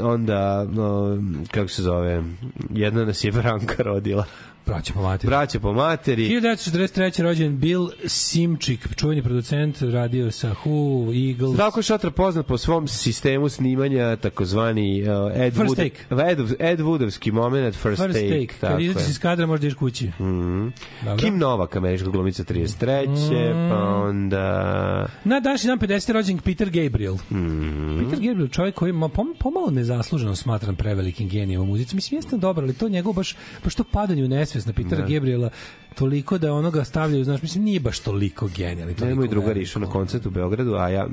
onda, o, kako se zove, jedna nas je Branka rodila. Braća po materi. Braća po materi. 1943. rođen Bill Simčik, čuveni producent, radio sa Who, Eagles. Zdravko Šotra poznat po svom sistemu snimanja takozvani uh, Ed, First Wood, take. Ed, Ed Woodovski moment First, First take. tako Kad izađeš iz kadra, možda ideš kući. Mhm. Dobro. Kim Novak, američka glumica 33. Pa onda... Na današnji dan 50. rođen Peter Gabriel. Mhm. Peter Gabriel, čovjek koji ma, pom, pomalo nezasluženo smatram prevelikim genijem u muzici. Mislim, jeste dobar, ali to njegov baš, baš to padanje u nesvest na Petera Da. Gabriela toliko da onoga stavljaju, znaš, mislim, nije baš toliko genijalni. Toliko moj drugar velik. išao na koncert u Beogradu, a ja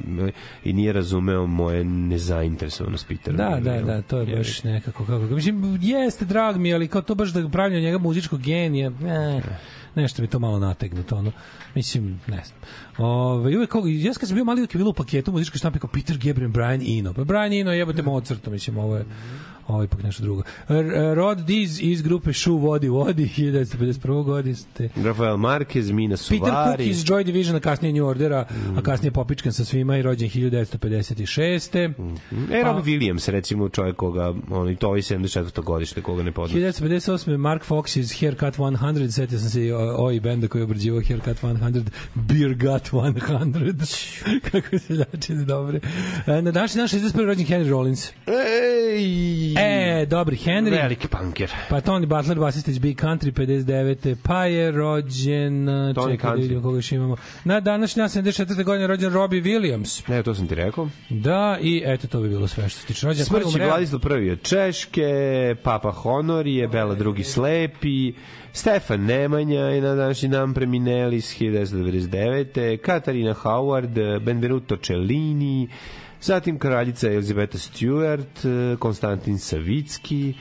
i nije razumeo moje nezainteresovanost Petera. Da, da, da, to je baš nekako kako. Mislim jeste drag mi, ali kao to baš da pravlja njega muzičkog genija. Ne, nešto mi to malo nategnuto ono. Mislim, ne znam. Ove, uvek ja kad sam bio mali uvek je bilo u paketu muzičke štampe kao Peter Gabriel, Brian Eno. Pa Brian Eno jebote Mozart, mislim, ovo je ovo je ipak nešto drugo. R- Rod Diz iz grupe Šu vodi vodi 1951. godine. Rafael Marquez, Mina Suvari. Peter Cook iz Joy Division, a kasnije New Ordera, a kasnije popičkan sa svima i rođen 1956. E, Pa- Rob Williams, recimo čovjek koga, on i to je 74. godište, koga ne poznaš. 1958. Mark Fox iz Haircut 100, setio sam se i o- ovaj benda koji je obrađivao Haircut 100, Beer Gut 100. Kako se načine dobre. E, Na današnji dan 61. rođen Henry Rollins. Ej! E, dobri Henry. Veliki punker. Pa Tony Butler, basista iz Big Country, 59. Pa je rođen... e, Tony čekaj da Country. vidimo koga još imamo. Na današnji dan 74. godine je rođen Robbie Williams. Ne, to sam ti rekao. Da, i eto, to bi bilo sve što se tiče rođena. Smrći Vladislav prvi od Češke, Papa Honor je, Bela drugi slepi, Stefan Nemanja je na današnji dan premineli iz 1999. Katarina Howard, Benvenuto Cellini, zatim kraljica Elizabeta Stewart, Konstantin Savicki,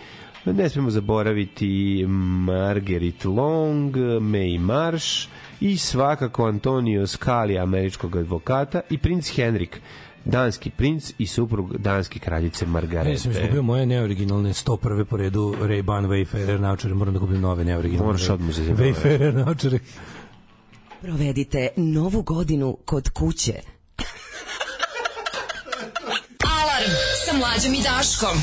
ne smemo zaboraviti Margaret Long, May Marsh i svakako Antonio Scali, američkog advokata i princ Henrik, danski princ i suprug danske kraljice Margarete. Ja sam izgubio moje neoriginalne 101. po redu Ray-Ban Wayfarer naočare, moram da kupim nove neoriginalne. Moraš odmah za zimove. Wayfarer naočare. Provedite novu godinu kod kuće. Mlađom i Daškom.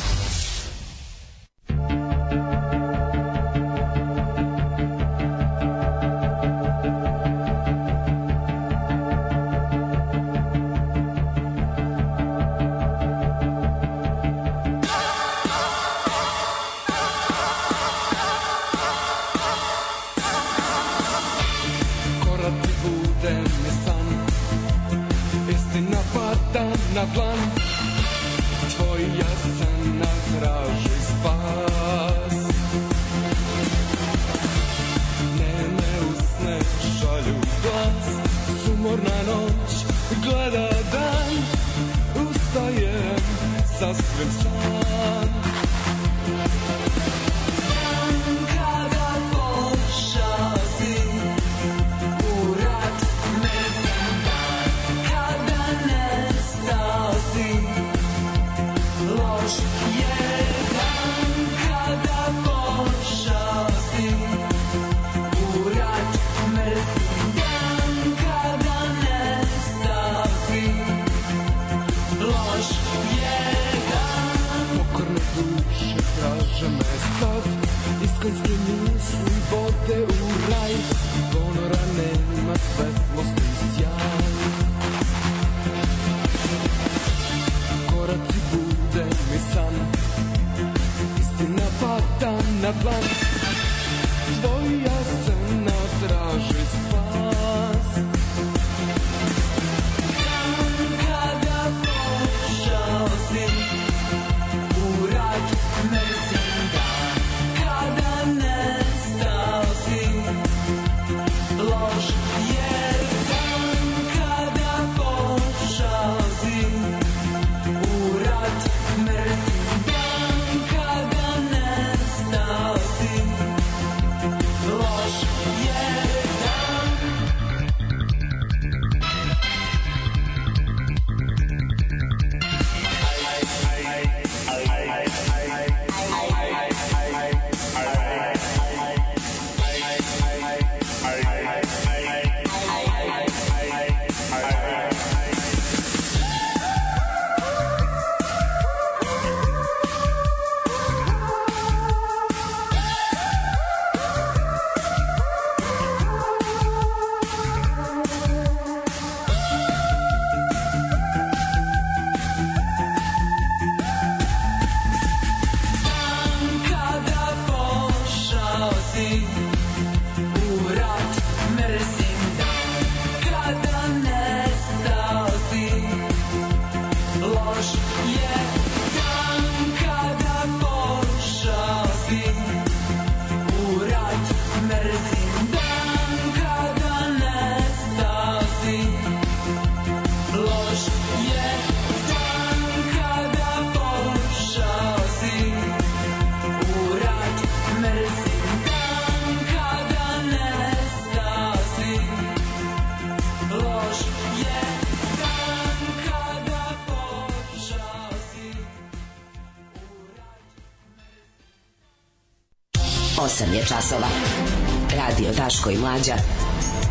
Daško i Mlađa.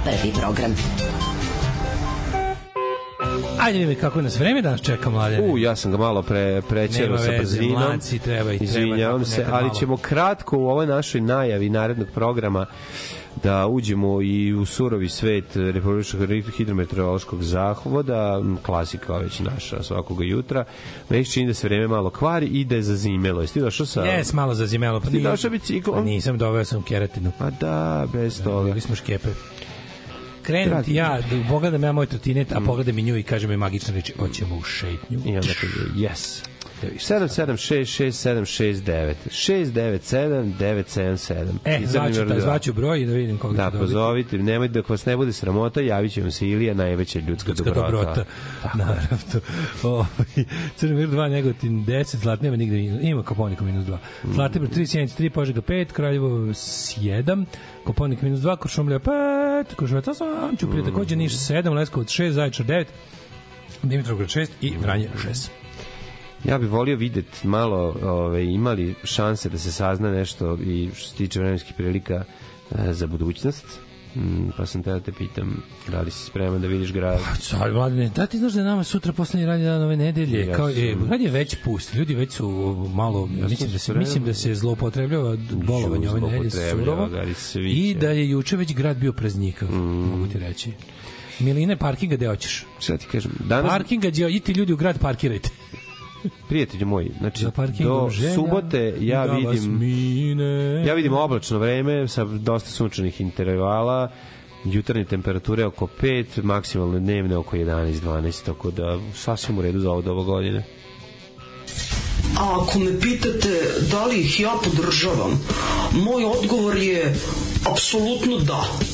Prvi program. Ajde vidimo kako nas vreme danas čeka, mlade. U, ja sam ga malo pre, prećero Nema sa veze, brzinom. mladci, treba i treba, Izvinjavam se, ali malo. ćemo kratko u ovoj našoj najavi narednog programa da uđemo i u surovi svet Republičkog hidrometeorološkog zavoda, klasika već naša svakoga jutra. Se čini da se vreme malo kvari i da je zazimelo. Jesi ti došao sa... Jes, malo zazimelo. Pa Ti došao biciklom? Pa nisam, doveo sam keratinu. Pa da, bez toga. Bili smo škepe. Krenem Dragi- ti ja, da pogledam ja moj trotinet, a pogledam i nju i kaže mi magične reči, hoćemo u šetnju. I onda kaže, yes. 7766769 697 977 E, zvaću, taj, zvaću broj i da vidim koga Da, pozovite, nemojte da vas ne bude sramota, javit će vam se Ilija, najveća ljudska, Ljudska dobrota. Naravno. Ovaj Crnomir 2, Negotin 10, Zlatneva nigde ima Koponika minus 2. Zlatibor 3, Sjenica 3, Požega 5, Kraljevo 7, Koponik minus 2, Košumlja 5, Košuvac 8, Ćuprije takođe Niš 7, Leskovac 6, Zaječar 9, Dimitrovgrad 6 i Vranje 6. Ja bih volio videti malo ove, imali šanse da se sazna nešto i što se tiče vremenskih prilika e, za budućnost. Mm, pa sam te da te pitam da li si spreman da vidiš grad. Sorry, mladine, da ti znaš da je nama sutra poslednji radni dan ove nedelje, Ja kao e, sam- rad je već pust, ljudi već su malo mislim da se spreman. mislim da se zloupotrebljava bolovanje ove nedelje surovo. I da je juče već grad bio praznikav, mogu ti reći. Miline, parkinga gde hoćeš? Šta ti kažem? Danas, Parkinga gde idite ljudi u grad parkirajte. Prijatelji moji, znači do želja, subote ja da vidim mine. ja vidim oblačno vreme sa dosta sunčanih intervala jutarnje temperature oko 5, maksimalne dnevne oko 11-12, tako da sasvim u redu za ovo doba godine. A ako me pitate da li ih ja podržavam, moj odgovor je apsolutno da. Da,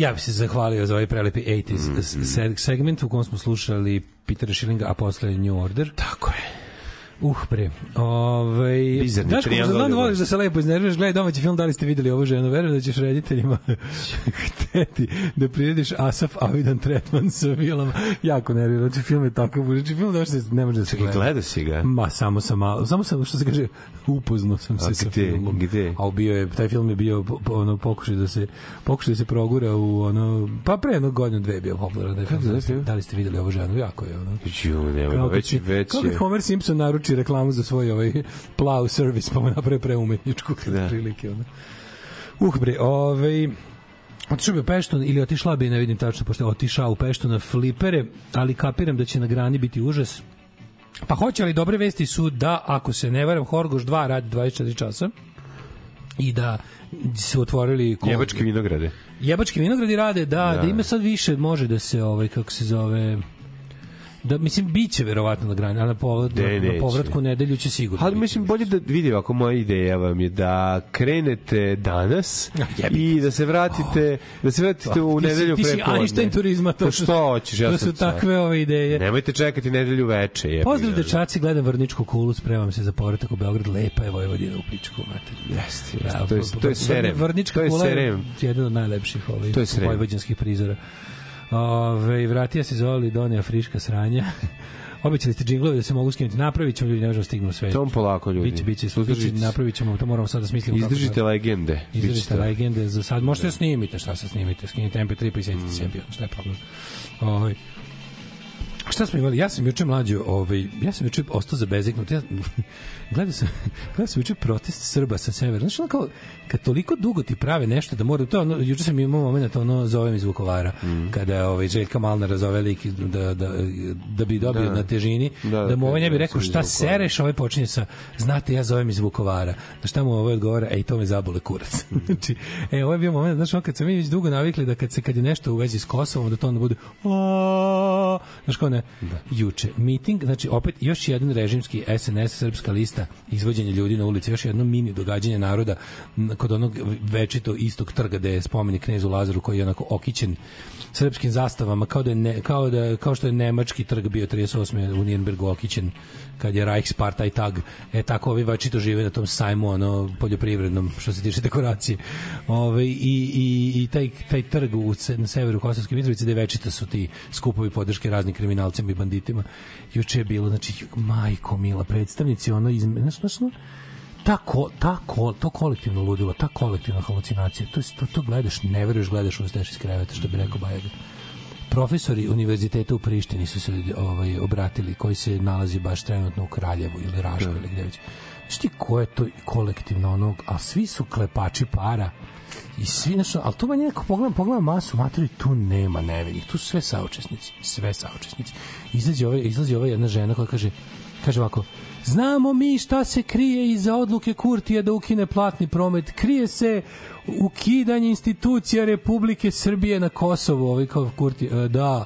Ja bih se zahvalio za ovaj prelepi 80s Mhm. mm segment u kom smo slušali Petera Schillinga, a posle New Order. Tako je. Uh, bre. Ovaj Bizarni Daško, triangel znam da voliš da se lepo iznerviraš, gledaj domaći film, da li ste videli ovu ženu, verujem da ćeš rediteljima hteti da prirediš Asaf Avidan tretman sa vilama. Jako nervira, znači film je takav, znači film da se ne može da se gleda. gledao si ga? Ma, samo sam malo, samo sam, što se kaže, upoznao sam se A sa gde? filmom. Gde? A bio je, taj film je bio ono, pokušaj da se, pokušaj da se progura u ono, pa pre jednog godinu dve je bio popularan. Da, Kako zove? da li ste videli ovu ženu? Jako je, ono. Ju, nema, Kao već, već je. Homer Simpson naruči reklamu za svoj ovaj plow service, pa mu napravi preumetničku Da. prilike. Ono. Uh, bre, ovaj, Otišao bi u Pešton ili otišla bi, ne vidim tačno, pošto je otišao u Pešton na flipere, ali kapiram da će na grani biti užas. Pa hoće li dobre vesti su da, ako se ne varam, Horgoš 2 radi 24 časa i da su otvorili ko- Jebačke vinograde. Jebački vinogradi rade, da, da, Da. ima sad više, može da se, ovaj, kako se zove, da, mislim, biće verovatno na grani, a na, povrat, Ne, na, povratku u nedelju će sigurno Ali biti. mislim bolje da vidi ako moja ideja vam je da krenete danas i da se vratite da se vratite u Ti si- nedelju ti si. Einstein turizma, to Pa su- što hoćeš, ja to su takve ove ideje. Nemojte čekati nedelju veče. jebi Pozdrav dečaci, gledam Vrničku kulu, spremam se za povratak u Beograd, lepa je Vojvodina u pičku, mater. Jeste, jeste. To je- to je serem. Vrnička je kula je jedan od najlepših je serem. vojvođanskih prizora. Ove, vratija se Zoli, donija friška sranja. Obećali ste džinglove da se mogu skinuti. Napravit ćemo ljudi, ne možemo stignu sve. Tom polako ljudi. Biće, biće, biće, Suzdržite se. napravit ćemo, to moramo sad da smislimo. kako Izdržite da- legende. Izdržite Biće legende za sad. Možete da snimite, šta se snimite. Skinite MP3 pa i sedite sebi, šta je problem. Ovaj Šta smo imali? Ja sam juče mlađo, ovaj, ja sam juče ostao zabezeknut. Ja, gledao sam, gledao sam juče protest Srba sa severa. Znaš, ono kao, kad toliko dugo ti prave nešto da mora, to ono, juče sam imao moment, ono, zovem iz Vukovara, kada je ovaj, Željka Malnara zove lik da, da, da bi dobio Da. na težini, Da, da, mu ovaj ne bi rekao šta sereš, ovaj počinje sa, znate, ja zovem iz Vukovara. Da šta mu ovaj odgovara, ej, to me zabole kurac. znači, e, ovo je bio moment, znaš, ono, kad sam mi već dugo navikli da kad se kad je nešto u vezi s Kosovom, da to onda bude "A", znaš kao ne, juče, miting, znači opet još jedan režimski SNS srpska lista izvođenje ljudi na ulici, još jedno mini događanje naroda kod onog večito istog trga gde je spomenik knezu Lazaru koji je onako okićen srpskim zastavama kao da je ne, kao da kao što je nemački trg bio 38. u Nijenbergu okićen kad je Reichspartei tag. E tako ovi večito žive na tom sajmu ono poljoprivrednom što se tiče dekoracije. Ove, i, i, i taj, taj trg u, na severu Kosovske Mitrovice gde večito su ti skupovi podrške raznim kriminalcima i banditima juče je bilo znači majko mila predstavnici ono iz, znaš, znaš, ono, ta, ko, ta ko, to kolektivno ludilo, ta kolektivna halucinacija, to, to, to gledaš, ne veruješ, gledaš ustaš iz kreveta, što bi rekao Bajaga. Profesori univerziteta u Prištini su se ovaj, obratili, koji se nalazi baš trenutno u Kraljevu ili Rašku ili gde već. Znaš ti ko je to kolektivno onog, a svi su klepači para i svi nešto, ali tu manje neko pogledam, pogledam masu materi, tu nema nevinih, tu su sve saučesnici, sve saučesnici. Izlazi ova, izlazi ova jedna žena koja kaže, kaže ovako, Znamo mi šta se krije iza odluke Kurtija da ukine platni promet. Krije se ukidanje institucija Republike Srbije na Kosovu. Ovaj kao Kurti, e, da.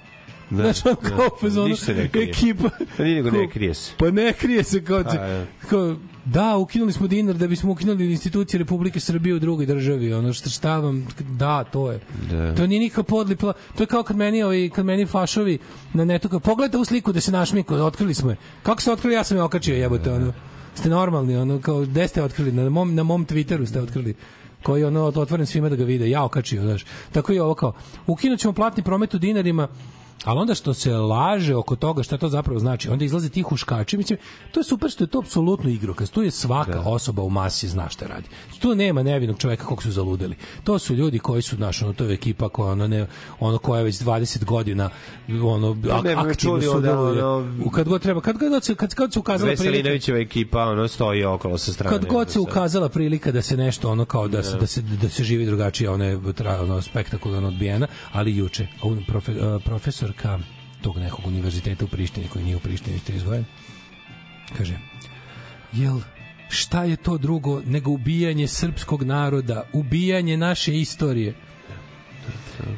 Da, Znaš, ono da. kao fazonu, ne krije. ekipa. Pa nije nego ne krije se. Pa ne krije se kao, A, da. kao da, ukinuli smo dinar da bismo ukinuli institucije Republike Srbije u drugoj državi. Ono što šta vam, da, to je. Da. To nije nikakav podli pla- To je kao kad meni, ovaj, kad meni fašovi na netu, kao, pogledajte ovu sliku da se našmiko, otkrili smo je. Kako se otkrili, ja sam je okačio, jebote, ono. Ste normalni, ono, kao, gde ste otkrili? Na mom, na mom Twitteru ste otkrili koji je ono otvoren svima da ga vide, ja okačio, znaš. Tako i ovo kao, ukinut ćemo platni promet u dinarima, Ali onda što se laže oko toga šta to zapravo znači, onda izlaze ti huškači, mislim, to je super što je to apsolutno igrokaz, tu je svaka osoba u masi zna šta radi. Tu nema nevinog čoveka kog su zaludeli. To su ljudi koji su, znaš, ono, to je ekipa koja, ono, ne, ono koja je već 20 godina ono, ak, ne, aktivno ovde, sudjeluje. ono, kad god treba, kad god se, kad, kad se ukazala prilika, Veselinovićeva ekipa ono stoji okolo sa strane. kad god se ukazala prilika da se nešto ono kao da se da se da se živi drugačije ona je ono spektakularno odbijena ali juče profe, uh, profesorka tog nekog univerziteta u Prištini koji nije u Prištini ste izvojen kaže jel šta je to drugo nego ubijanje srpskog naroda ubijanje naše istorije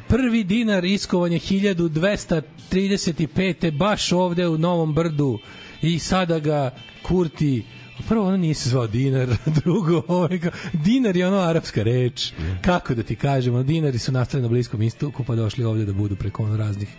prvi dinar iskovan je 1235. baš ovde u Novom Brdu i sada ga Kurti Prvo, ono nije se zvao dinar, drugo, ovaj, dinar je ono arapska reč. Kako da ti kažemo, dinari su nastali na Bliskom istoku, pa došli ovdje da budu preko ono raznih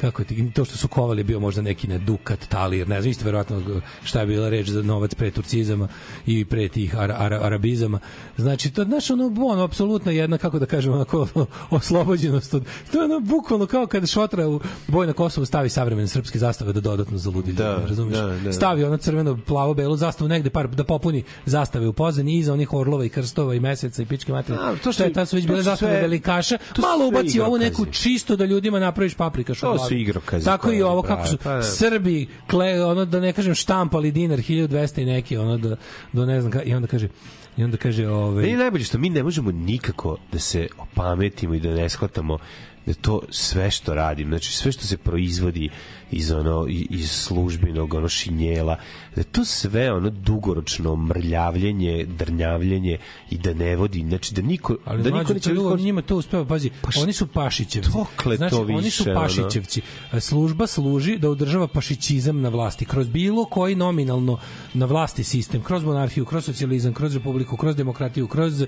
kako ti, to što su kovali bio možda neki ne dukat, talir, ne znam, isto verovatno šta je bila reč za novac pre turcizama i pre tih ara, ara, arabizama. Znači, to, znaš, ono, ono, apsolutno jedna, kako da kažem, onako, oslobođenost od, to je ono, bukvalno kao kada šotra u boj na Kosovu stavi savremene srpske zastave da dodatno zaludi, Da, razumiješ? da, da. Stavi ono crveno, plavo, belo zastavu negde par da popuni zastave u pozadini iza onih orlova i krstova i meseca i pičke materije. A, to što je tad su već bile zastave velikaša. Malo ubaci ovu neku čisto da ljudima napraviš paprikaš u To. Su igrokazi Tako i ovo kako su pa da. Srbi kle, ono da ne kažem štampali dinar 1200 i neki ono da do ne znam ka, i onda kaže i onda kaže ovaj je najbolje što mi ne možemo nikako da se opametimo i da ne shvatamo da to sve što radim, znači sve što se proizvodi iz ono iz službenog ono šinjela, da to sve ono dugoročno mrljavljenje, drnjavljenje i da ne vodi, znači da niko Ali da niko neće ljudi, njima to uspeva, pazi, oni su pašićevci. Dokle znači, to oni su više, ono? pašićevci. Služba služi da održava pašićizam na vlasti kroz bilo koji nominalno na vlasti sistem, kroz monarhiju, kroz socijalizam, kroz republiku, kroz demokratiju, kroz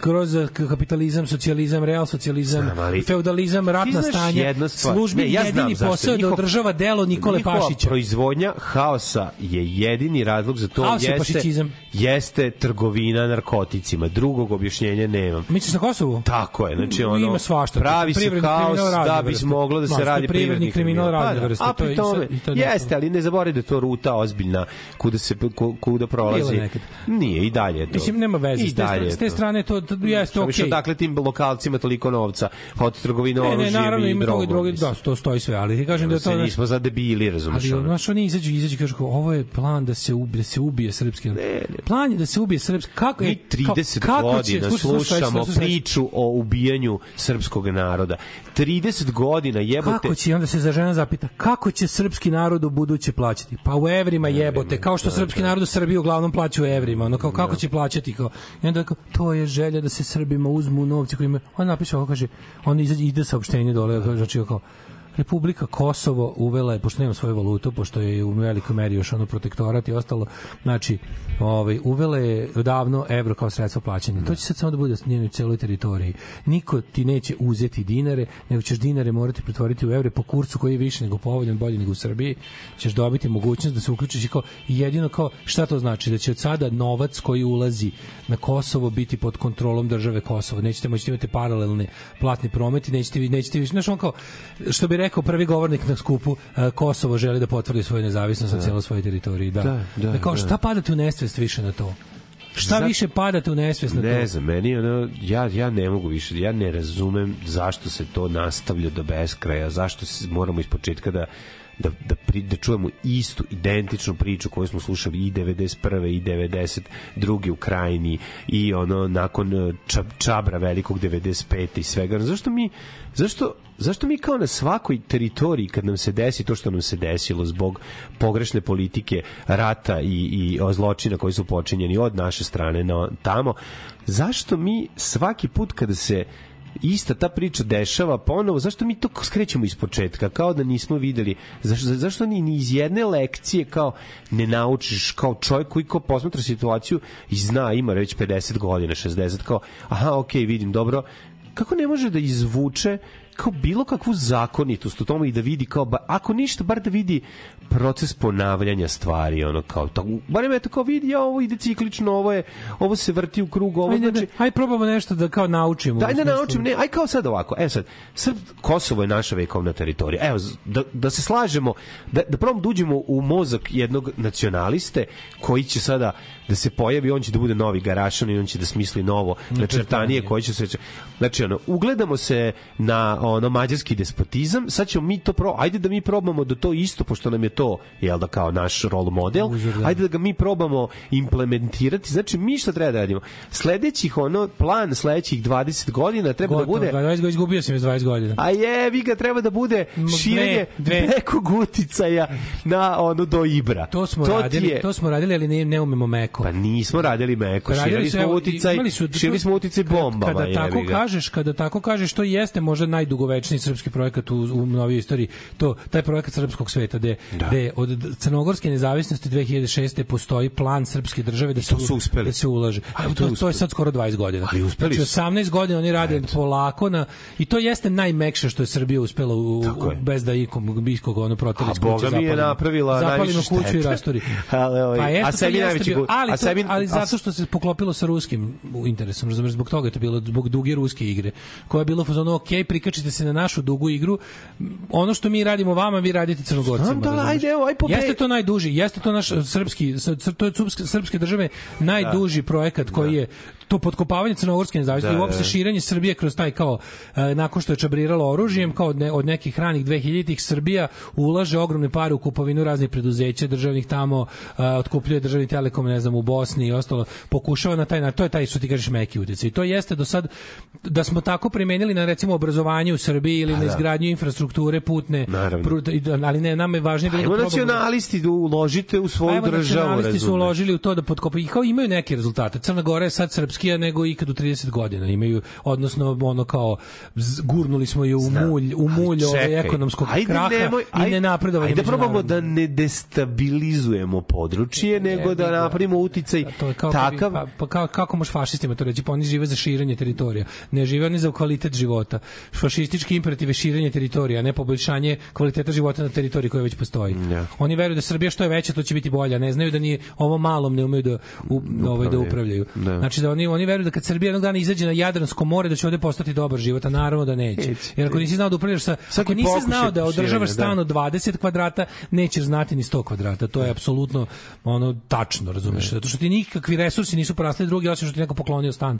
kroz kapitalizam, socijalizam, real socijalizam, Znam, ali- feudalizam, ratna stanja. Službi Ne, ja jedini posao je da održava delo Nikole njihova Pašića. proizvodnja haosa je jedini razlog za to Haos jeste, jeste trgovina narkoticima. Drugog objašnjenja nemam. Misliš na Kosovu? Tako je, znači ono Ima svašta. pravi se haos razne da bi vrste. moglo da se Ma, što je radi privredni kriminal razne Pa da, vrste, A pri i tome, i to je jeste, ali ne zaboravite da je to ruta ozbiljna kuda se ku- kuda prolazi. Nije i dalje je to. Mislim, nema veze. I dalje s te strane to, to jeste okej. Dakle, tim lokalcima toliko novca od trgovine Ne, ne, oružjem naravno i ima toga i drogom. mislim. da, to stoji sve, ali ti kažem da to... nismo za debili, razumeš? Ali znaš, oni izađu, izađu i kažu ovo je plan da se ubije, da se ubije srpski. Plan je da se ubije srpski. Kako Mi e, 30 kao- kako će- godina slušaj, slušaj, slušamo slušaj, slušaj, priču o ubijanju srpskog naroda. 30 godina jebote. Kako će, onda se za žena zapita, kako će srpski narod u buduće plaćati? Pa u evrima jebote, kao što srpski narod u Srbiji uglavnom plaća u evrima, ono kao kako će plaćati kao. I onda kao, to je želja da se Srbima uzmu novci koji imaju. On napiše ovo kaže, on ide saopštenje dole, znači kao Republika Kosovo uvela je, pošto nema svoju valutu, pošto je u velikoj meri još ono protektorat i ostalo, znači, ovaj, uvela je davno evro kao sredstvo plaćanja. To će sad samo da bude njenoj celoj teritoriji. Niko ti neće uzeti dinare, nego ćeš dinare morati pretvoriti u evre po kursu koji je više nego povoljan, bolji nego u Srbiji. Ćeš dobiti mogućnost da se uključiš i kao, jedino kao, šta to znači? Da će od sada novac koji ulazi na Kosovo biti pod kontrolom države Kosovo. Nećete moći da imate paralelne platni promet i nećete, nećete više, znaš on kao, što bi rekao prvi govornik na skupu, eh, Kosovo želi da potvrdi svoju nezavisnost na cijeloj svojoj teritoriji. Da. Da, da, kao, da. šta padate u nesvest više na to? Šta Zato- više padate u nesvest na to? Ne znam, meni ono, ja, ja ne mogu više, ja ne razumem zašto se to nastavlja do beskraja, zašto se moramo iz početka da da, da, pri, da čujemo istu, identičnu priču koju smo slušali i 91. i 92. u krajini i ono nakon eh, čab, Čabra velikog 95. i svega. Zašto mi, zašto, zašto mi kao na svakoj teritoriji kad nam se desi to što nam se desilo zbog pogrešne politike rata i, i zločina koji su počinjeni od naše strane na, tamo, zašto mi svaki put kada se ista ta priča dešava ponovo, zašto mi to skrećemo iz početka, kao da nismo videli, zašto, zašto ni, ni iz jedne lekcije kao ne naučiš kao čovjek koji kao posmatra situaciju i zna, ima već 50 godina, 60, kao, aha, okej, vidim, dobro, kako ne može da izvuče kao bilo kakvu zakonitost u tome i da vidi kao, ba, ako ništa, bar da vidi proces ponavljanja stvari, ono kao, to, barem eto kao vidi, ja, ovo ide ciklično, ovo je, ovo se vrti u krug, ovo Ajde, znači, da, aj probamo nešto da kao naučimo. Daj u da naučim, ne, aj kao sad ovako. Evo sad, Srb, Kosovo je naša vekovna teritorija. Evo, da, da se slažemo, da, da probamo da uđemo u mozak jednog nacionaliste koji će sada da se pojavi, on će da bude novi Garašan i on će da smisli novo načrtanije koje će se... Znači, ono, ugledamo se na ono mađarski despotizam, sad ćemo mi to pro... Ajde da mi probamo da to isto, pošto nam je to, jel da, kao naš role model, da. ajde da ga mi probamo implementirati. Znači, mi šta treba da radimo? Sledećih, ono, plan sledećih 20 godina treba Gotovo, da bude 20 godina, izgubio sam je 20 godina. a je, vi ga treba da bude širenje dve, dve. nekog uticaja na ono do Ibra. To smo ti radili, je- to smo radili, ali ne, ne umemo meko. Pa nismo radili meko, Radili širili smo uticaj, su- širili smo uticaj bombama. Kada tako jebi ga. kažeš, kada tako kažeš, to jeste možda najdugovečniji srpski projekat u, u novijoj istoriji. To, taj projekat srpskog sveta, gde, Da. Gde od crnogorske nezavisnosti 2006. postoji plan srpske države da se, to su uspeli. da se ulaže. Ali A to je to, to je sad skoro 20 godina. Ali uspeli znači, su. 18 godina oni rade polako na, i to jeste najmekše što je Srbija uspela u, u, bez da ikom biskog ono proteri A Boga mi je napravila najviše kuću i štete. rasturi. Ali, ovaj, pa jeste, a sebi najveći bio- ali, a to, sebi- ali zato što se poklopilo sa ruskim interesom, razumeš, zbog toga je to bilo, zbog duge ruske igre, koja je bilo fazonu, ok, prikačite se na našu dugu igru, ono što mi radimo vama, vi radite crnogorcima. Znam da? Ajde, evo, aj pobe- Jeste to najduži, jeste to naš srpski, sr- to je srpske, srpske države najduži projekat koji je to potkopavanje crnogorske nezavisnosti Da, i uopšte da. širenje Srbije kroz taj kao e, nakon što je čabriralo oružjem kao od, ne, od nekih ranih 2000-ih Srbija ulaže ogromne pare u kupovinu raznih preduzeća državnih tamo e, otkupljuje državni telekom ne znam u Bosni i ostalo pokušava na taj na to je taj što ti kažeš meki uticaj i to jeste do sad da smo tako primenili na recimo obrazovanje u Srbiji ili na da. izgradnju infrastrukture putne da- ali ne nama je važnije bilo da nacionalisti da uložite u svoju Evo, državu, nacionalisti su uložili u to da potkopaju i kao imaju neke rezultate. Crna Gora je sad srpskija nego ikad u 30 godina. Imaju, odnosno, ono kao, gurnuli smo je u mulj, u mulj ove ekonomskog ajde kraha nemoj, i ne napredovali. Ajde probamo da ne destabilizujemo područje, nego da napravimo uticaj to je kao takav... pa, pa kao, kako možeš fašistima to reći? Pa oni žive za širenje teritorija. Ne žive oni za kvalitet života. Fašistički imperativ je širenje teritorija, ne poboljšanje kvaliteta života na teritoriji koja već postoji. Oni veruju da Srbija što je veća, to će biti bolja. Ne znaju da ni ovo malom ne umeju da u, ovaj da upravljaju. Da. Znači da oni oni veruju da kad Srbija jednog dana izađe na Jadransko more da će ovde postati dobar život, a naravno da neće. Jer ako nisi znao da upravljaš sa Svaki ako nisi znao da održavaš da. stan od 20 kvadrata, nećeš znati ni 100 kvadrata. To je apsolutno ono tačno, razumeš? Zato što ti nikakvi resursi nisu porasli drugi osim što ti neko poklonio stan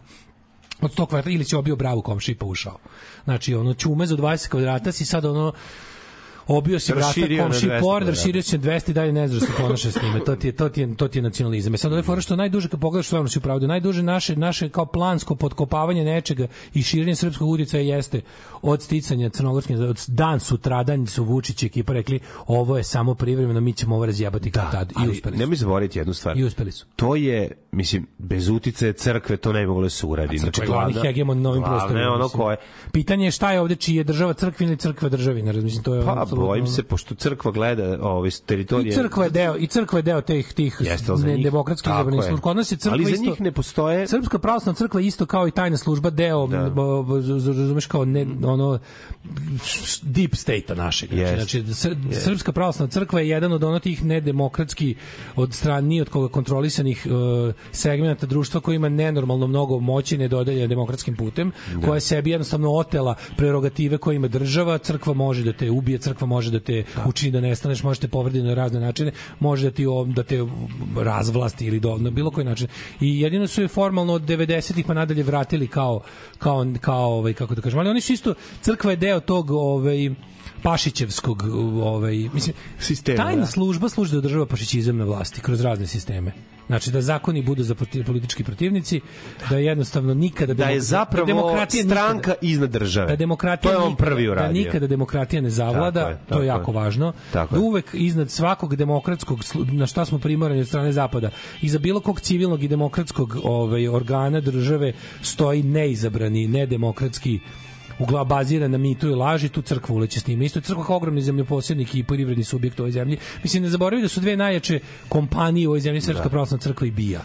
od 100 kvadrata ili si obio bravu komši pa ušao. Znači, ono, čume za 20 kvadrata si sad ono, obio si vrata komši 200 pored, raširio si na 200 i dalje ne znaš da se ponaša s time. To ti je, to ti je, to ti je nacionalizam. E sad ovo je fora što najduže, kad pogledaš stvarno si upravo, najduže naše, naše kao plansko potkopavanje nečega i širenje srpskog uticaja jeste od sticanja crnogorske, od dan sutradan su Vučić i ekipa rekli ovo je samo privremeno, mi ćemo ovo razjebati kao tad. I uspeli su. nemoj zaboraviti jednu stvar. I uspeli su. To je, mislim, bez uticaja crkve to ne moglo da se uradi. Glavna- glavni hegemon na ovim glavna prostorima. ono koje... Pitanje je šta je ovde čiji je država crkvina ili crkva državina, mislim to je Pa, apsolutno- bojim se, pošto crkva gleda ove teritorije... I crkva je deo, i crkva je deo tih tih za ne, demokratskih izabranih je. služba. Kod nas je crkva Ali za isto, njih ne postoje... Srpska pravoslavna crkva isto kao i tajna služba deo Da. razumeš kao ne ono deep state našeg. Znači, Jest. znači Jest. Srpska pravoslavna crkva je jedan od ono tih nedemokratski od strani od koga kontrolisanih uh, segmenata društva koji ima nenormalno mnogo moći nedodelje demokratskim putem, koja je sebi jednostavno otela prerogative koje ima država, crkva može da te ubije, crkva može da te učini da nestaneš, može te povredi na razne načine, može da ti da te razvlasti ili do, na bilo koji način. I jedino su je formalno od 90-ih pa nadalje vratili kao kao kao ovaj kako da kažem, ali oni su isto crkva je deo tog ovaj Pašićevskog ovaj mislim Sistema, tajna da. služba služi da održava pašićizam na vlasti kroz razne sisteme. Znači da zakoni budu za proti- politički protivnici, da jednostavno nikada Da je demok- zapravo demokratija stranka nikada- iznad države. da demokratija to je on prvi uradio. Da nikada demokratija ne zavlada, Tako je, to tako je je. jako važno. Tako da je. uvek iznad svakog demokratskog na šta smo primorani od strane zapada, iza bilo kog civilnog i demokratskog ovaj organa države stoji neizabrani, nedemokratski ugla baziran na mitu i laži, tu crkva uleće s tim. Isto je crkva kao ogromni zemljoposjednik i privredni subjekt u ovoj zemlji. Mislim, ne zaboravite da su dve najjače kompanije u ovoj zemlji, Srpska pravoslavna crkva i BIA.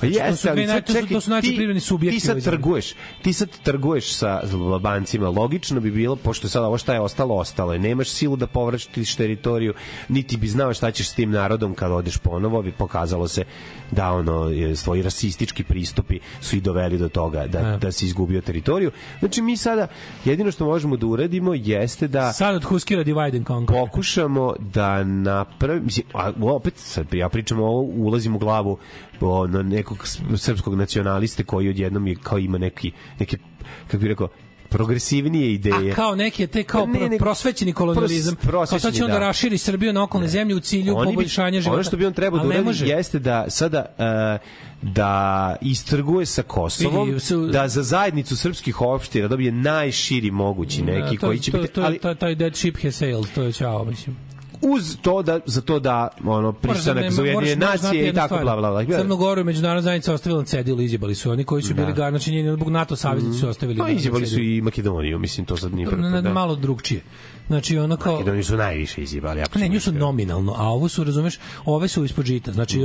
Pa Znači, jeste, su ali sad čekaj, to su najčešće ti- privredni subjekti Ti sad trguješ, ti sad trguješ sa Albancima. Logično bi bilo, pošto sad ovo šta je ostalo, ostalo je. Nemaš silu da povratiš teritoriju, niti bi znao šta ćeš s tim narodom kad odeš ponovo, bi pokazalo se da ono svoji rasistički pristupi su i doveli do toga da, E. da si izgubio teritoriju. Znači mi sada jedino što možemo da uradimo jeste da Sad od Huskira divide and conquer. pokušamo da napravi, mislim, a opet sad ja pričam ovo, ulazim u glavu o, na nekog srpskog nacionaliste koji odjednom je, kao ima neki, neke, kako bih rekao, progresivnije ideje. A kao neki te kao Ne, pro, nego- prosvećeni kolonijalizam. Pros- prosvećeni, kao sad će on da da. raširi Srbiju na okolne zemlje u cilju Oni poboljšanja života. Ono što bi on trebao da ne uradi jeste da sada uh, da istrguje sa Kosovom, Vidi, su- da za zajednicu srpskih opština dobije najširi mogući neki to, koji će to, biti... to, ali, to, taj dead ship has sailed, to je čao, mislim. Uz to da za to da ono pristanak za Ujedinjene nacije i tako bla bla bla. Crnu Goru međunarodna zajednica ostavila na cedilu, izjebali su oni koji su bili ga, znači njeni zbog NATO saveznici su ostavili. Pa na izjebali su i Makedoniju, mislim to sad nije da. malo drugčije. Znači ono kao Makedoniju su najviše izjebali. Ne, nju su nominalno, a ovo su, razumeš, ove su ispod žita. Znači,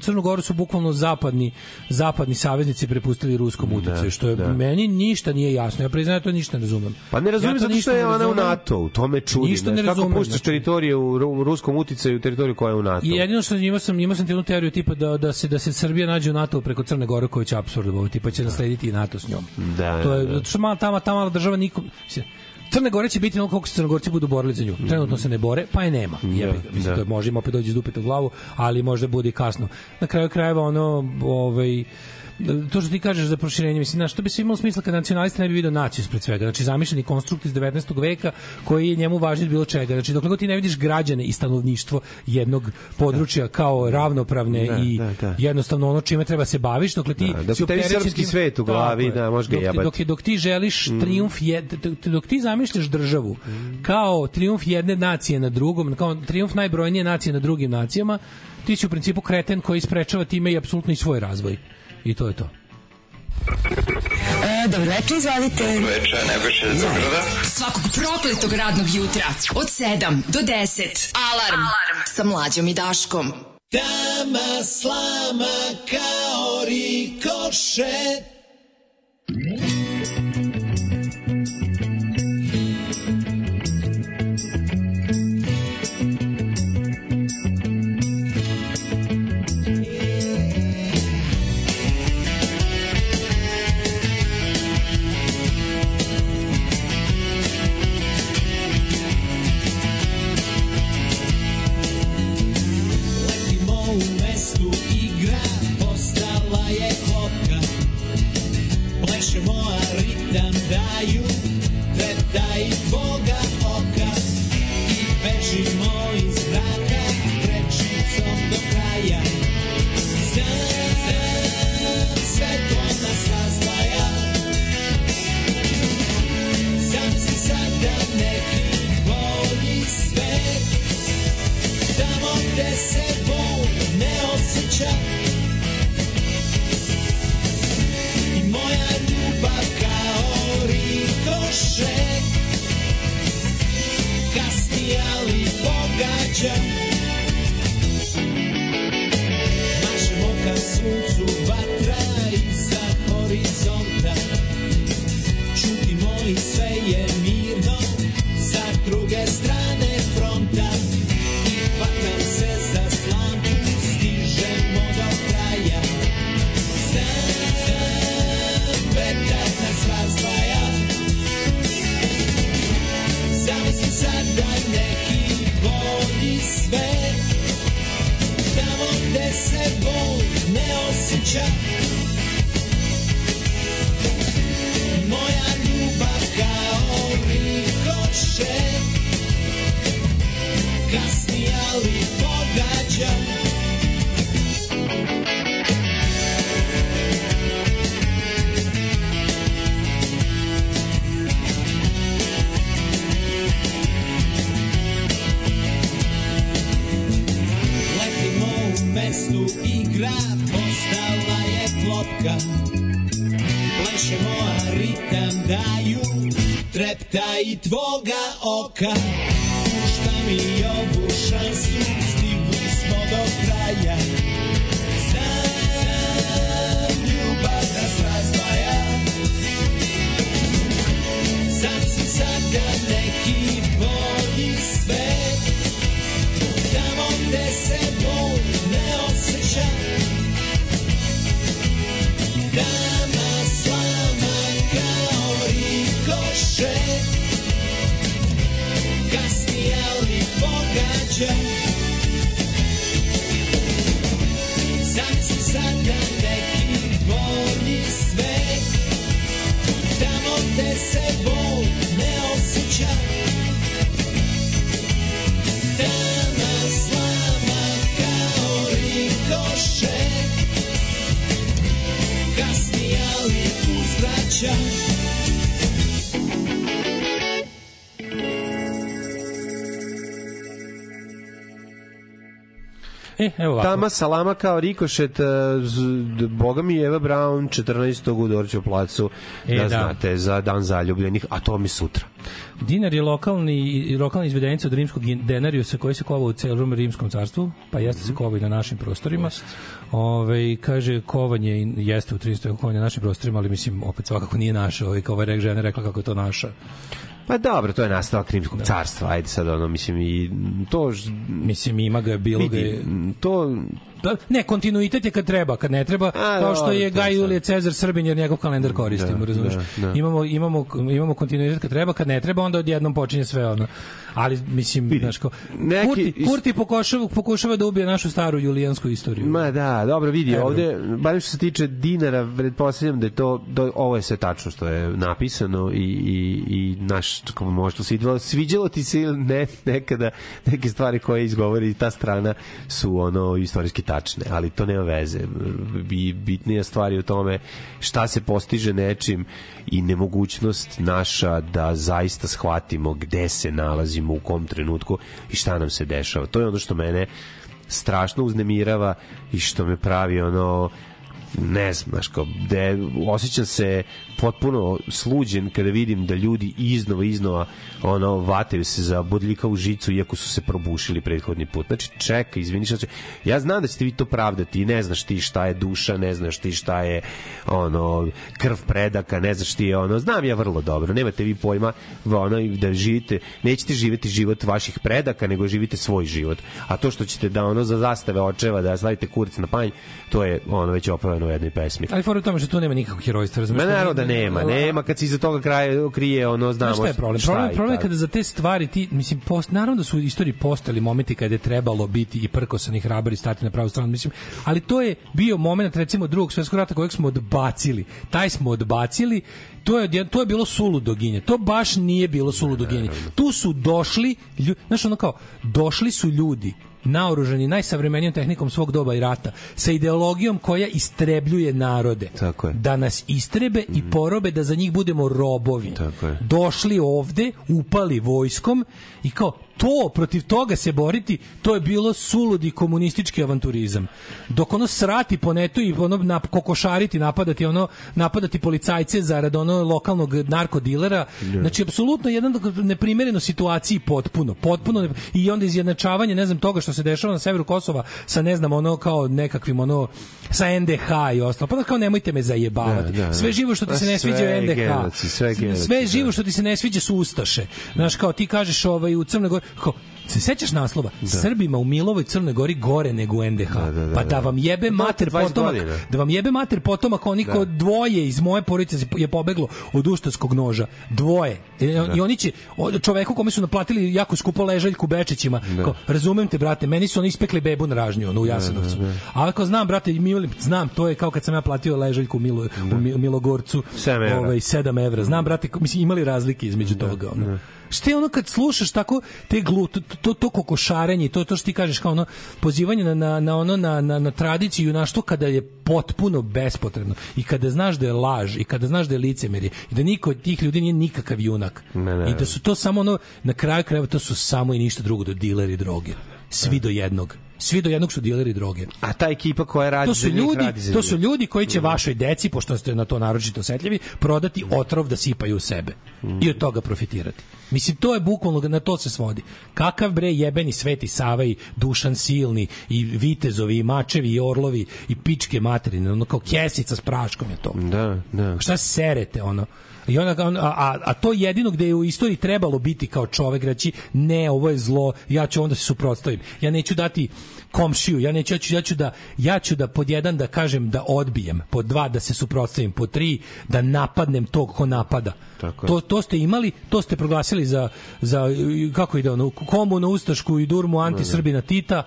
Crnu Goru su bukvalno zapadni, zapadni saveznici prepustili ruskom utjecaju, što je meni ništa nije jasno. Ja priznajem, ja to ništa ne razumem. Pa ne razumem Ja to zato što je ona u razumem. NATO, u tome čudi. Ništa ne znaš, Kako razumem, puštaš znači. teritorije u ru- ruskom uticaju u teritoriju koja je u NATO? I jedino što imao sam imao sam jednu teoriju tipa da da se da se Srbija nađe u NATO preko Crne Gore koja će apsolutno tipa će naslediti i NATO s njom. Da, to je da, da. zato što mala tamo ta mala država nikom mislim, Crne Gore će biti ono koliko se Crnogorci budu borili za nju. Trenutno se ne bore, pa je nema. Jebi ga. Mislim, da. to je, može im opet doći iz dupeta u glavu, ali možda bude i kasno. Na kraju krajeva ono, ovaj, to što ti kažeš za proširenje, mislim, znaš, to bi se imalo smisla kad nacionalisti ne bi video naciju ispred svega. Znači, zamišljeni konstrukt iz 19. veka koji je njemu važnije od bilo čega. Znači, dok god ti ne vidiš građane i stanovništvo jednog područja kao ravnopravne Da, i da, da. jednostavno ono čime treba se baviš, dokle ti Da, dok si tebi srpski tim- svet u glavi, je. da, možeš ga dok, ti- jebati. dok, dok ti želiš trijumf je, dok, dok ti zamišljaš državu kao trijumf jedne nacije na drugom, kao trijumf najbrojnije nacije na drugim nacijama, ti si u principu kreten koji sprečava time i apsolutno i svoj razvoj. I to je to. E, dobro večer, izvolite. Dobro večer, Nebojša iz Zagrada. Svakog prokletog radnog jutra od 7 do 10. Alarm, Alarm. sa mlađom i Daškom. Tama slama kao rikošet rikošet Kasni ali pogađa Mašemo ka suncu ne Plešemo a ritam daju Trepta i tvoga oka Tama Salama kao rikošet, e, boga mi Eva Brown 14. u Dorću placu, E, da, da. znate, za dan zaljubljenih, a to mi sutra. Dinar je lokalni, lokalna izvedenica od rimskog denarijusa koji se kova u celom rimskom carstvu, pa jeste se kova i na našim prostorima. Ove, kaže, kovanje jeste u 13. kovanje na našim prostorima, ali mislim, opet svakako nije naše. Ove, kao ovaj žena rekla kako je to naša. Pa dobro, to je nastavak Rimskog carstva, ajde sad ono, mislim, i to... Mislim, ima ga, bilo ga je... to... Da, ne, kontinuitet je kad treba, kad ne treba, kao što je Gaj. Julije Cezar Srbin jer njegov kalendar koristimo, Da, razumeš? da, da. Imamo, imamo, imamo kontinuitet kad treba, kad ne treba, onda odjednom počinje sve ono. Ali, mislim, znaš kao, neki Kurti, Kurti pokušava, pokušava da ubije našu staru julijansku istoriju. Ma da, dobro vidi, Evo. ovde, barem što se tiče dinara, pretpostavljam da je to, do, ovo je sve tačno što je napisano i, i, i naš, kako možda svidjelo, sviđalo ti se ili ne, nekada neke stvari koje izgovori ta strana su ono istorijski tačne, ali to nema veze. Bi, bitnija stvar je u tome šta se postiže nečim i nemogućnost naša da zaista shvatimo gde se nalazimo u kom trenutku i šta nam se dešava. To je ono što mene strašno uznemirava i što me pravi ono ne znam, znaš, kao, de, osjećam se potpuno sluđen kada vidim da ljudi iznova, iznova ono, vataju se za bodljika u žicu iako su se probušili prethodni put. Znači, čekaj, izvini šta će... Ja znam da ćete vi to pravdati i ne znaš ti šta je duša, ne znaš ti šta je ono, krv predaka, ne znaš ti je ono, znam ja vrlo dobro, nemate vi pojma ono, da živite, nećete živeti život vaših predaka, nego živite svoj život. A to što ćete da ono za zastave očeva da stavite kurac na panj, to je ono već opravljeno u jednoj pesmi. Ali fora u tome što tu nema nikakvog herojstva, razumeš? Ma naravno da nema, nema kad se iza toga kraja krije ono znamo šta je problem? šta Problem, i problem je kada za te stvari ti, mislim, post, naravno da su u istoriji postali momenti kada je trebalo biti i prkosan i hrabar i stati na pravu stranu, mislim, ali to je bio moment recimo drugog svetskog rata kojeg smo odbacili. Taj smo odbacili, to je, to je bilo suludo ginje. To baš nije bilo suludo ginje. Tu su došli, lju, znaš ono kao, došli su ljudi naoružani najsavremenijom tehnikom svog doba i rata, sa ideologijom koja istrebljuje narode. Tako je. Da nas istrebe i porobe, da za njih budemo robovi. Tako je. Došli ovde, upali vojskom i kao to, protiv toga se boriti, to je bilo suludi komunistički avanturizam. Dok ono srati po netu i ono na, kokošariti, napadati ono napadati policajce zarad ono lokalnog narkodilera, znači apsolutno jedan neprimereno situaciji potpuno, potpuno ne- i onda izjednačavanje, ne znam, toga što se dešava na severu Kosova sa ne znam ono kao nekakvim ono sa NDH i ostalo. Pa da kao nemojte me zajebavati. Da, da, da. Sve živo što ti Pa se ne sviđa je NDH. genocid, sve sve da. živo što ti se ne sviđa su ustaše. Znaš, kao ti kažeš ovaj, u Crnoj Gori, kao, se sećaš naslova? Srbima u Milovoj Crnoj Gori gore nego u NDH. Da, da, da, pa da da. vam jebe mater 20 potomak, godina. da vam jebe mater potomak onih Da. ko dvoje iz moje porodice je pobeglo od uštarskog noža. Dvoje. I, i oni će čoveku kome su naplatili jako skupo ležaljku Bečićima. Kao, razumem te, brate, meni su oni ispekli bebu na ražnju, ono, u Jasenovcu. A ako znam, brate, Mili, znam, to je kao kad sam ja platio ležaljku u, Milo, u Mi- Milogorcu. Sedam evra. Ovaj, 7 evra. Znam, brate, ko- mislim, imali razlike između toga. Ono. Šta je ono kad slušaš tako te glu, to, to, to kokošarenje, to, to što ti kažeš kao ono pozivanje na, na, na ono na, na, na tradiciju na što kada je potpuno bespotrebno i kada znaš da je laž i kada znaš da je licemerje i da niko od tih ljudi nije nikakav junak. Ne, ne. i da su to samo ono na kraju krajeva to su samo i ništa drugo do dileri droge. Svi do jednog svi do jednog su dileri droge A ta ekipa koja radi to su ljudi, radi za to su ljudi koji će vašoj deci, pošto ste na to naročito osetljivi, prodati otrov da sipaju u sebe i od toga profitirati. Mislim, to je bukvalno, na to se svodi. Kakav bre jebeni Sveti Sava i Dušan Silni i Vitezovi i Mačevi i Orlovi i pičke materine, ono kao kesica s praškom je to. Da, da. Šta serete, ono? I onda, on- a, a, to jedino gde je u istoriji trebalo biti kao čovek reći ne, ovo je zlo, ja ću onda se suprotstavim. Ja neću dati komšiju, ja neću, ja ću, ja ću da ja ću da pod jedan da kažem da odbijem, pod dva da se suprotstavim, pod tri da napadnem tog ko napada. Tako je. To, to ste imali, to ste proglasili za, za kako ide ono, komunu, ustašku i durmu antisrbina Tita,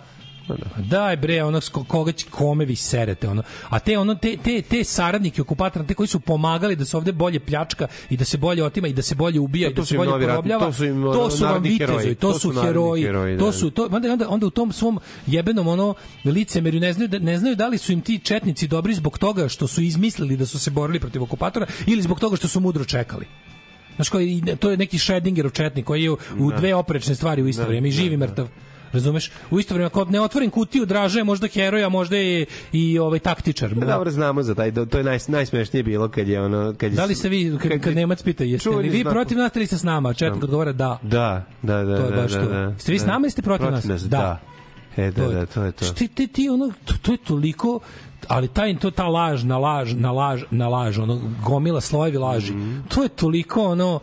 Daj bre, ono koga će kome vi serete ono. A te ono te te te saradnike okupatora, te koji su pomagali da se ovde bolje pljačka i da se bolje otima i da se bolje ubija To i da se bolje porobljava. to su im, to su vam vitezovi, heroji, to su heroji, heroji, to da. su to onda onda onda u tom svom jebenom ono licemerju ne znaju da ne znaju da li su im ti četnici dobri zbog toga što su izmislili da su se borili protiv okupatora ili zbog toga što su mudro čekali. Znaš koji, to je neki Schrödingerov četnik koji je u, u Da. dve oprečne stvari u isto Da, vrijeme i da, živi da. Razumeš? U isto vreme ako ne otvorim kutiju Draža je možda heroj, a možda je i ovaj taktičar. Pa Dobro znamo za taj, to je naj, najsmešnije bilo kad je ono... Kad je, Da li se vi, kad, kad Nemac pita, jeste li vi znak- protiv nas ili ste s nama? Četnik odgovara da. Da, da, da. To je da, baš da, to. Da, Ste vi s nama ili ste protiv nas? Da. Da. E, da, To da, to je to. Ti, ti, ti ono, to, to je toliko ali taj to ta laž na laž na laž na laž ono gomila slojevi laži Mhm. to je toliko ono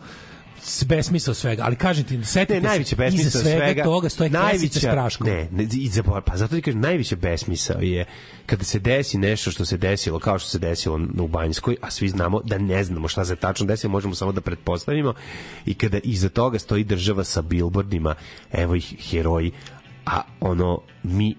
besmisao svega ali kažem ti setite Ne, se, najveće iza besmisao svega, svega toga stoje kesice s praškom. Ne, ne iza, pa zato ti kažem, najveće besmisao je kada se desi nešto što se desilo, kao što se desilo u Banjskoj, a svi znamo da ne znamo šta se tačno desilo, možemo samo da pretpostavimo, i kada iza toga stoji država sa billboardima, evo ih heroji, a ono, mi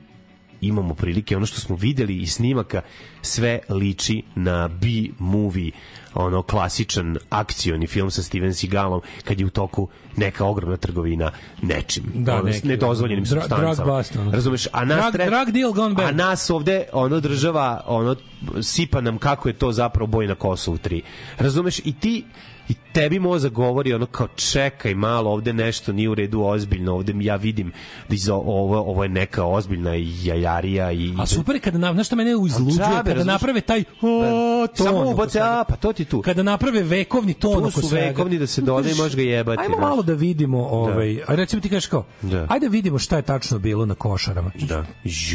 imamo prilike, ono što smo videli iz snimaka, sve liči na B-movie, ono klasičan akcioni film sa Steven Seagalom kad je u toku neka ogromna trgovina nečim, Da, ono, neki, nedozvoljenim dra- supstancama. drug bust, ono. Razumeš? A nas Drug- tre- drug deal gone bad. A nas ovde ono država ono sipa nam kako je to zapravo boj na Kosovu 3. Razumeš? I ti i tebi mozak govori ono kao čekaj malo ovde nešto nije u redu ozbiljno ovde ja vidim da iza ovo ovo je neka ozbiljna jajarija i a super je kada na, znaš što mene izluđuje kada razumeš? naprave taj o, ton Samo oko ubace, a, pa to ti tu. kada naprave vekovni ton Tu su svega. vekovni da se doda i možeš ga jebati, Ajmo malo da vidimo, ovaj, a recimo ti kažeš kao, Da. ajde da vidimo šta je tačno bilo na košarama. Da.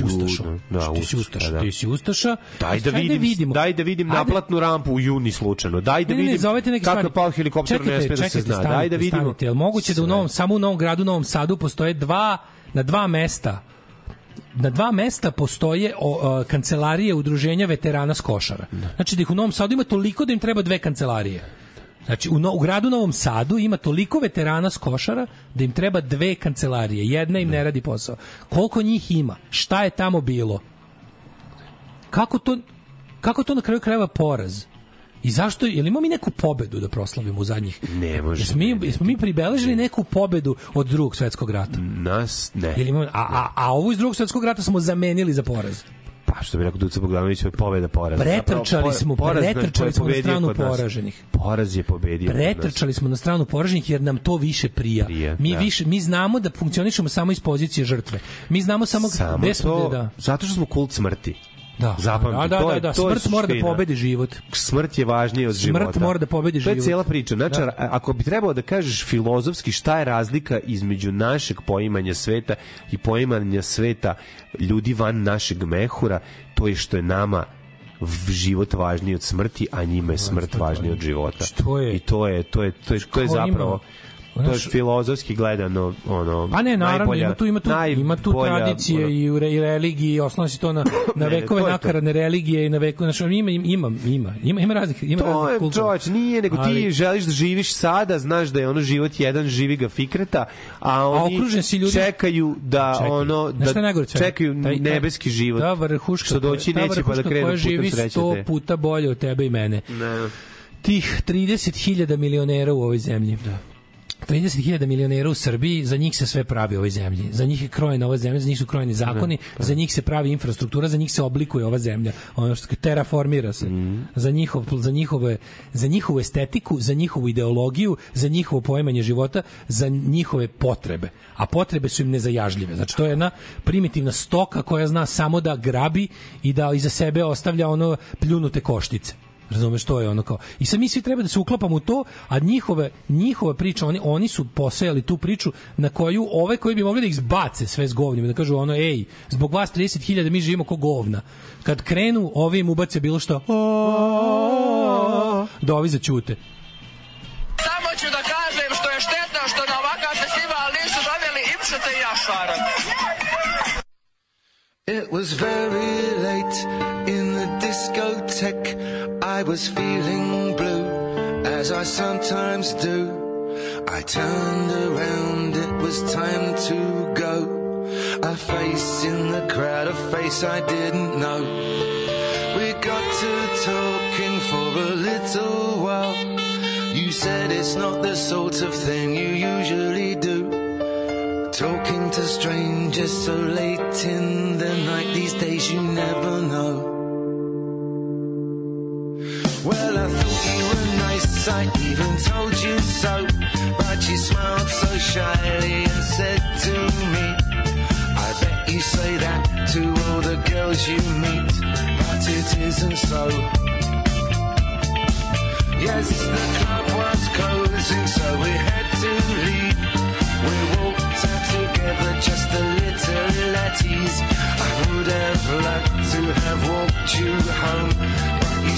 Ustašo. Da, ti si Ustaša, Ustaša, da. ti si Ustaša. Daj da vidim, daj da vidim naplatnu rampu u juni slučajno. Daj da Ne, ne, ne, vidim kako pao helikopter, ne Čekajte, sme da se zna. stanite, Daj da vidimo. Stanite, jel moguće da u. Novom, samo u Novom gradu, u Novom Sadu postoje dva, na dva mesta na dva mesta postoje o, o, kancelarije udruženja veterana s košara. Znači da ih u Novom Sadu ima toliko da im treba dve kancelarije. Znači, u, no, u gradu Novom Sadu ima toliko veterana s košara da im treba dve kancelarije. Jedna im ne radi posao. Koliko njih ima? Šta je tamo bilo? Kako to, kako to na kraju krajeva poraz? I zašto, jel imamo mi neku pobedu da proslavimo u zadnjih? Ne može. Jesmo mi, jesmo mi pribeležili neku pobedu od drugog svetskog rata? Nas, ne. Jel imamo, a, a, a ovu iz drugog svetskog rata smo zamenili za poraz. Pa što bi rekao Duca Bogdanović, ovo je pobeda poraz. Pretrčali smo, poraz pretrčali je smo na stranu poraženih. Poraz je pobedio. Pretrčali smo na stranu poraženih jer nam to više prija. Prija, mi da. više mi znamo da funkcionišemo samo iz pozicije žrtve. Mi znamo samo, Samo gde smo to, da. zato što smo kult smrti. Da. Zapamti, da, da, to da, je- da, to je smrt mora da pobedi život. Smrt je važnija od Smrt života. mora da pobedi To je život. cijela priča. Znači, Da. ako bi trebalo da kažeš filozofski šta je razlika između našeg poimanja sveta i poimanja sveta ljudi van našeg mehura, to je što je nama život važniji od smrti, a njima je smrt važnija od života. Što je? I to je to je to je to je zapravo to je filozofski gledano ono Pa ne, naravno, najbolja- ima tu, ima tu, ima tu najbolja, tradicije ono- i u re, i religiji, osnovno se to na, na Ne, ne, vekove to je to. nakaradne religije i na vekove, znači, ima, ima, ima, ima, ima raznih, ima To raznih je kultura. čoveč, nije, nego ti Ali- želiš da živiš sada, znaš da je ono život jedan, živi ga fikreta, a oni okružen si ljudi- čekaju da Čekaj, ono, je da najgore od svega? čekaju Taj- nebeski život. Ta vrhuška, što doći neće pa da krenu putem sreće. sto te. puta bolje od tebe i mene. Ne. Tih 30.000 milionera u ovoj zemlji. Da. 30.000 milionera u Srbiji, za njih se sve pravi u ovoj zemlji. Za njih je krojena ova zemlja, za njih su krojeni zakoni, za njih se pravi infrastruktura, za njih se oblikuje ova zemlja. Ono što terraformira se. Za njihov za njihove za njihovu estetiku, za njihovu ideologiju, za njihovo poimanje života, za njihove potrebe. A potrebe su im nezajažljive. Znači to je jedna primitivna stoka koja zna samo da grabi i da iza sebe ostavlja ono pljunute koštice. Razumeš to je ono kao. I sad mi svi treba da se uklapamo u to, a njihove njihove priče, oni oni su posejali tu priču na koju ove koji bi mogli da ih zbace sve s govnima, da kažu ono ej, zbog vas 30.000 mi živimo ko govna. Kad krenu, ovi im ubace bilo što da ovi zaćute. Samo ću da kažem što je štetno što na ovakav festival nisu doveli Ipšete i Jašara. It was very late in the discotheque. I was feeling blue, as I sometimes do. I turned around, it was time to go. A face in the crowd, a face I didn't know. We got to talking for a little while. You said it's not the sort of thing you usually do. Talking to strangers so late in Well, I thought you were nice, I even told you so. But you smiled so shyly and said to me, I bet you say that to all the girls you meet, but it isn't so. Yes, the club was closing, so we had to leave. We walked out together, just a little at ease. I would have liked to have walked you home, but you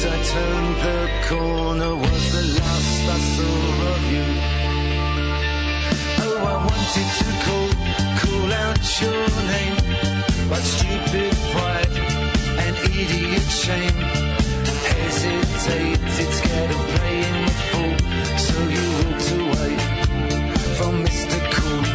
as I turned the corner. Was the last I saw of you. Oh, I wanted to call, call out your name, but stupid pride and idiot shame hesitated, scared of playing the fool. So you walked away from Mr. Cool.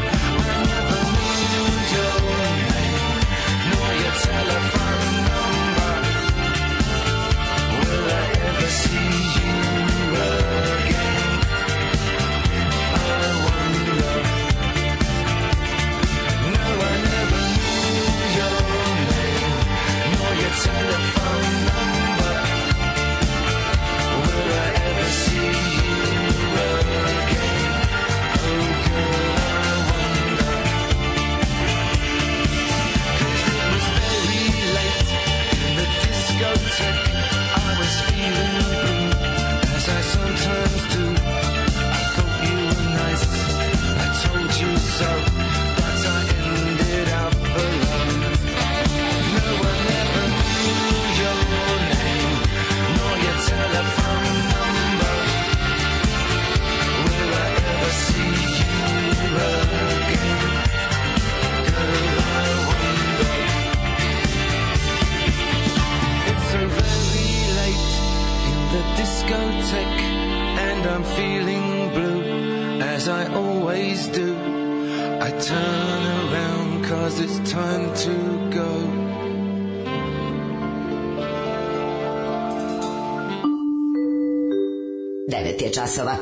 Časova.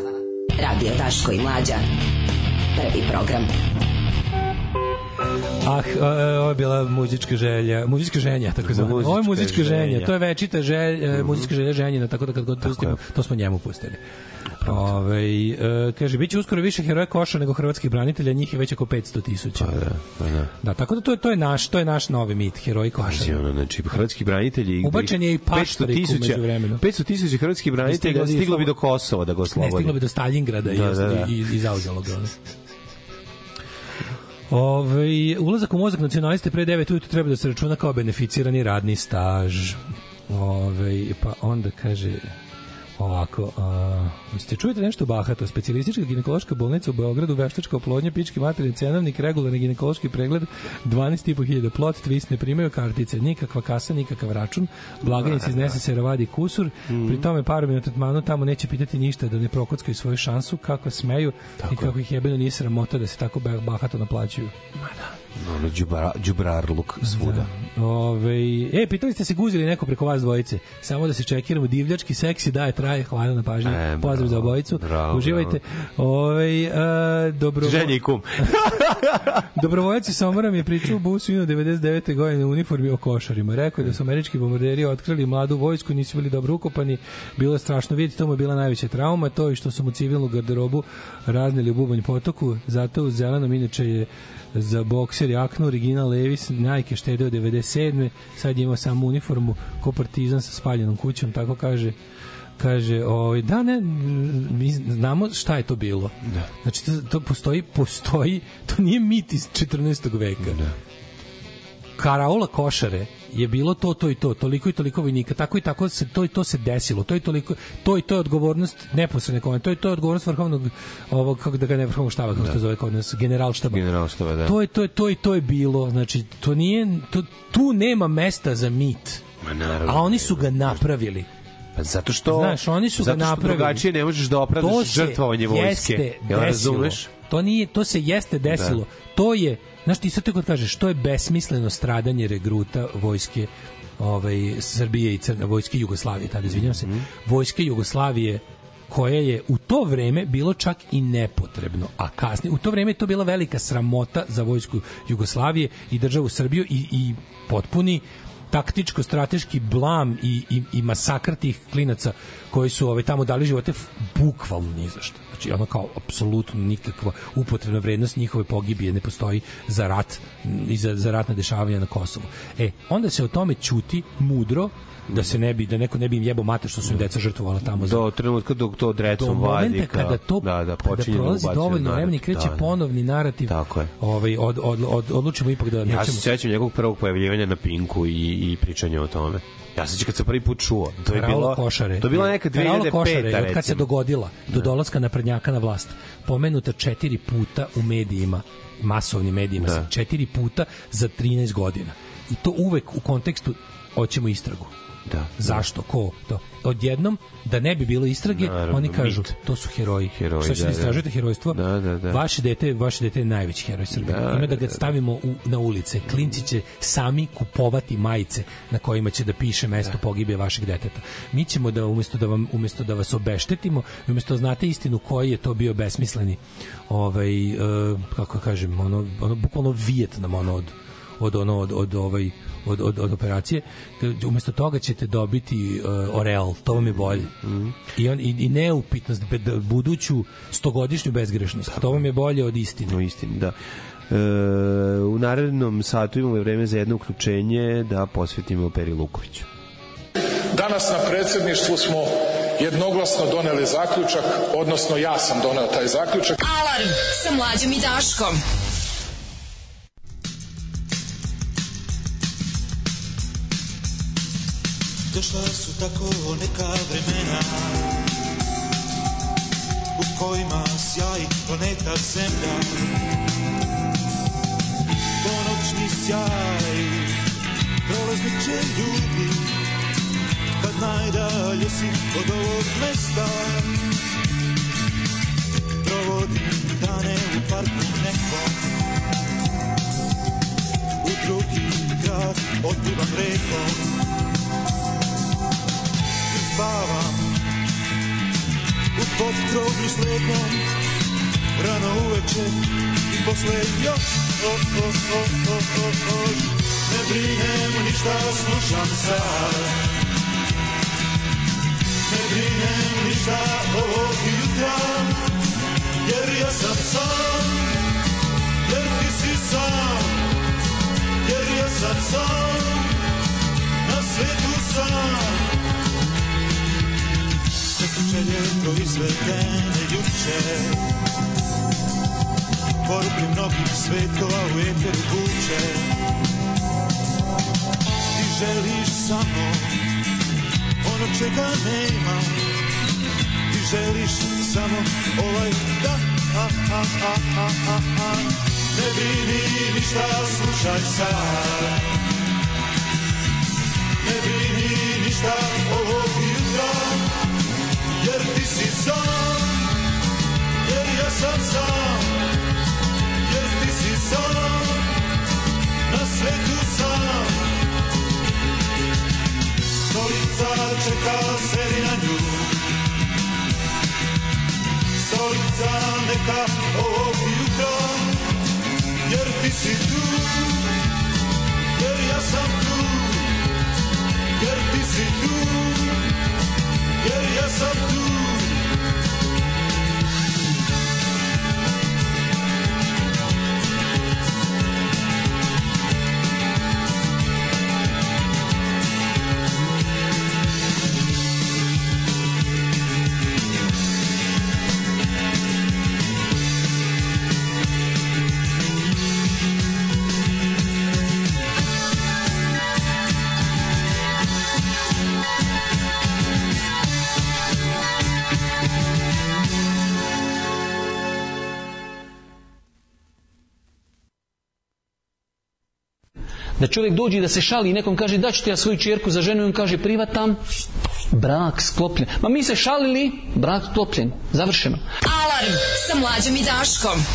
Radio Daško i Mlađa. Prvi program. Ah, e, ovo je bila muzička želja, muzička ženja, tako zvana. Ovo je Muzička ženja, ženja. To je večita želja, muzička želja ženjina, tako da kad god pustimo, to smo njemu pustili. Ove, e, kaže, bit će uskoro više heroja koša nego hrvatskih branitelja, njih je već oko 500 tisuća. Pa da, pa da. Da, tako da to je, to je naš, to je naš novi mit, heroji koša. Pazi, ono, znači, hrvatski branitelji... Ubačen je i 500 Paštarik u tisuća- međuvremenu. 500 tisuća hrvatskih branitelja Stiglo stiglo bi do Kosova da ga Ne, oslobodi. stiglo bi do Stalingrada i, Da, da, da. i, i zauzelo ga. Ove, ulazak u mozak nacionaliste pre 9 ujutru treba da se računa kao beneficirani radni staž. Ove, pa onda kaže ovako, a, ste čujete nešto bahato? Specijalistička ginekološka bolnica u Beogradu, veštačka oplodnja, pički materijal, cenovnik, regularni ginekološki pregled, 12.500 plot, twist, ne primaju kartice, nikakva kasa, nikakav račun, blagajnici iznese se ravadi kusur, pri tome parom na tretmanu tamo neće pitati ništa da ne prokockaju svoju šansu, kako smeju i kako ih jebeno nije sramota da se tako bah- bahato naplaćuju. Ono, džubra, džubrarluk svuda. Ove, e, pitali ste se guzili neko preko vas dvojice. Samo da se čekiramo. Divljački seksi daje traje. Hvala na pažnji. E, Pozdrav za bravo, obojicu. bravo, Uživajte. Ove, a, dobro... Ženja i kum. Dobrovoljac iz Somora mi je pričao u busu ino 99. godine u uniformi o košarima. Rekao je da su američki bombarderi otkrili mladu vojsku, nisu bili dobro ukopani. Bilo je strašno vidjeti, to mu je bila najveća trauma, to i što su mu civilnu garderobu razneli u bubanj potoku. Zato u zelenom inače je za bokser jaknu original Levis Nike štedeo 97. Sad je imao samo uniformu ko partizan sa spaljenom kućom, tako kaže kaže, ovaj da ne mi znamo šta je to bilo. Da. Znači to, to postoji, postoji, to nije mit iz 14. veka. Da. Karaola košare je bilo to to i to, toliko i toliko vojnika, tako i tako se to i to se desilo. To i toliko to i to je odgovornost neposredne komande. To i to je odgovornost vrhovnog ovog kako da ga ne vrhovnog štaba, kako se to zove kod nas, generalštaba. Generalštaba, da. To je to je to i to je bilo. Znači to nije to, tu nema mesta za mit. Ma naravno. A oni su ga napravili. Pa zato što Znaš, oni su ga zato što napravili. drugačije ne možeš da opravdaš se žrtvovanje vojske. Jeste Jel razumeš? To nije, to se jeste desilo. To je Znaš, ti sad kad kažeš, što je besmisleno stradanje regruta vojske ovaj, Srbije i Crne, vojske Jugoslavije, tada izvinjam se, vojske Jugoslavije koje je u to vreme bilo čak i nepotrebno, a kasnije, u to vreme je to bila velika sramota za vojsku Jugoslavije i državu Srbiju i, i potpuni taktičko-strateški blam i, i, i masakr tih klinaca koji su ove, tamo dali živote bukvalno ni za. Znači, ono kao, apsolutno nikakva upotrebna vrednost njihove pogibije ne postoji za rat i za, za ratne dešavanja na Kosovu. E, onda se o tome ćuti mudro, da se ne bi da neko ne bi im jebo mate što su im deca žrtvovala tamo za Do trenutka dok to do drecom momenta vadi. kao- kada to da, da, kada počinje da prolazi dovoljno vremena i kreće Da, da. ponovni narativ Tako je. ovaj od, od, od, odlučimo ipak da Ja nećemo se sećam njegovog prvog pojavljivanja na Pinku i, i pričanja o tome. Ja se sećam kad sam prvi put čuo. To je bilo Košare. To je bilo neka Raula 2005 Košare, od kad se dogodila do dolaska naprednjaka na vlast, pomenuta četiri puta u medijima, masovnim medijima, Da. četiri puta za 13 godina. I to uvek u kontekstu hoćemo istragu. Da. Zašto? Ko? To. Odjednom, da ne bi bilo istrage, Naravno, oni kažu, mit. to su heroji. Heroji, Šta ćete da, da. istražujete herojstvo? Da, da, da. Vaše dete, vaše dete je najveći heroj Srbije. Da, Ima da da, ga da. stavimo u, na ulice. Klinci će sami kupovati majice na kojima će da piše mesto pogibije vašeg deteta. Mi ćemo da umesto da vam umesto da vas obeštetimo, umesto da znate istinu koji je to bio besmisleni ovaj e, kako kažem, ono ono bukvalno Vijetnam ono od od ono od, od ovaj od, od, od operacije k- umesto toga ćete dobiti uh, Oreal, to vam je bolje I, on, i, i neupitnost be- buduću stogodišnju bezgrešnost to vam je bolje od istine U istini, da. E, u narednom satu imamo vreme za jedno uključenje da posvetimo Peri Lukoviću. Danas na predsjedništvu smo jednoglasno doneli zaključak, odnosno ja sam doneo taj zaključak. Alarm sa mlađom i Daškom. Došla su tako neka vremena U kojima sjaji planeta Zemlja. Ponoćni sjaj Prolazit će ljudi Kad najdalje si od ovog mesta. Provodim dane u parku nekom U drugi grad otplivam rekom spavam U podkrovlju s lepom Rano uveče I posle još o, o, o, o, o, o. Ne brinem ništa slušam sad. Ne brinem ništa ovog jutra Jer ja sam sam Jer ti si sam. Jer ja sam sam Na svetu sam sve su želje proizvedene juče. Poruke mnogih svetova u eteru vuče. Ti želiš samo ono čega nema. Ti želiš samo ovaj da a, a, a, a, a, a. Ne brini ništa, slušaj sad. Ne brini ništa ovog jutra jer ti si sam, jer ja sam sam, jer ti si sam, na svetu sam. Stolica čeka sedi na nju, stolica neka ovog jutra, jer ti si tu, jer ja sam tu, jer ti si tu, jer ja sam tu. Da čovjek dođe da se šali i nekom kaže da ću ti ja svoju čerku za ženu i on kaže privatam, brak sklopljen. Ma mi se šalili, brak sklopljen, završeno. Alarm sa mlađom i Daškom.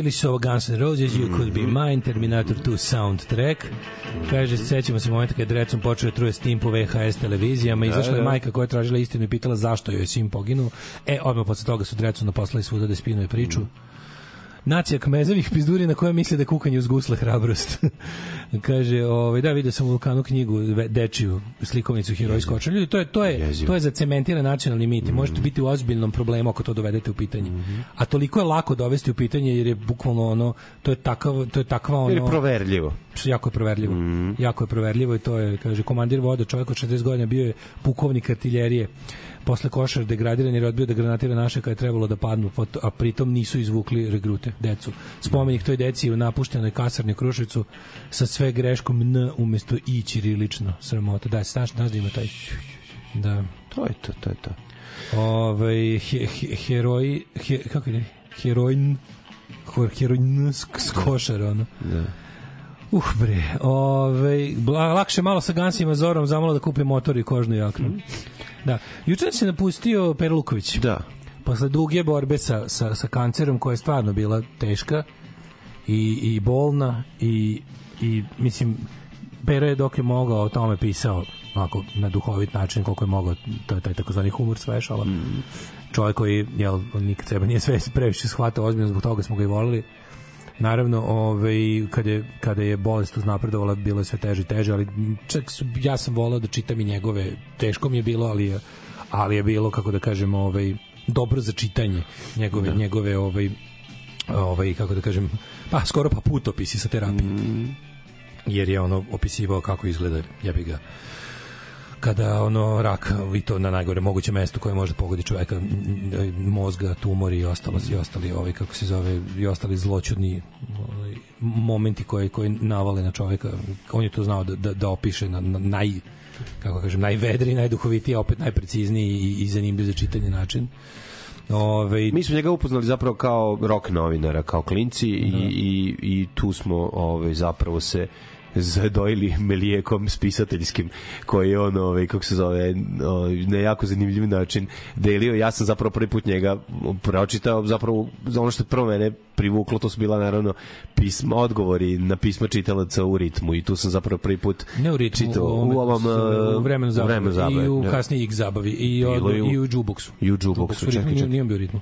Bili su ovo Guns N' Roses, You Could Be Mine, Terminator 2 soundtrack. Kaže, sećamo se momenta kad Drecun počeo da truje Steam po VHS televizijama. Da, Izašla je da. majka koja je tražila istinu i pitala zašto joj je sin poginuo. E, odmah posle toga su Drecuna poslali svuda da spinuje priču. Nacija kmezovih pizdurina koja misle da je kukanje uz gusle hrabrost. Kaže, ovaj da vidio sam u Vulkanu knjigu dečiju slikovnicu heroji skoča. Ljudi, to je to je to je zacementiran nacionalni mit. i Možete biti u ozbiljnom problemu ako to dovedete u pitanje. A toliko je lako dovesti u pitanje jer je bukvalno ono to je takav to je takva ono Jer je proverljivo. jako je proverljivo. Jako je proverljivo i to je, kaže, komandir voda, čovjek od 60 godina bio je pukovnik artiljerije. Posle košar degradiran jer je odbio da granatira naše kada je trebalo da padnu, pot- a pritom nisu izvukli regrute, decu. Spomenik toj deci u napuštenoj kasarni u Kruševcu sa sve greškom N umesto I ćirilično. Sramota. Da, znaš, znaš da ima taj... Da. To je to, to je to. Ovaj he, he, heroji he, kako je? Heroin heroin sk- skošar ono. Da. Uh bre, ovaj bla- lakše malo sa Gansima Zorom zamalo da kupi motor i kožnu jaknu. Da. Juče se napustio Perluković. Da. Posle duge borbe sa, sa, sa kancerom koja je stvarno bila teška i, i bolna i, i mislim Pero je dok je mogao o tome pisao onako na duhovit način koliko je mogao to je taj takozvani humor svešala čovjek koji jel, nikad sebe nije sve previše shvatao ozbiljno zbog toga smo ga i volili Naravno, ovaj kada je kada je bolest uznapredovala, bilo je sve teže i teže, ali čak su, ja sam voleo da čitam i njegove, teško mi je bilo, ali je, ali je bilo kako da kažem, ovaj dobro za čitanje njegove njegove ovaj ovaj kako da kažem, pa skoro pa putopisi sa terapije. Jer je ono opisivao kako izgleda, jebi ga kada ono rak i to na najgore moguće mesto koje može da pogodi čoveka mozga, tumori i ostalo i ostali ovaj kako se zove i ostali zloćudni ovaj, momenti koji koji navale na čoveka. On je to znao da da, da opiše na, na naj kako kažem najvedriji, najduhovitiji, opet najprecizniji i, i zanimljiv za čitanje način. Ove, Mi smo njega upoznali zapravo kao rock novinara, kao klinci i, Da. i, i tu smo ovaj, zapravo se zadojili melijekom spisateljskim koji je on, ovaj, kako se zove, ovaj, na jako zanimljiv način delio. Ja sam zapravo prvi put njega pročitao, zapravo za ono što je prvo mene privuklo, to su bila naravno pisma, odgovori na pisma čitalaca u ritmu i tu sam zapravo prvi put ne u ritmu, čitao u, u ovom u uh, vremenu zabave, vremenu zabave, i u da. kasnije X zabavi i, od, je u- i u jukeboxu. I u jukeboxu, Jukeboxu, čekaj, čekaj. nije on bio ritmu.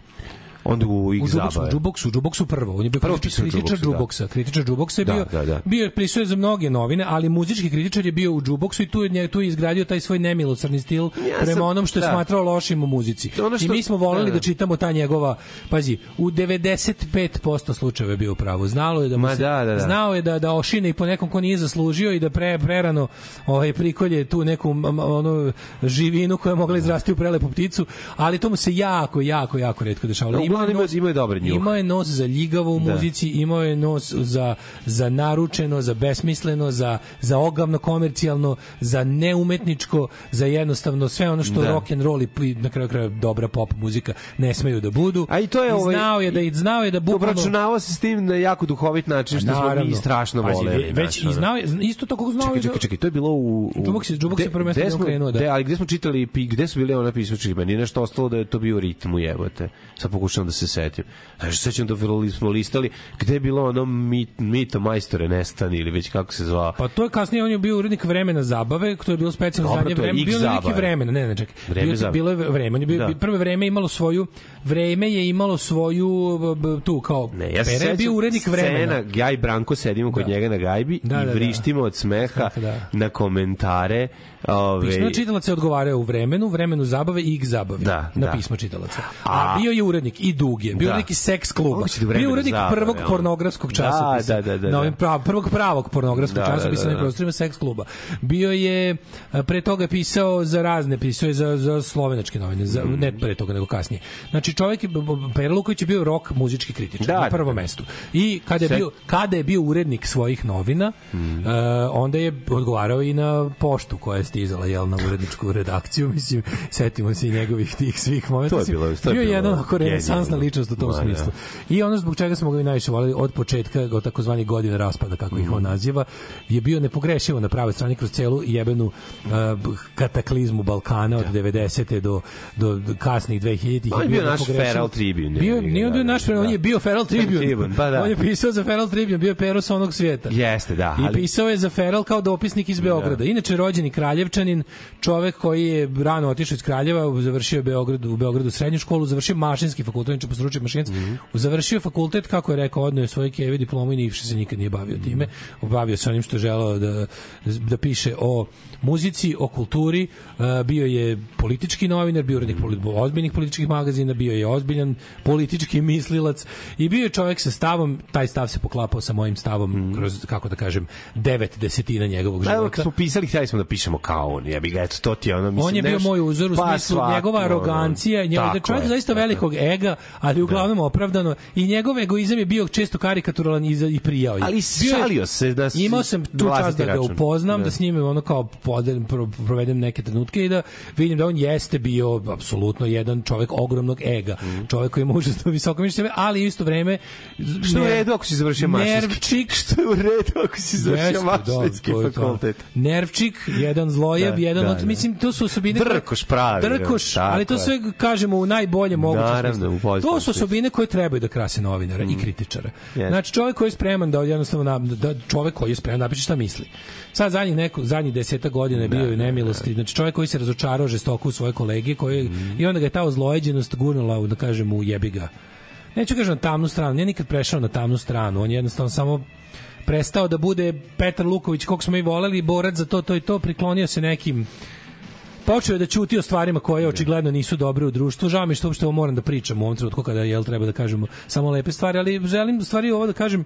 Onda u X U Jukeboxu, zabave. Jukeboxu, Jukeboxu prvo. On je bio Prvo kritičar, u kritičar Jukeboxu, da. Kritičar Jukeboxa je Da, bio, da, da. bio je prisuje za mnoge novine, ali muzički kritičar je bio u Jukeboxu i tu je, tu je izgradio taj svoj nemilosrdni stil prema sam- onom što je da. smatrao lošim u muzici. Ono I što- mi smo voleli da, da, da. čitamo ta njegova, pazi, u 95% slučajeva je bio u pravu. Znalo je da mu Ma se, da, da, da. znao je da da ošine i po nekom ko nije zaslužio i da pre prerano ovaj prikolje tu neku onu živinu koja je mogla izrasti u prelepu pticu, ali to mu se jako jako jako retko dešavalo. Da, Uglavnom ima- je dobar njuh. Imao je nos za ljigavo u Da. muzici, imao je nos za za naručeno, za besmisleno, za za ogavno komercijalno, za neumetničko, za jednostavno sve ono što Da. rock and roll i i na kraju krajeva dobra pop muzika ne smeju da budu. A i to je ovaj- znao je da i znao je da bukvalno Obračunavao se s tim na jako duhovit način što smo mi strašno voleli. ve- Već znaš, i znao je, isto tako znao Čekaj, je da- čekaj, čekaj, to je bilo u... u je gde- prvenstveno gde smo- krenuo, da. gde- ali gde smo čitali, pi- gde su bili ona pismački, meni je nešto ostalo da je to bio ritmu, jebote. Sad pokušavam da se setim. Znaš, sećam da smo listali, gde je bilo ono mit, mito majstore nestani ili već kako se zvao. Pa to je kasnije on je bio urednik vremena zabave, to je bilo specijalno Dobro, zadnje to je vreme, X bilo neki vremena, ne, ne, čekaj. Vreme bilo, zabave. bilo je vreme, bio, Da. prvo vreme je imalo svoju vreme je imalo svoju b- b- tu kao Ne, ja je bio urednik vremena. Scena, ja i Branko sedimo kod Da. njega na gajbi Da, i da, da. vrištimo od smeha Da. na komentare. Ove, Pismo čitalaca je odgovarao u vremenu, vremenu zabave i X zabave. Da, na da. pismo čitalaca. A, A- bio je urednik i duge, bio Da. je urednik i seks kluba. Moguće da Bio urednik zabave, prvog ono. pornografskog Da, časopisa. da, da, da, na ovim da. prav, prvog pravog pornografskog Da, da, časopisa da, na da. prostorima seks kluba. Bio je pre toga je pisao za razne, pisao je za za slovenačke novine, za Mm. ne pre toga nego kasnije. Znači čovjek je Pera Luković je bio rok muzički kritičar Da, na da, prvom da. mestu. I kada je Se- bio kada je bio urednik svojih novina, Mm. e, onda je odgovarao i na poštu koja je stizala jel na uredničku redakciju, mislim, setimo se i njegovih tih svih momenta. To je bilo- to je bio jedan onako renesansna ličnost u tom Ma, da. smislu. I ono zbog čega smo ga i najviše voleli od početka, od takozvani godina raspada, kako ih on Mhm. naziva, je bio nepogrešivo na pravoj strani kroz celu jebenu uh, kataklizmu Balkana od 90. do, do, kasnih 2000-ih. On je bio naš. Feral Tribune, Bio, je, nije on bio da, naš Feral, on da. je bio Feral Tribune. Pa da. On je pisao za Feral Tribune, bio je pero sa onog svijeta. Jeste, da. I ali- pisao je za Feral kao dopisnik iz Beograda. Inače rođeni Kraljevčanin, čovek koji je rano otišao iz Kraljeva, završio Beograd, u Beogradu srednju školu, završio mašinski fakultet, inače po stručni mašinac. Mhm. Završio fakultet, kako je rekao, odneo je svoje kevi diplomu i ništa se nikad nije bavio time. Bavio se onim što je želeo da, da piše o muzici, o kulturi, uh, bio je politički novinar, bio urednik ozbiljnih političkih magazina, bio je ozbiljan politički mislilac i bio je čovjek sa stavom, taj stav se poklapao sa mojim stavom kroz, kako da kažem, devet desetina njegovog Da, života. kad smo pisali, htjeli smo da pišemo kao on. Ja bih ga, eto, to ti je ono, mislim, on je bio neš- moj uzor u pa smislu svako, njegova ono, arogancija, njegov, da čovjek je, zaista tako je. velikog ega, ali uglavnom opravdano i njegov egoizam je bio često karikaturalan i, za- i prijao je. Ali je- šalio se da s- Imao sam tu čast da ga upoznam, da, Da. s njime ono kao podem, pro, provedem neke trenutke i da vidim da on jeste bio apsolutno jedan čovjek ogromnog ega. Čovjek koji ima užasno visoko mišljenje ali isto vreme Što je u redu ako si završio mašinski? Nervčik, Što je u redu ako si završio mašinski da, je to. fakultet? Nervčik, jedan zlojeb, Da, jedan da, od, da. mislim, to su osobine... Drkoš pravi, Drkoš, tako ali to sve kažemo u najboljem mogućem Naravno, u To su osobine koje trebaju da krase novinara i kritičara. Jeste. Znači, čovjek koji je spreman da jednostavno na, da čovjek koji je spreman da napiše šta misli. Sad zadnjih neko zadnjih 10 godina je bio u nemilosti. Znači čovjek koji se razočarao žestoko u svoje kolege, koji i onda ga je ta ozlojeđenost gurnula da kažem u jebi ga. Neću kažem na tamnu stranu, nije nikad prešao na tamnu stranu, on je jednostavno samo prestao da bude Petar Luković, kog smo i voleli, borac za to, to i to, priklonio se nekim počeo je da ćuti o stvarima koje očigledno nisu dobre u društvu. Žao mi što uopšte ovo moram da pričam u ovom trenutku kada jel treba da kažemo samo lepe stvari, ali želim stvari ovo da kažem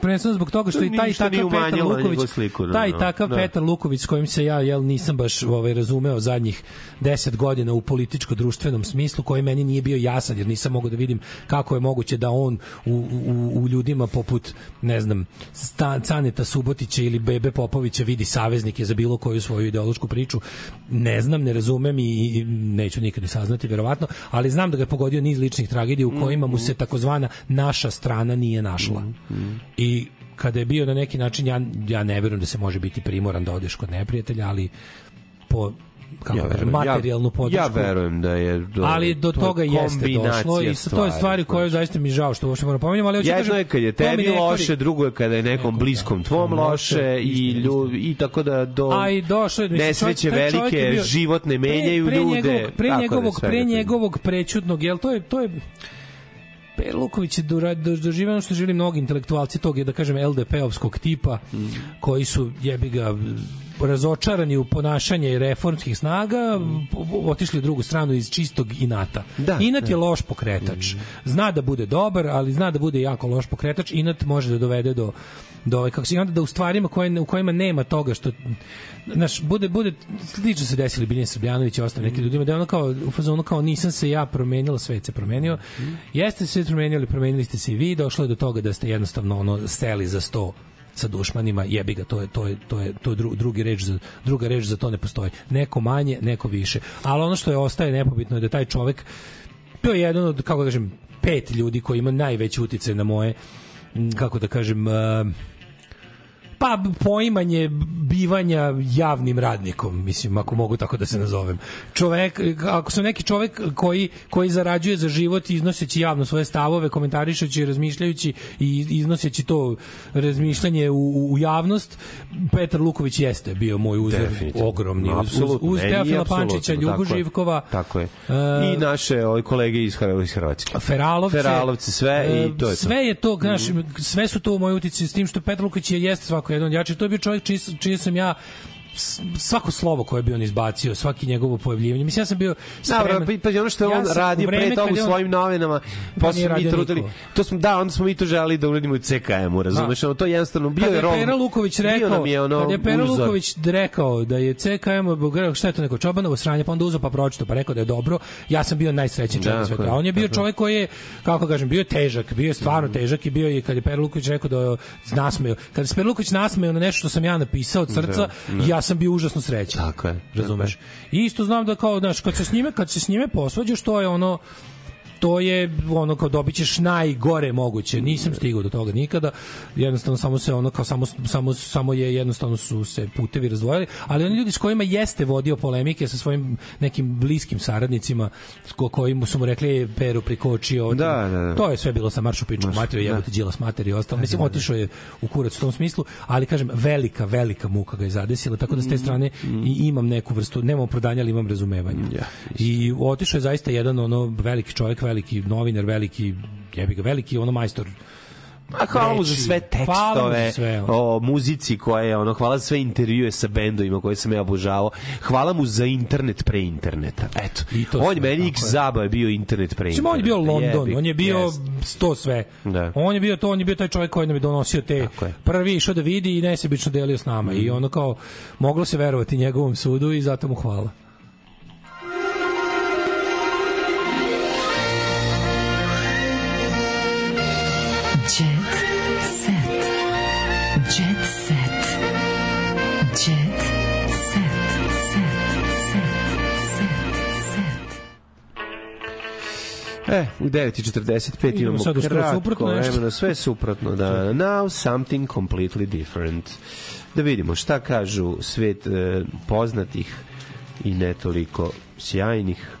prvenstveno zbog toga što To i taj takav Petar umanjilo Luković, sliku, da, taj da, takav da. Petar Luković s kojim se ja jel nisam baš ovaj razumeo zadnjih 10 godina u političko društvenom smislu koji meni nije bio jasan jer nisam mogao da vidim kako je moguće da on u, u, u ljudima poput ne znam Sta, Caneta Subotića ili Bebe Popovića vidi saveznike za bilo koju svoju ideološku priču ne znam, ne razumem i, i neću nikad ni saznati verovatno, ali znam da ga je pogodio niz ličnih tragedija u kojima mu se takozvana naša strana nije našla. I kada je bio na neki način ja, ja ne verujem da se može biti primoran da odeš kod neprijatelja, ali po kako Ja kažem, verujem. Ja- materijalnu podršku. Ja verujem da je... Do, ali do to je toga jeste kombinacija došlo i sa- to je stvari koje zaista mi žao što uopšte moram pomenuti, ali hoću da Jedno kažem, je kad je tebi ne kvari- loše, drugo je kada je nekom bliskom tvom Loše, i, istina, lju, i tako da do A i došlo je nesreće je velike bio- životne menjaju pre, pre ljude. Njegovog, pre da je njegovog, pre njegovog prećutnog, jel to je to je Per Luković je doživio ono što želi mnogi intelektualci tog je da kažem LDP-ovskog tipa Mm. koji su jebi ga razočarani u ponašanje reformskih snaga po- otišli u drugu stranu iz čistog inata. Da, Inat da. je loš pokretač. Zna da bude dobar, ali zna da bude jako loš pokretač. Inat može da dovede do do ove kako se i onda da u stvarima koje u kojima nema toga što naš bude bude slično se desili Biljan Srbljanović i ostalim nekim ljudima da je ono kao u fazonu kao nisam se ja promenila svet se promenio jeste se promenili promenili ste se i vi došlo je do toga da ste jednostavno ono seli za sto sa dušmanima, jebi ga, to je to je to je to je dru, drugi reč za druga reč za to ne postoji. Neko manje, neko više. Ali ono što je ostaje nepobitno je da taj čovek to je jedan od kako da kažem pet ljudi koji ima najveći uticaj na moje kako da kažem eh, pa poimanje bivanja javnim radnikom, mislim, ako mogu tako da se nazovem. Čovek, ako sam neki čovek koji, koji zarađuje za život iznoseći javno svoje stavove, komentarišući, razmišljajući i iznoseći to razmišljanje u, u- javnost, Petar Luković jeste bio moj uzor Definitivno. ogromni. Uz, uz, uz meni Teofila Pančića, tako Ljubu je. Živkova, Tako je. e, I naše ove kolege iz, iz Hrvatske. Feralovce, Feralovce, sve i e, to je to. sve je to, znaš, sve su to u mojoj utici s tim što Petar Lukić je jeste svako jedan od jači. To je bio čovjek čiji, čiji sam ja svako slovo koje bi on izbacio, svaki njegovo pojavljivanje. Mislim, ja sam bio spreman. pa, pa ono što je Ja on sam radio pre toga kad u je svojim novinama, Pa posle mi trudili. To smo, da, onda smo mi to želeli da uradimo u CKM-u, razumeš? Ono, to je jednostavno bio Kada je je rol. Pera Luković rekao, je ono kada je Pera uzor. Luković rekao da je CKM rekao šta je to neko čobanovo sranje, pa onda uzeo pa pročitao, pa rekao da je dobro, ja sam bio najsrećniji čovjek na Tako svetu. je, A on je bio je. čovjek koji je, kako kažem, bio je težak, bio je stvarno težak i bio je, kad je Pera Luković rekao da je nasmeo, kada se Pera Luković nasmeo na nešto što sam ja napisao od srca, Da, da. ja sam bio užasno srećan. Tako je. Razumeš? I isto znam da kao, znaš, kad se s njime, kad se s njime posvađaš, to je ono, to je ono kao dobit ćeš najgore moguće. Nisam stigao do toga nikada. Jednostavno samo se ono kao samo samo samo je jednostavno su se putevi razdvojili, ali oni ljudi s kojima jeste vodio polemike sa svojim nekim bliskim saradnicima ko koji mu su mu rekli "E, Peru prikočio. Da, da, da. To je sve bilo sa maršu pičku materiju, jebote Đilas materiju i ostalo. Mislim otišao je u kurac u tom smislu, ali kažem velika velika muka ga je zadesila, tako da s te strane i imam neku vrstu, nemam opravdanja, ali imam razumevanja. I otišao je zaista jedan ono veliki čovjek, veliki novinar, veliki jebi ga, veliki ono majstor A hvala mu za sve mu za tekstove, sve, ono. o muzici koje je ono, hvala za sve intervjue sa bendovima koje sam ja obožavao. Hvala mu za internet pre interneta. Eto. to On sve, meni X tako je. je bio internet pre interneta. on je bio London, Jebi, on je bio jest. to sve. Da. On je bio to, on je bio taj čovjek koji nam je donosio te prvi išao da vidi i nesebično delio s nama i Mhm. ono kao moglo se verovati njegovom sudu i zato mu hvala. E, u 9.45 Idemo imamo sad kratko suprotno vremena, sve suprotno. Da, now something completely different. Da vidimo šta kažu svet e, poznatih i ne toliko sjajnih.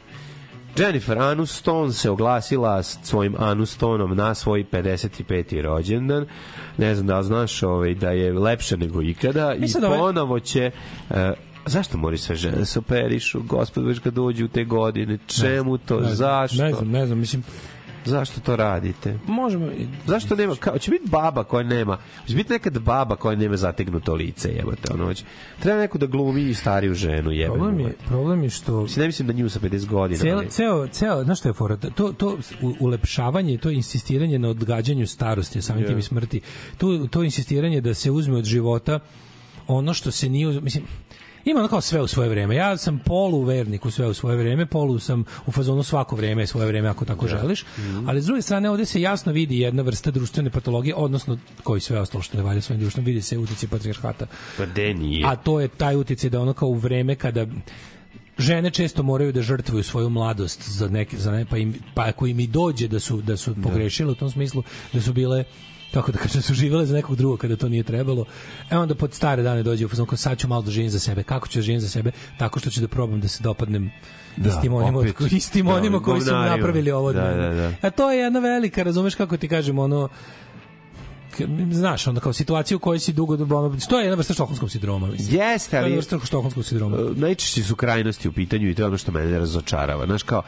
Jennifer Aniston se oglasila s svojim Anistonom na svoj 55. rođendan. Ne znam da li znaš ovaj, da je lepše nego ikada i Mislim da ovaj- ponovo će e, Zašto moraju sve žene da se operišu? Gospod, već kad dođu u te godine, čemu to? Ne znam, Zašto? Ne znam, ne znam, mislim Zašto to radite? možemo Zašto nema, kao, će biti baba koja nema, će biti nekad baba koja nema zategnuto lice, jebote, ono, hoće. Treba neko da glumi i stariju ženu, jebote. problem je, problem je što Mislim, ne mislim da nju sa 50 godina. Ceo, ali- ceo, ceo, znaš što je fora? To, to ulepšavanje, to insistiranje na odgađanju starosti, samim Je. tim i smrti, to, to insistiranje da se uzme od života ono što se nije, mislim, ima ono kao sve u svoje vreme. Ja sam poluvernik u sve u svoje vreme, polu sam u fazonu svako vreme je svoje vreme ako tako želiš, Mhm. ali s druge strane ovde se jasno vidi jedna vrsta društvene patologije, odnosno koji sve ostalo što ne valja svojim društvom, vidi se utice patrijarhata. Pa de nije. A to je taj uticaj da ono kao u vreme kada žene često moraju da žrtvuju svoju mladost za neke za ne, pa im pa ako im i dođe da su da su pogrešile u tom smislu da su bile kako da kažem, da su živele za nekog drugog kada to nije trebalo. E onda pod stare dane dođe u fazon sad ću malo da živim za sebe. Kako ću da živim za sebe? Tako što ću da probam da se dopadnem Da, istim onima, opet. istim Da, onima koji su napravili ovo. Da, da, da. A to je jedna velika, razumeš kako ti kažem, ono znaš, onda kao situacija u kojoj si dugo ono, to je jedna vrsta štokholmskog sindroma, mislim. Jeste, To je ali... jedna vrsta štokholmskog sindroma. E, najčešće su krajnosti u pitanju i to je ono što mene razočarava. Znaš, kao,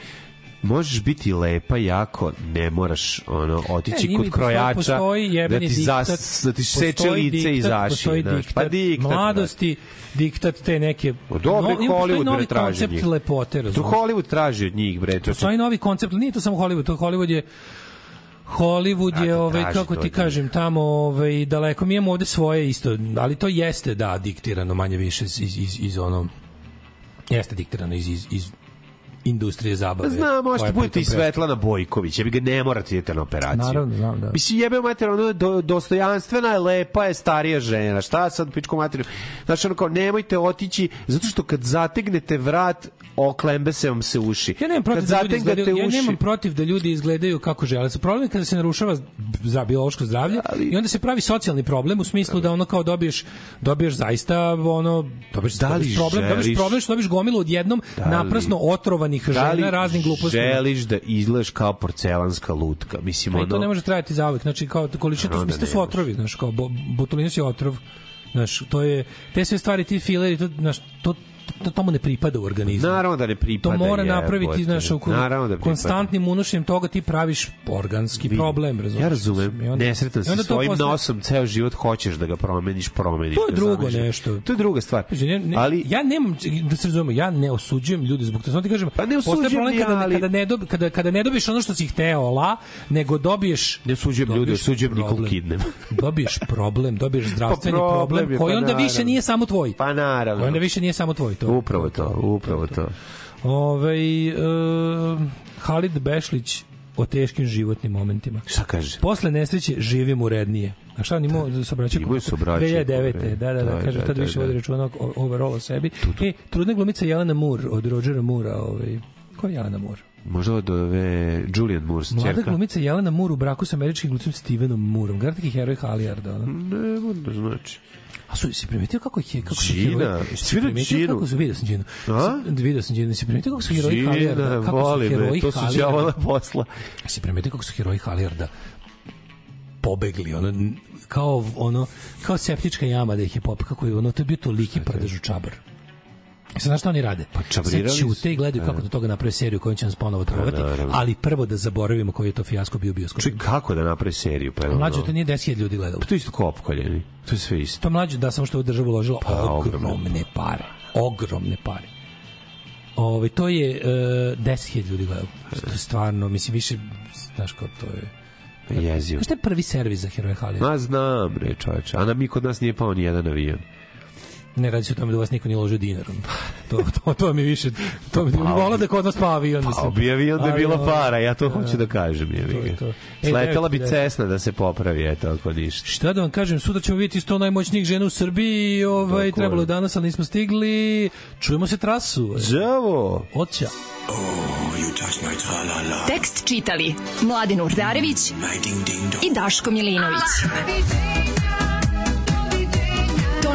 možeš biti lepa jako, ne moraš ono otići E, kod krojača da ti diktat, da ti seče lice i zaši, diktat, Pa diktat, mladosti, diktat te neke... Pa dobro, no, Hollywood novi bre traži od koncept njih. lepote, To razumiješ? Hollywood traži od njih, bre. To Postoji novi koncept, nije to samo Hollywood, to Hollywood je Hollywood je, ovaj, kako to ti njih. kažem, tamo ovaj, daleko. Mi imamo ovde svoje isto, ali to jeste, da, diktirano manje više iz, iz, iz, iz ono, jeste diktirano iz, iz, iz industrije zabave. Znam, možete budete i Svetlana Bojković, ja bi ga ne morate idete na operaciju. Naravno, znam, da. Mislim, jebe mater, ono, do, dostojanstvena je, lepa je, starija žena. Šta sad, pičko mater? Znači, ono kao, nemojte otići, zato što kad zategnete vrat, oklembe se vam se uši. Ja nemam protiv kad da ljudi izgledaju, ja nemam protiv da ljudi izgledaju kako žele. Sa problem je kada se narušava za biološko zdravlje i onda se pravi socijalni problem u smislu da ono kao dobiješ dobiješ zaista ono dobiješ, Da li dobiješ problem, dobiješ želiš- problem što dobiješ gomilu odjednom Da li- naprasno otrovanih da žena raznim glupostima. želiš da izgledaš kao porcelanska lutka? Mislim, A ono... to ne može trajati zauvek. Znači, kao količina, Naravno da mislim, to ne su otrovi, znaš, kao bo, botulinus je otrov. Znaš, to je, te sve stvari, ti fileri, to, znaš, to, to, tomu ne pripada u organizmu. Naravno da ne pripada. To mora jebote. napraviti, znaš, u Naravno da konstantnim unošenjem toga ti praviš organski problem, razumiješ? Ja razumem, I onda- nesretan si to svojim posle- nosom ceo život hoćeš da ga promeniš, promeniš. To je drugo zamisliš. nešto. To je druga stvar. Ne, ne, Ali ja nemam da se razumemo, ja ne osuđujem ljude zbog toga. Samo ti kažem, Pa ne osuđujem problem ja, kada, ali- kada, ne dobi, kada, kada ne dobiješ ono što si hteo, la, nego dobiješ ne osuđujem dobiješ osuđujem problem. Kidnem. dobiješ problem, dobiješ zdravstveni Pa problem problem, je, koji pa onda više nije samo tvoj. Pa naravno. Koji onda više nije samo tvoj. To. Upravo to, upravo to. Ove, uh, Halid Bešlić o teškim životnim momentima. Šta kaže? Posle nesreće živim urednije. A šta on imao saobraćaj? Imao je saobraćaj, 2009. bre. Da, da, da, Da, kaže, da, tad da, više da. vodi računa overall o sebi. E, trudna glumica Jelena Moore od Rogera Moora, ovaj, ko je Jelena Moore? Možda od ove Julian Moore, Mlada čerka. glumica Jelena Moore u braku sa američkim glumcem Stevenom Mooreom. Garantiki heroj Halijarda. Ne, možda znači. A su, si primetio kako je kako su Gina, primetio Ginu? kako su vidio sam Ginu. A? Vidio sam Ginu, si primetio kako su heroji Halijarda, kako su heroji to su đavola posla. Si primetio kako su heroji Halijarda pobegli, ono, kao, ono, kao septička jama da ih je pop, kako je, ono, to je bio toliki prdež u čabar. Sad znaš šta oni rade? Pa čabrirali su. ćute i gledaju kako do toga naprave seriju kojom će nas ponovo trovati, naravno. ali prvo da zaboravimo koji je to fijasko bio bioskop. Čekaj, kako da napravi seriju? Pa, Mlađe, to nije 10.000 ljudi gledalo. Pa to isto kopkoljeni. To je sve isto. Pa mlađe da samo što je u državu uložila Pa, ogromne ogromne. pare. Ogromne pare. Ove, to je uh, 10.000 ljudi gledalo. To je stvarno, mislim, više, znaš kao to je... Jezivo. Znaš šta je prvi servis za heroje Halija? Ma znam, bre, čoveče. A na mi kod nas nije pao ni jedan avion. Ne radi se o tome da vas niko nije ložio dinar. ono. To, to, to mi više... To mi Pa, vola da kod vas pa avion. Pa mislim. bi avion da je bilo para, ja to hoću da kažem. Je, to je to. E, Sletela bi 9.50. cesna da se popravi, eto, ako ništa. Šta da vam kažem, sutra ćemo vidjeti 100 najmoćnijih žena u Srbiji, ovaj, Tako trebalo je. danas, ali nismo stigli. Čujemo se trasu. Đavo! Oća. Tekst čitali Mladin Urdarević i Daško Milinović.